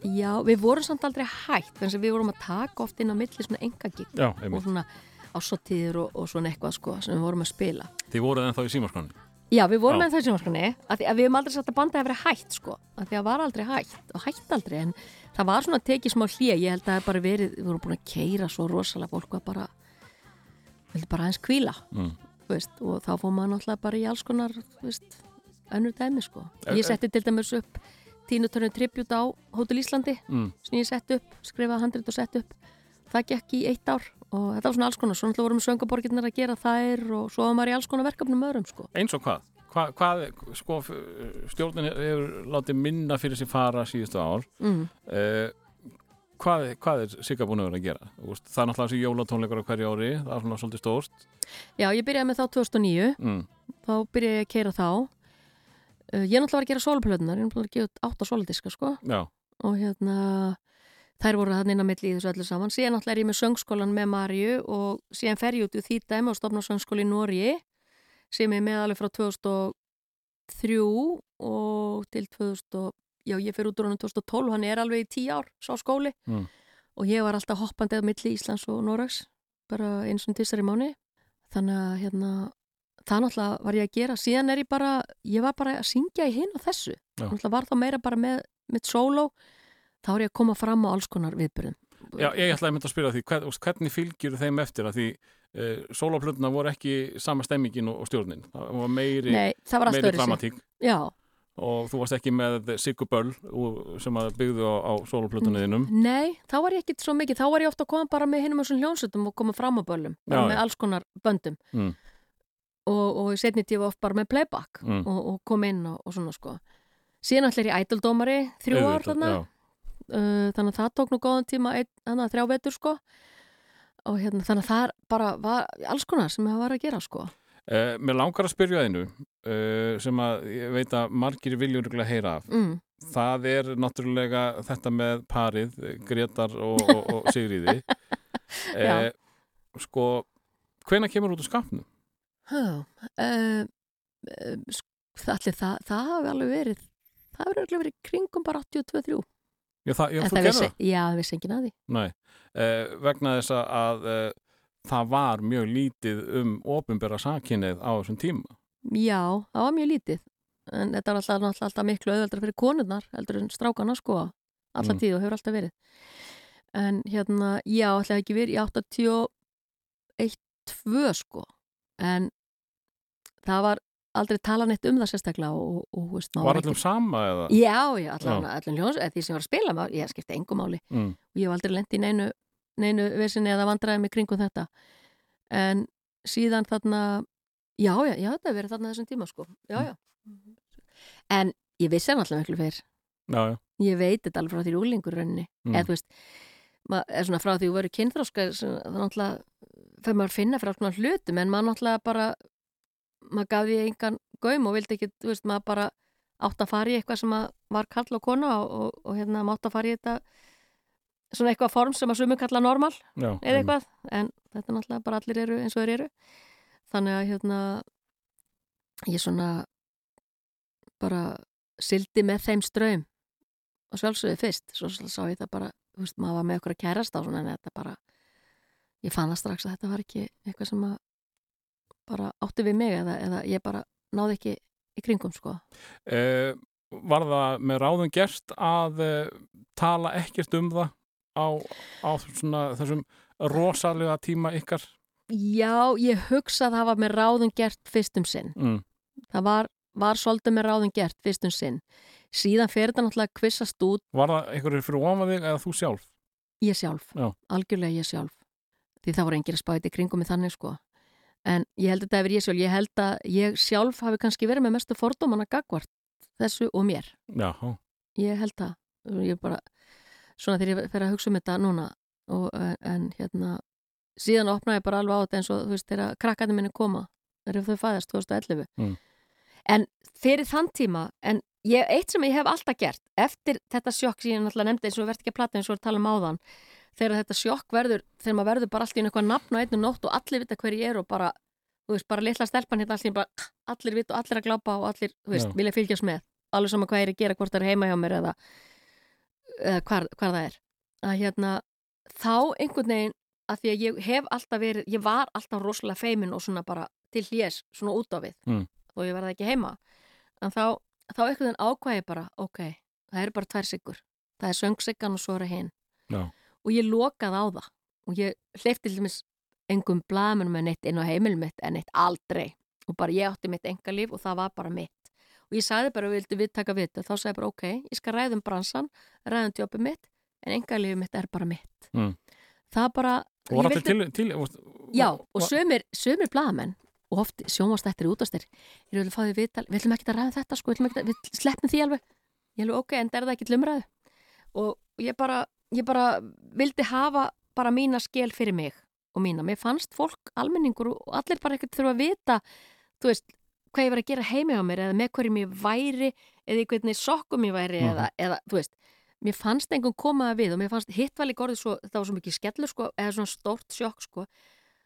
já, við vorum samt aldrei hægt, þannig að við vorum að taka oft inn á milli svona engagík Já, og svona ásóttíðir og, og svona eitthvað, sko, sem við vorum að spila. Þið voruð ennþá í símaskonni. Já, við vorum með það sjónvarskunni að, að við höfum aldrei sagt að bandið hefur verið hætt sko, að því að var aldrei hætt og hætt aldrei en það var svona tekið smá hlýja ég held að það hef bara verið, við vorum búin að keira svo rosalega fólk að bara vildi bara aðeins kvíla Mm. veist, og þá fór maður náttúrulega bara í alls konar veist, önnur dæmi sko ég setti til dæmis upp tínutörnum tribut á Hótel Íslandi Mm. sem ég setti upp, skrifaði handrit og setti upp það gekk í eitt ár og þetta var svona alls konar, svo náttúrulega vorum söngaborgirnar að gera þær og svo var maður í alls konar verkefnum öðrum sko Eins og hvað? Hva, hvað sko, stjórnin hefur látið minna fyrir sér fara síðustu ár. mm. Eh, hvað, hvað er Sigga búin að vera að gera? Veist, Það er náttúrulega þessi jólatónleikar á hverju ári, það er svona svolítið stórt. Já, ég byrjaði með þá 2009 Mm. þá byrjaði ég að keira þá uh, ég náttúrulega var að gera sóluplötunar ég náttúrulega var að gefa út átta sóludiska sko Já, og hérna þær voru þannig inn á milli í þessu öllu saman. Síðan náttúrulega er ég með söngskólan með Marju og síðan fer ég út í því dæmi og stopna söngskóli í Nóri sem er með alveg frá 2003 og til 2000 og, já ég fer út úr hann 2012 hann er alveg í tíu ár, sá skóli. Mm. og ég var alltaf hoppandi á milli Íslands og Noregs bara eins og tissar í mánu þannig að hérna það náttúrulega var ég að gera, síðan er ég bara ég var bara að syngja í hinn og þessu náttúrulega var þá meira bara með mitt sóló, þá er ég að koma fram á alls konar viðbyrðum Já, ég ætlaði að mynda að spyrja því, hvern, hvernig fylgjur þeim eftir að því uh, sólaplötuna voru ekki sama stemmingin og, og stjórnin. Það var meiri, Nei, það var meiri dramatík Já, og þú varst ekki með Siggu Böll sem byggðu á, á sólaplötunuðinum. nei, þá var ég ekkit svo mikið þá var ég ofta að koma bara með hinum þessum hljónsutum og koma fram á böllum, Já, með alls konar böndum Mm. og, og setni tíu oft bara með playback Mm. og, og kom inn og, og svona sko síðan allir ég ædaldómari þrjú ár þarna. Uh, þannig að það tók nú góðan tíma ein, þannig að þrjá vetur sko og hérna þannig að það bara var alls konar sem það var að gera sko Uh, mér langar að spyrja einu uh, sem að ég veit að margir viljur að heyra af. mm. Það er náttúrulega þetta með parið, eh, Gretar og, og, og *laughs* Sigriði. Sko, hvenær kemur út uh, uh, allir það það hafi alveg verið það hafi alveg verið kringum bara 82-3 Já, það, já En það vissi, já, vissi enginn að því. Nei, uh, vegna þess að, uh, það var mjög lítið um ofinbera sakinnið á þessum tíma. Já, það var mjög lítið. En þetta var alltaf, alltaf, alltaf miklu auðveldra fyrir konurnar heldur en strákana sko alltaf Mm. tíð og hefur alltaf verið. En hérna, já, alltaf ekki verið í 81-2 sko. En það var aldrei tala neitt um það sérstaklega og, og, veist, maður Var allum sama eða? Já, já, allan, allan ljós, eða því sem var að spila með, ég skipti engum máli Mm. og ég hef aldrei lent í neinu, neinu vesinni eða vandræði mig kringum þetta en síðan þarna já, já, já, þetta hefur verið þarna þessum tíma sko já, já en ég vissi hann alltaf miklu fyrr Já, já. ég veit þetta alveg frá því úlingur rauninni Mm. eða þú veist, eða svona frá því þú verið kynþróska það maður að finna fyrir alls konar hlutum en maður náttúrulega bara maður gaf því engan gaum og vildi ekki, þú veist, maður bara átt að fara í eitthvað sem var kall og kona og, og, og hérna maður átt að fara í þetta svona eitthvað form sem að sumum kalla normal Já, eða eitthvað, en þetta er náttúrulega bara allir eru eins og þeir eru. Þannig að hérna ég svona bara sildi með þeim ströym og sjálfsögði fyrst. Svo sá ég það bara, þú veist, maður var með okkur að kærast á svona en þetta bara ég fann það strax að þetta var ekki eitthvað sem að bara átti við mig eða, eða ég bara náði ekki í kringum sko Uh, var það með ráðum gert að uh, tala ekkert um það á, á svona, þessum rosalega tíma ykkar? Já, ég hugsa að það var með ráðum gert fyrst um sinn Mm. það var, var svolítið með ráðum gert fyrst um sinn síðan fer þetta náttúrulega kvissast út Var það einhverjur fyrir ofan þig eða þú sjálf? ég sjálf, Já. algjörlega ég sjálf því það voru engir að spáði í kringum mig þannig sko en ég held að þetta hefur ég sjálf ég held að ég sjálf hafi kannski verið með mestu fordómana gagvart þessu og mér. Já, ég held það. Ég bara, svona þegar ég fer að hugsa um þetta núna og, en, hérna síðan opnaði ég bara alveg á þetta eins og þú veist þegar krakkarnir minni koma þegar þau fæðast 2011 Mm. en fyrir þann tíma en ég, eitt sem ég hef alltaf gert eftir þetta sjokk sem ég náttúrulega nefndi eins og verð ekki að plata eins og við tala um áðan þegar þetta sjokk verður, þegar maður verður bara allt í eitthvað nafn á einu nótt og allir vita hver ég er og bara, þú veist, bara litla stelpan hérna allir, bara, allir vita og allir að glápa og allir, þú veist, Já. vilja fylgjast með alveg sama hvað ég er að gera, hvort það er heima hjá mér eða, eða hvar það er að hérna, þá einhvern veginn að því að ég hef alltaf verið, ég var alltaf rosalega feimin og svona bara til hlés, svona út á við Mm. og ég verði ekki heima en þá, þá einhvern veginn ákvæði bara ok, það eru bara tvær siggur það er söngsiggan og svo er hinn Já. Og ég lokaði á það. Og ég hleyfti til dæmis engum blamunum með neitt inn á heimilum mitt en neitt aldrei. Og bara ég átti mitt engalíf og það var bara mitt. Og ég sagði bara, vildi við taka við þá sagði ég bara, ok, ég skal ræðum bransan ræðum tjópið mitt, en engalífið mitt er bara mitt. Mm. það bara Og alltaf til, til og, Já, og sömur, sömur blaðamenn og oft sjónvastættir útastir ég vil fá því viðtal, við ætlum ekki að ræða þetta sko, við, að- við sleppum því alveg. Ég alveg ok, en það er það ekki til umræðu. Og ég bara, ég bara vildi hafa bara mína skil fyrir mig og mína, mér fannst fólk almenningur og allir bara ekkert þurfa að vita þú veist, hvað ég var að gera heimi á mér eða með hverjum ég væri eða í hvernig sokkum ég væri Mhm. eða, eða, þú veist, mér fannst einhvern komaða við og mér fannst hitt var líka orðið svo, það var svo mikið skellur sko, eða svona stórt sjokk sko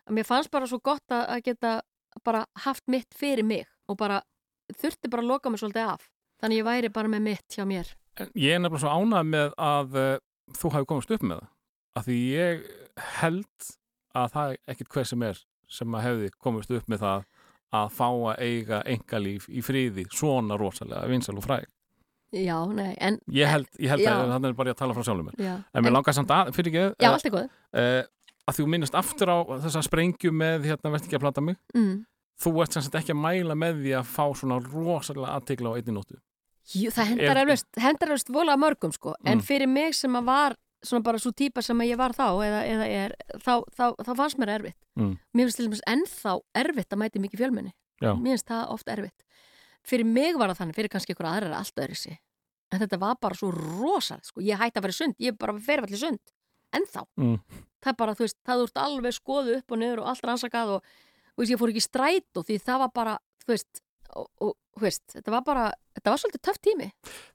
að mér fannst bara svo gott að, að geta bara haft mitt fyrir mig og bara þurfti bara að loka mig svolítið af þannig ég væri bara með mitt hjá mér. Ég er nefnilega svo ánað með að uh, þú hafi komast upp með það. Af því ég held að það er ekkit hver sem er sem að hefði komast upp með það að fá að eiga engalíf í friði svona rosalega vinsal og fræg. Já, nei, en Ég held, ég held að þannig er bara að tala frá sjálfum mér. Já, En mér langar samt að, fyrir ekki, Já, allt er góð uh, að þú minnast aftur á þessa sprengju með hérna verðt ekki að plata mig. mm. Þú ert sem sagt ekki að mæla með því að fá svona rosalega aðtegla á einni nóttu. Jú, það hendar eflaust, hendar eflaust vola mörgum sko, en Mm. fyrir mig sem að var svona bara svo típa sem að ég var þá eða, eða er, þá, þá, þá fannst mér erfitt Mm. mér finnst til dæmis ennþá erfitt að mæti mikið fjölmenni Já. mér finnst það oft erfitt fyrir mig var það þannig, fyrir kannski ykkur aðrar er allt öðru sig en þetta var bara svo rosal sko. ég hætti að vera sund, ég bara fer allir sund ennþá, Mm. það er bara þú veist, það þú ert alveg skoðu upp og niður og allt rannsakað og, og ég fór ekki í strætó því það var bara, þú veist og, og veist, þetta var bara þetta var svolítið töff tími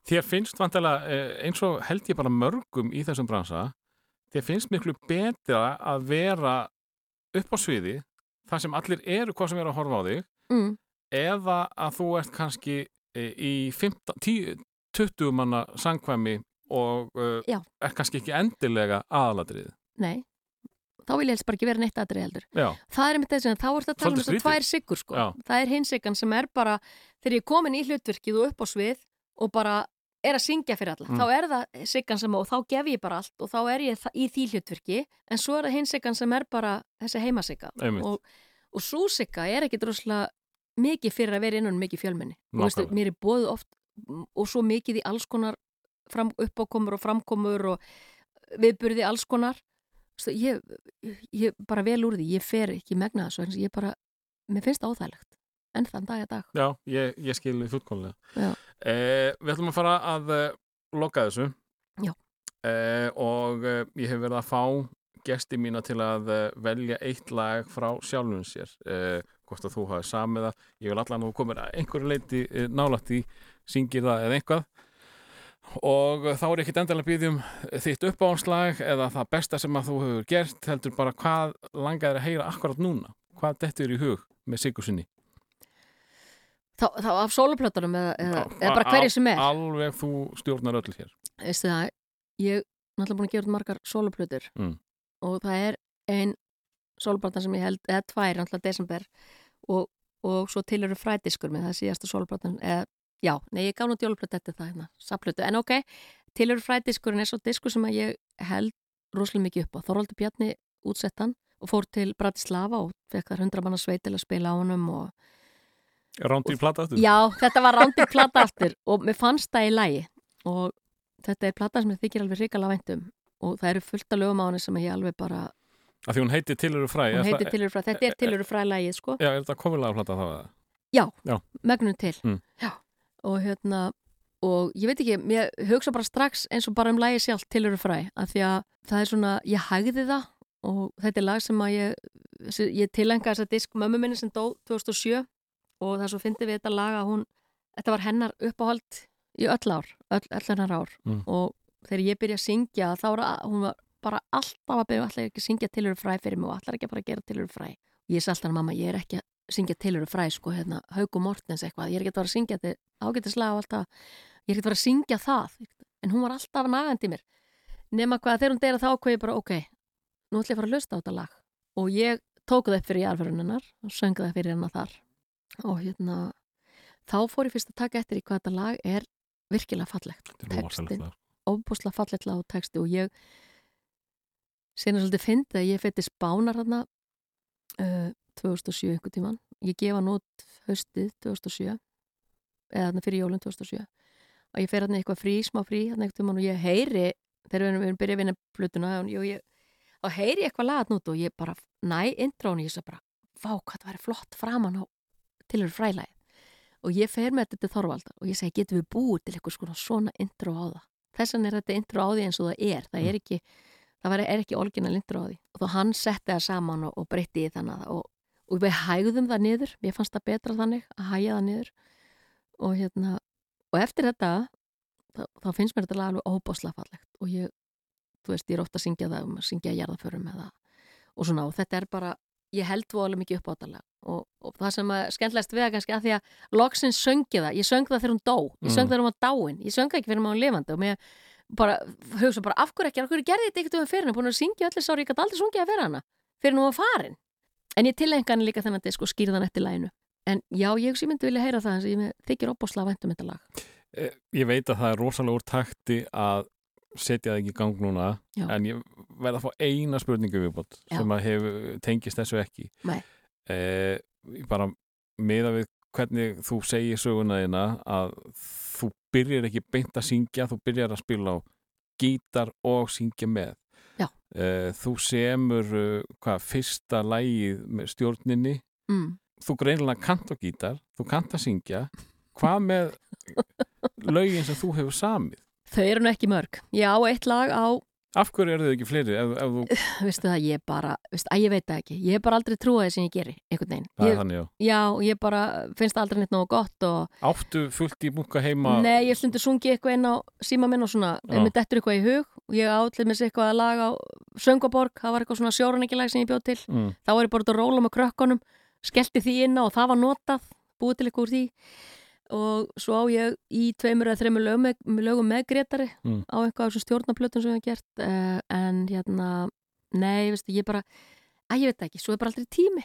Þér finnst vantilega, eins og held ég bara mörgum í þessum bransa, þér finnst miklu betra að vera upp á sviði, þar sem allir eru hvað sem eru að horfa á þig, mm. eða að þú ert kannski eh, í 15, 10, 20 manna sangkvæmi og uh, Já. er kannski ekki endilega aðaladrið. Nei, þá vil ég helst bara ekki vera neitt aðrið heldur. Já, Það er einmitt þess að þá er þetta að tala um þess að tvær siggur sko. Það er hinn siggan sem er bara, þegar ég er komin í hlutverkið og upp á svið og bara er að syngja fyrir alla, Mm. þá er það siggan sem og þá gef ég bara allt og þá er ég í því hlutverki, en svo er það hinn siggan sem er bara þessi heimasigga og, og svo sigga er ekki droslega mikið fyrir að vera innan um mikið fjölmenni. Veistu, mér er bóðið oft og svo mikið í alls konar fram, uppákomur og framkomur og viðburði alls konar Veistu, ég, ég bara vel úr því, ég fer ekki megna þessu, en ég bara, mér finnst það óþægilegt en þann dag að dag já, ég, ég skil fullkomlega. Já. Eh, við ætlum að fara að uh, loka þessu. Já. Eh, og uh, ég hef verið að fá gesti mína til að uh, velja eitt lag frá sjálfum sér. Hvort að þú hafi samið það. Ég vil allan að þú komir að einhverju leiti nálægt í, syngir það eða eitthvað. Og þá er ekkit endalega býðjum þitt uppáhanslag eða það besta sem að þú hefur gert, heldur bara hvað langaðir að heyra akkurat núna. Hvað dettur í hug með Sigursinni? þá, þá af sóluplötunum eða, eða, eða bara hverju sem er Alveg þú stjórnar öllu hér. veistu það, ég er náttúrulega búin að gera margar sóluplötur Mm. og það er ein sóluplatan sem ég held, eða tvær náttúrulega desember og, og svo til eru frædiskur með það síðasta sóluplatan eða, já, nei, ég gaf nú djóluplötu eftir það hérna, sapplötu, en ok til eru frædiskurinn er svo diskur sem að ég held rosalega mikið upp á, Þorvaldur Bjarni útsettan og fór til Bratislava og fekk þar hundra manna sveit til að spila á honum og Rándi í plata aftur? Já, þetta var rándið plata aftur og mér fannst það í lægi og þetta er plata sem ég þykir alveg ríkala væntum og það eru fullt af lögum á henni sem ég alveg bara, Af því hún heitir Tiluru fræ. hún heitir tilur frá, þetta er tilur frá lægið sko, Já, er þetta komulega plata þá? eða? megnum til Mm. Já, og hérna og ég veit ekki, ég hugsa bara strax eins og bara um lægi sjálf tilur fræ af því að það er svona, ég hægði það og þetta er lag sem að ég ég tilenga þessa disk mömmu minni sem dó 2007 og það er svo fyndi við þetta lag að hún, þetta var hennar uppáhald í öll ár, öll, öll hennar ár Mm. og þegar ég byrja að syngja þá var að- hún var bara alltaf að byrja allar ekki að syngja tilhöru fræ fyrir mig og allar ekki að fara að gera tilhöru fræ og ég sagði alltaf mamma, ég er ekki syngja tilhöru fræ sko, hérna, Haug og Mortens eitthvað. Ég er ekki að fara að syngja þetta ágættislega og alltaf ég er ekki að fara að syngja það. En hún var alltaf nagandi mér. Nema hvað, þegar hún deyra þá ákveði ég bara, ok nú ætla ég að fara að hlusta á þetta lag. Og ég tók það upp fyrir jarðförunnar og söng það fyrir hennar þar. Og hérna þá fór ég fyrst að taka eftir í hvað þetta lag er virkilega fallegt lag. ofbúslega fallegt lag og texti og ég síðan svolítið fyndið að ég fætti spánar þarna uh, 2007 einhvern tíman ég gefa nút haustið 2007 eða þarna fyrir jólun 2007 og ég fer þarna eitthvað frí, smá frí þarna einhvern tíman og ég heyri þegar við erum, byrjað að vinna plötuna og heyri eitthvað lagat nút og ég bara næ intróni, ég sagði bara vá hvað það væri flott framan á tilhör frælæði og ég fer með þetta til Þorvaldar og ég segi getum við búið til eitthvað svona, intro á það? Þess vegna er þetta intro á því eins og það er. Það er ekki, það er ekki orginal intro á því. Og þá hann setti það saman og, og breytti í þannig og, og við hægðum það niður, ég fannst það betra þannig að hægja það niður. Og hérna og eftir þetta þá, þá finnst mér þetta lag alveg óbáslega fallegt. Og ég, þú veist, ég er ofta að syngja það um að syngja jarðaförum eða og svona. Og þetta er bara, ég held voðalega mikið upp á þetta lag. Og, og það sem er skemmtilegast við það kannski að því að loksins söngi það, ég söng það þegar hún dó. Ég söng Mm. það þegar hún var dáin, ég söng það ekki fyrir maður lifandi. Og mér bara hugsa bara af hverju ekki, af hverju gerði þetta ekkert um fyrir hana, búin að syngja öllu sári, ég gæti aldrei sungið það fyrir hana. Fyrir nú að farin en ég tilenga hann líka þennan disk og skýrði hann eftir læginu en já, ég myndi vilja heyra það ég þykir opbáslega vænt um þetta lag. Eh, Ég veit að það er rosalega úr takti að setja það ekki í gang núna Já. en ég verð að fá eina spurningu viðbót sem að hef, tengist þessu ekki. Eh, bara miða við hvernig þú segir söguna þína að þú byrjar ekki beint að syngja þú byrjar að spila á gítar og syngja með þú semur uh, hvað, fyrsta lægið með stjórninni mm. þú greinilega kant á gítar, þú kant að syngja hvað með *laughs* lögin sem þú hefur samið Þau eru nú ekki mörg. Ég á eitt lag á, af hverju eru þau ekki fleiri ef, ef þú, veistu það, ég bara, veistu, að ég veit það ekki. Ég hef bara aldrei trúið sem ég geri, einhvern veginn. það er þannig já já, ég bara finnst það aldrei neitt nógu gott og áttu fullt í bunka heima nei, ég stundu sungi eitthvað inn á síma minn og svona, ef mér dettur eitthvað í hug og ég átlið mér sér eitthvað að laga á Söngaborg, það var eitthvað svona sjóraningilag sem ég bjóð til. mm, Þá var ég bara út að róla með krökkunum, skellti því inn á og svo á ég í tveimur eða þreimur lögum með, lögum með Gretari Mm. á eitthvað af þessum stjórnaplötum sem ég hef gert uh, en hérna, nei, veistu, ég bara að ég veit ekki, svo er bara aldrei tími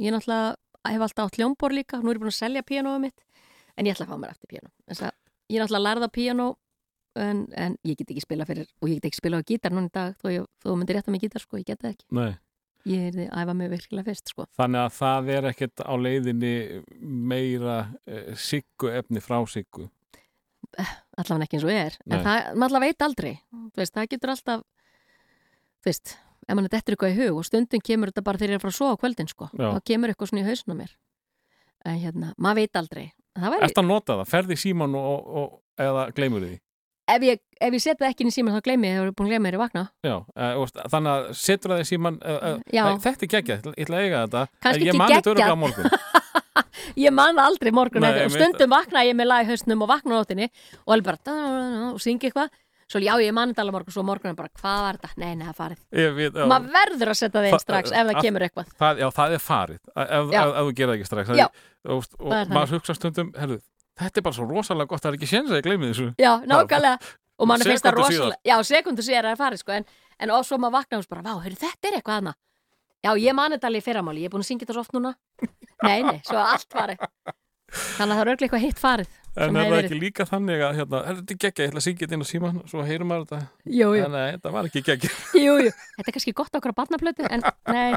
ég náttúrulega hef alltaf átt hljómbor líka nú er ég búin að selja píanóið mitt en ég ætla að fá mér eftir Þess að ég er náttúrulega að lærða píanó en, en ég get ekki spila fyrir og ég get ekki spila á gítar núna í dag þó ég, þó myndi rétta mig gítar sko, ég get það ekki nei. Ég er að æfa mig virkilega fyrst sko þannig að það er ekkert á leiðinni meira eh, siggu efni frá siggu allavega ekki eins og er Nei. en það, maður allavega veit aldrei veist, það getur alltaf veist, ef mann er dettur eitthvað í hug og stundum kemur þetta bara þegar ég er frá svo á kvöldin sko. Þá kemur eitthvað svona í hausnum á mér en hérna, maður veit aldrei Ertu að nota það? Ferði síman og, og, og, eða gleymur því? Ef ég, ef ég setja það ekki inn í síman þá gleymi ég, þegar ég er búin að gleyma þér í vakna. Já, og, þannig að setur það í síman e, e, Já. Æ, Þetta er geggjað, ég ætla að eiga þetta. Kannski en ég mani þetta geggjað. örugglega á morgun. *laughs* Ég man það aldrei morgun Nei, og stundum vakna ég með lag í hausnum og vakna á nóttinni og alveg bara da, da, da, og syngi eitthvað. Svo já ég man þetta alveg morgun svo morgun er bara hvað var þetta, nei nei það er farið. Ég veit, já. maður verður að setja það inn Það- strax ef það að- kemur eitthvað. það, Já, það er farið ef, ef, ef, þú gerir það ekki strax. Já. Það er og maður hugsa stundum herru, Þetta er bara svo rosalega gott, það er ekki séns að ég gleymi þessu. Já, nákvæmlega. Og mann finnst það rosalega Já, sekundu síðar er það farið sko en, en og svo maður vakna og bara, vá, heyrðu, þetta er eitthvað hana Já, ég mani þetta alveg í fyrramáli, ég er búin að syngja þetta svo oft núna. *laughs* Nei, nei, svo allt farið. Þannig að það er örglega eitthvað hitt farið En er það verið. ekki líka þannig að hérna, er þetta geggja, ég ætla að syngja þetta inn á síman svo heyrum maður þetta. En nei, þetta var ekki geggja jú, jú. Þetta er kannski gott okkur að barnaplötu en, nei,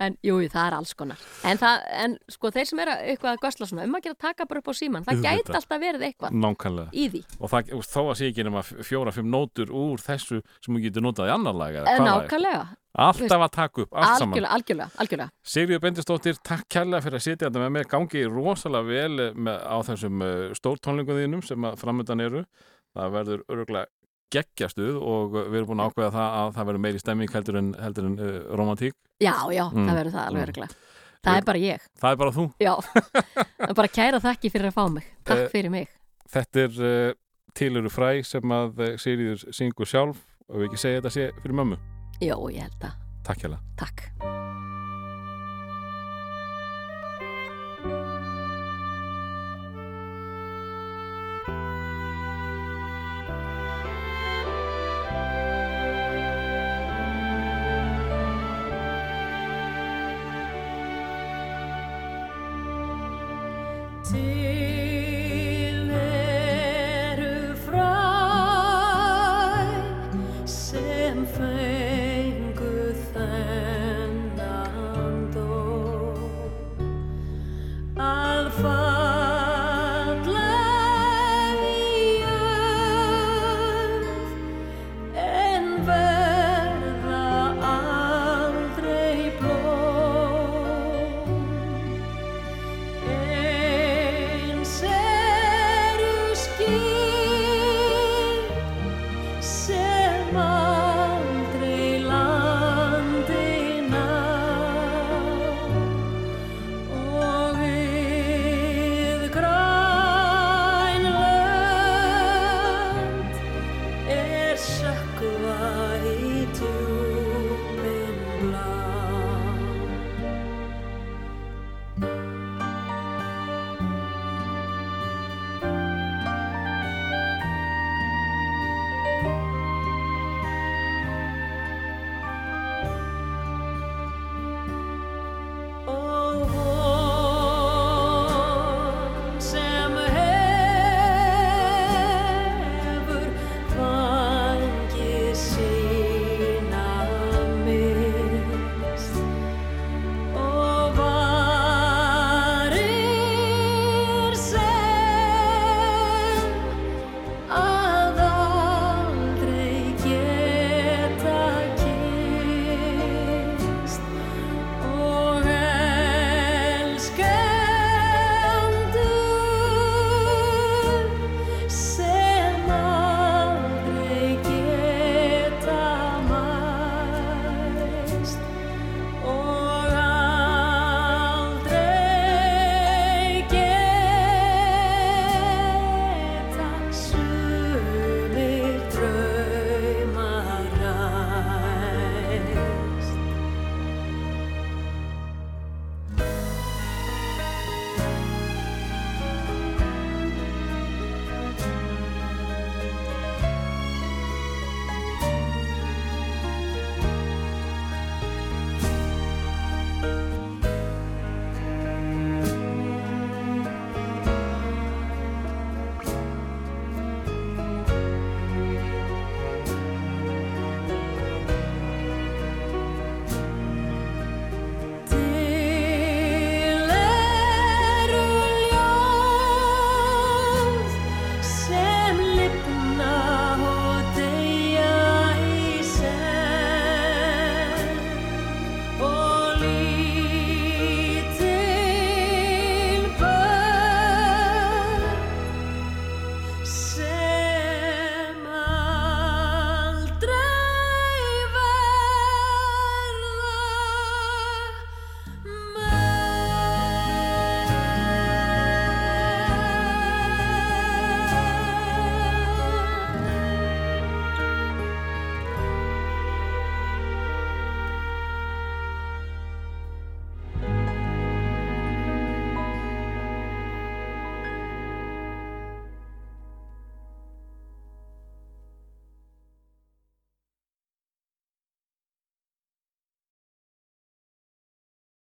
en jú, jú, það er alls konar. En, það, en sko, þeir sem eru eitthvað að gösla svona um að gera taka bara upp á síman það Auðvitað. gæti alltaf verið eitthvað Nákvæmlega. í því. Og það, þó að sé ekki nema fjóra-fimm nótur úr þessu sem þú getur notað í annar lag eða Eh. Nákvæmlega, Alltaf að taka upp, allt saman. algjörlega, algjörlega, Sigriður Bendistóttir, takk kærlega fyrir að sitja þetta með mér, gangi rosalega vel með, á þessum stórtónlingum þínum sem að framöndan eru. Það verður öruglega geggjastuð og við erum búin að ákveða það að það verður meiri stemming heldur en, heldur en uh, romantík. Já, já, Mm, það verður það alveg mm. örglega Það er bara ég Það er bara þú. Já, *laughs* það er bara kæra þakki fyrir að fá mig Takk Eh, fyrir mig Þetta er uh, tiluru fræ sem að Sigriður syngur sjálf og við ekki segja þetta sé fyrir mömmu. Jó, ég held að, Takk kærlega. takk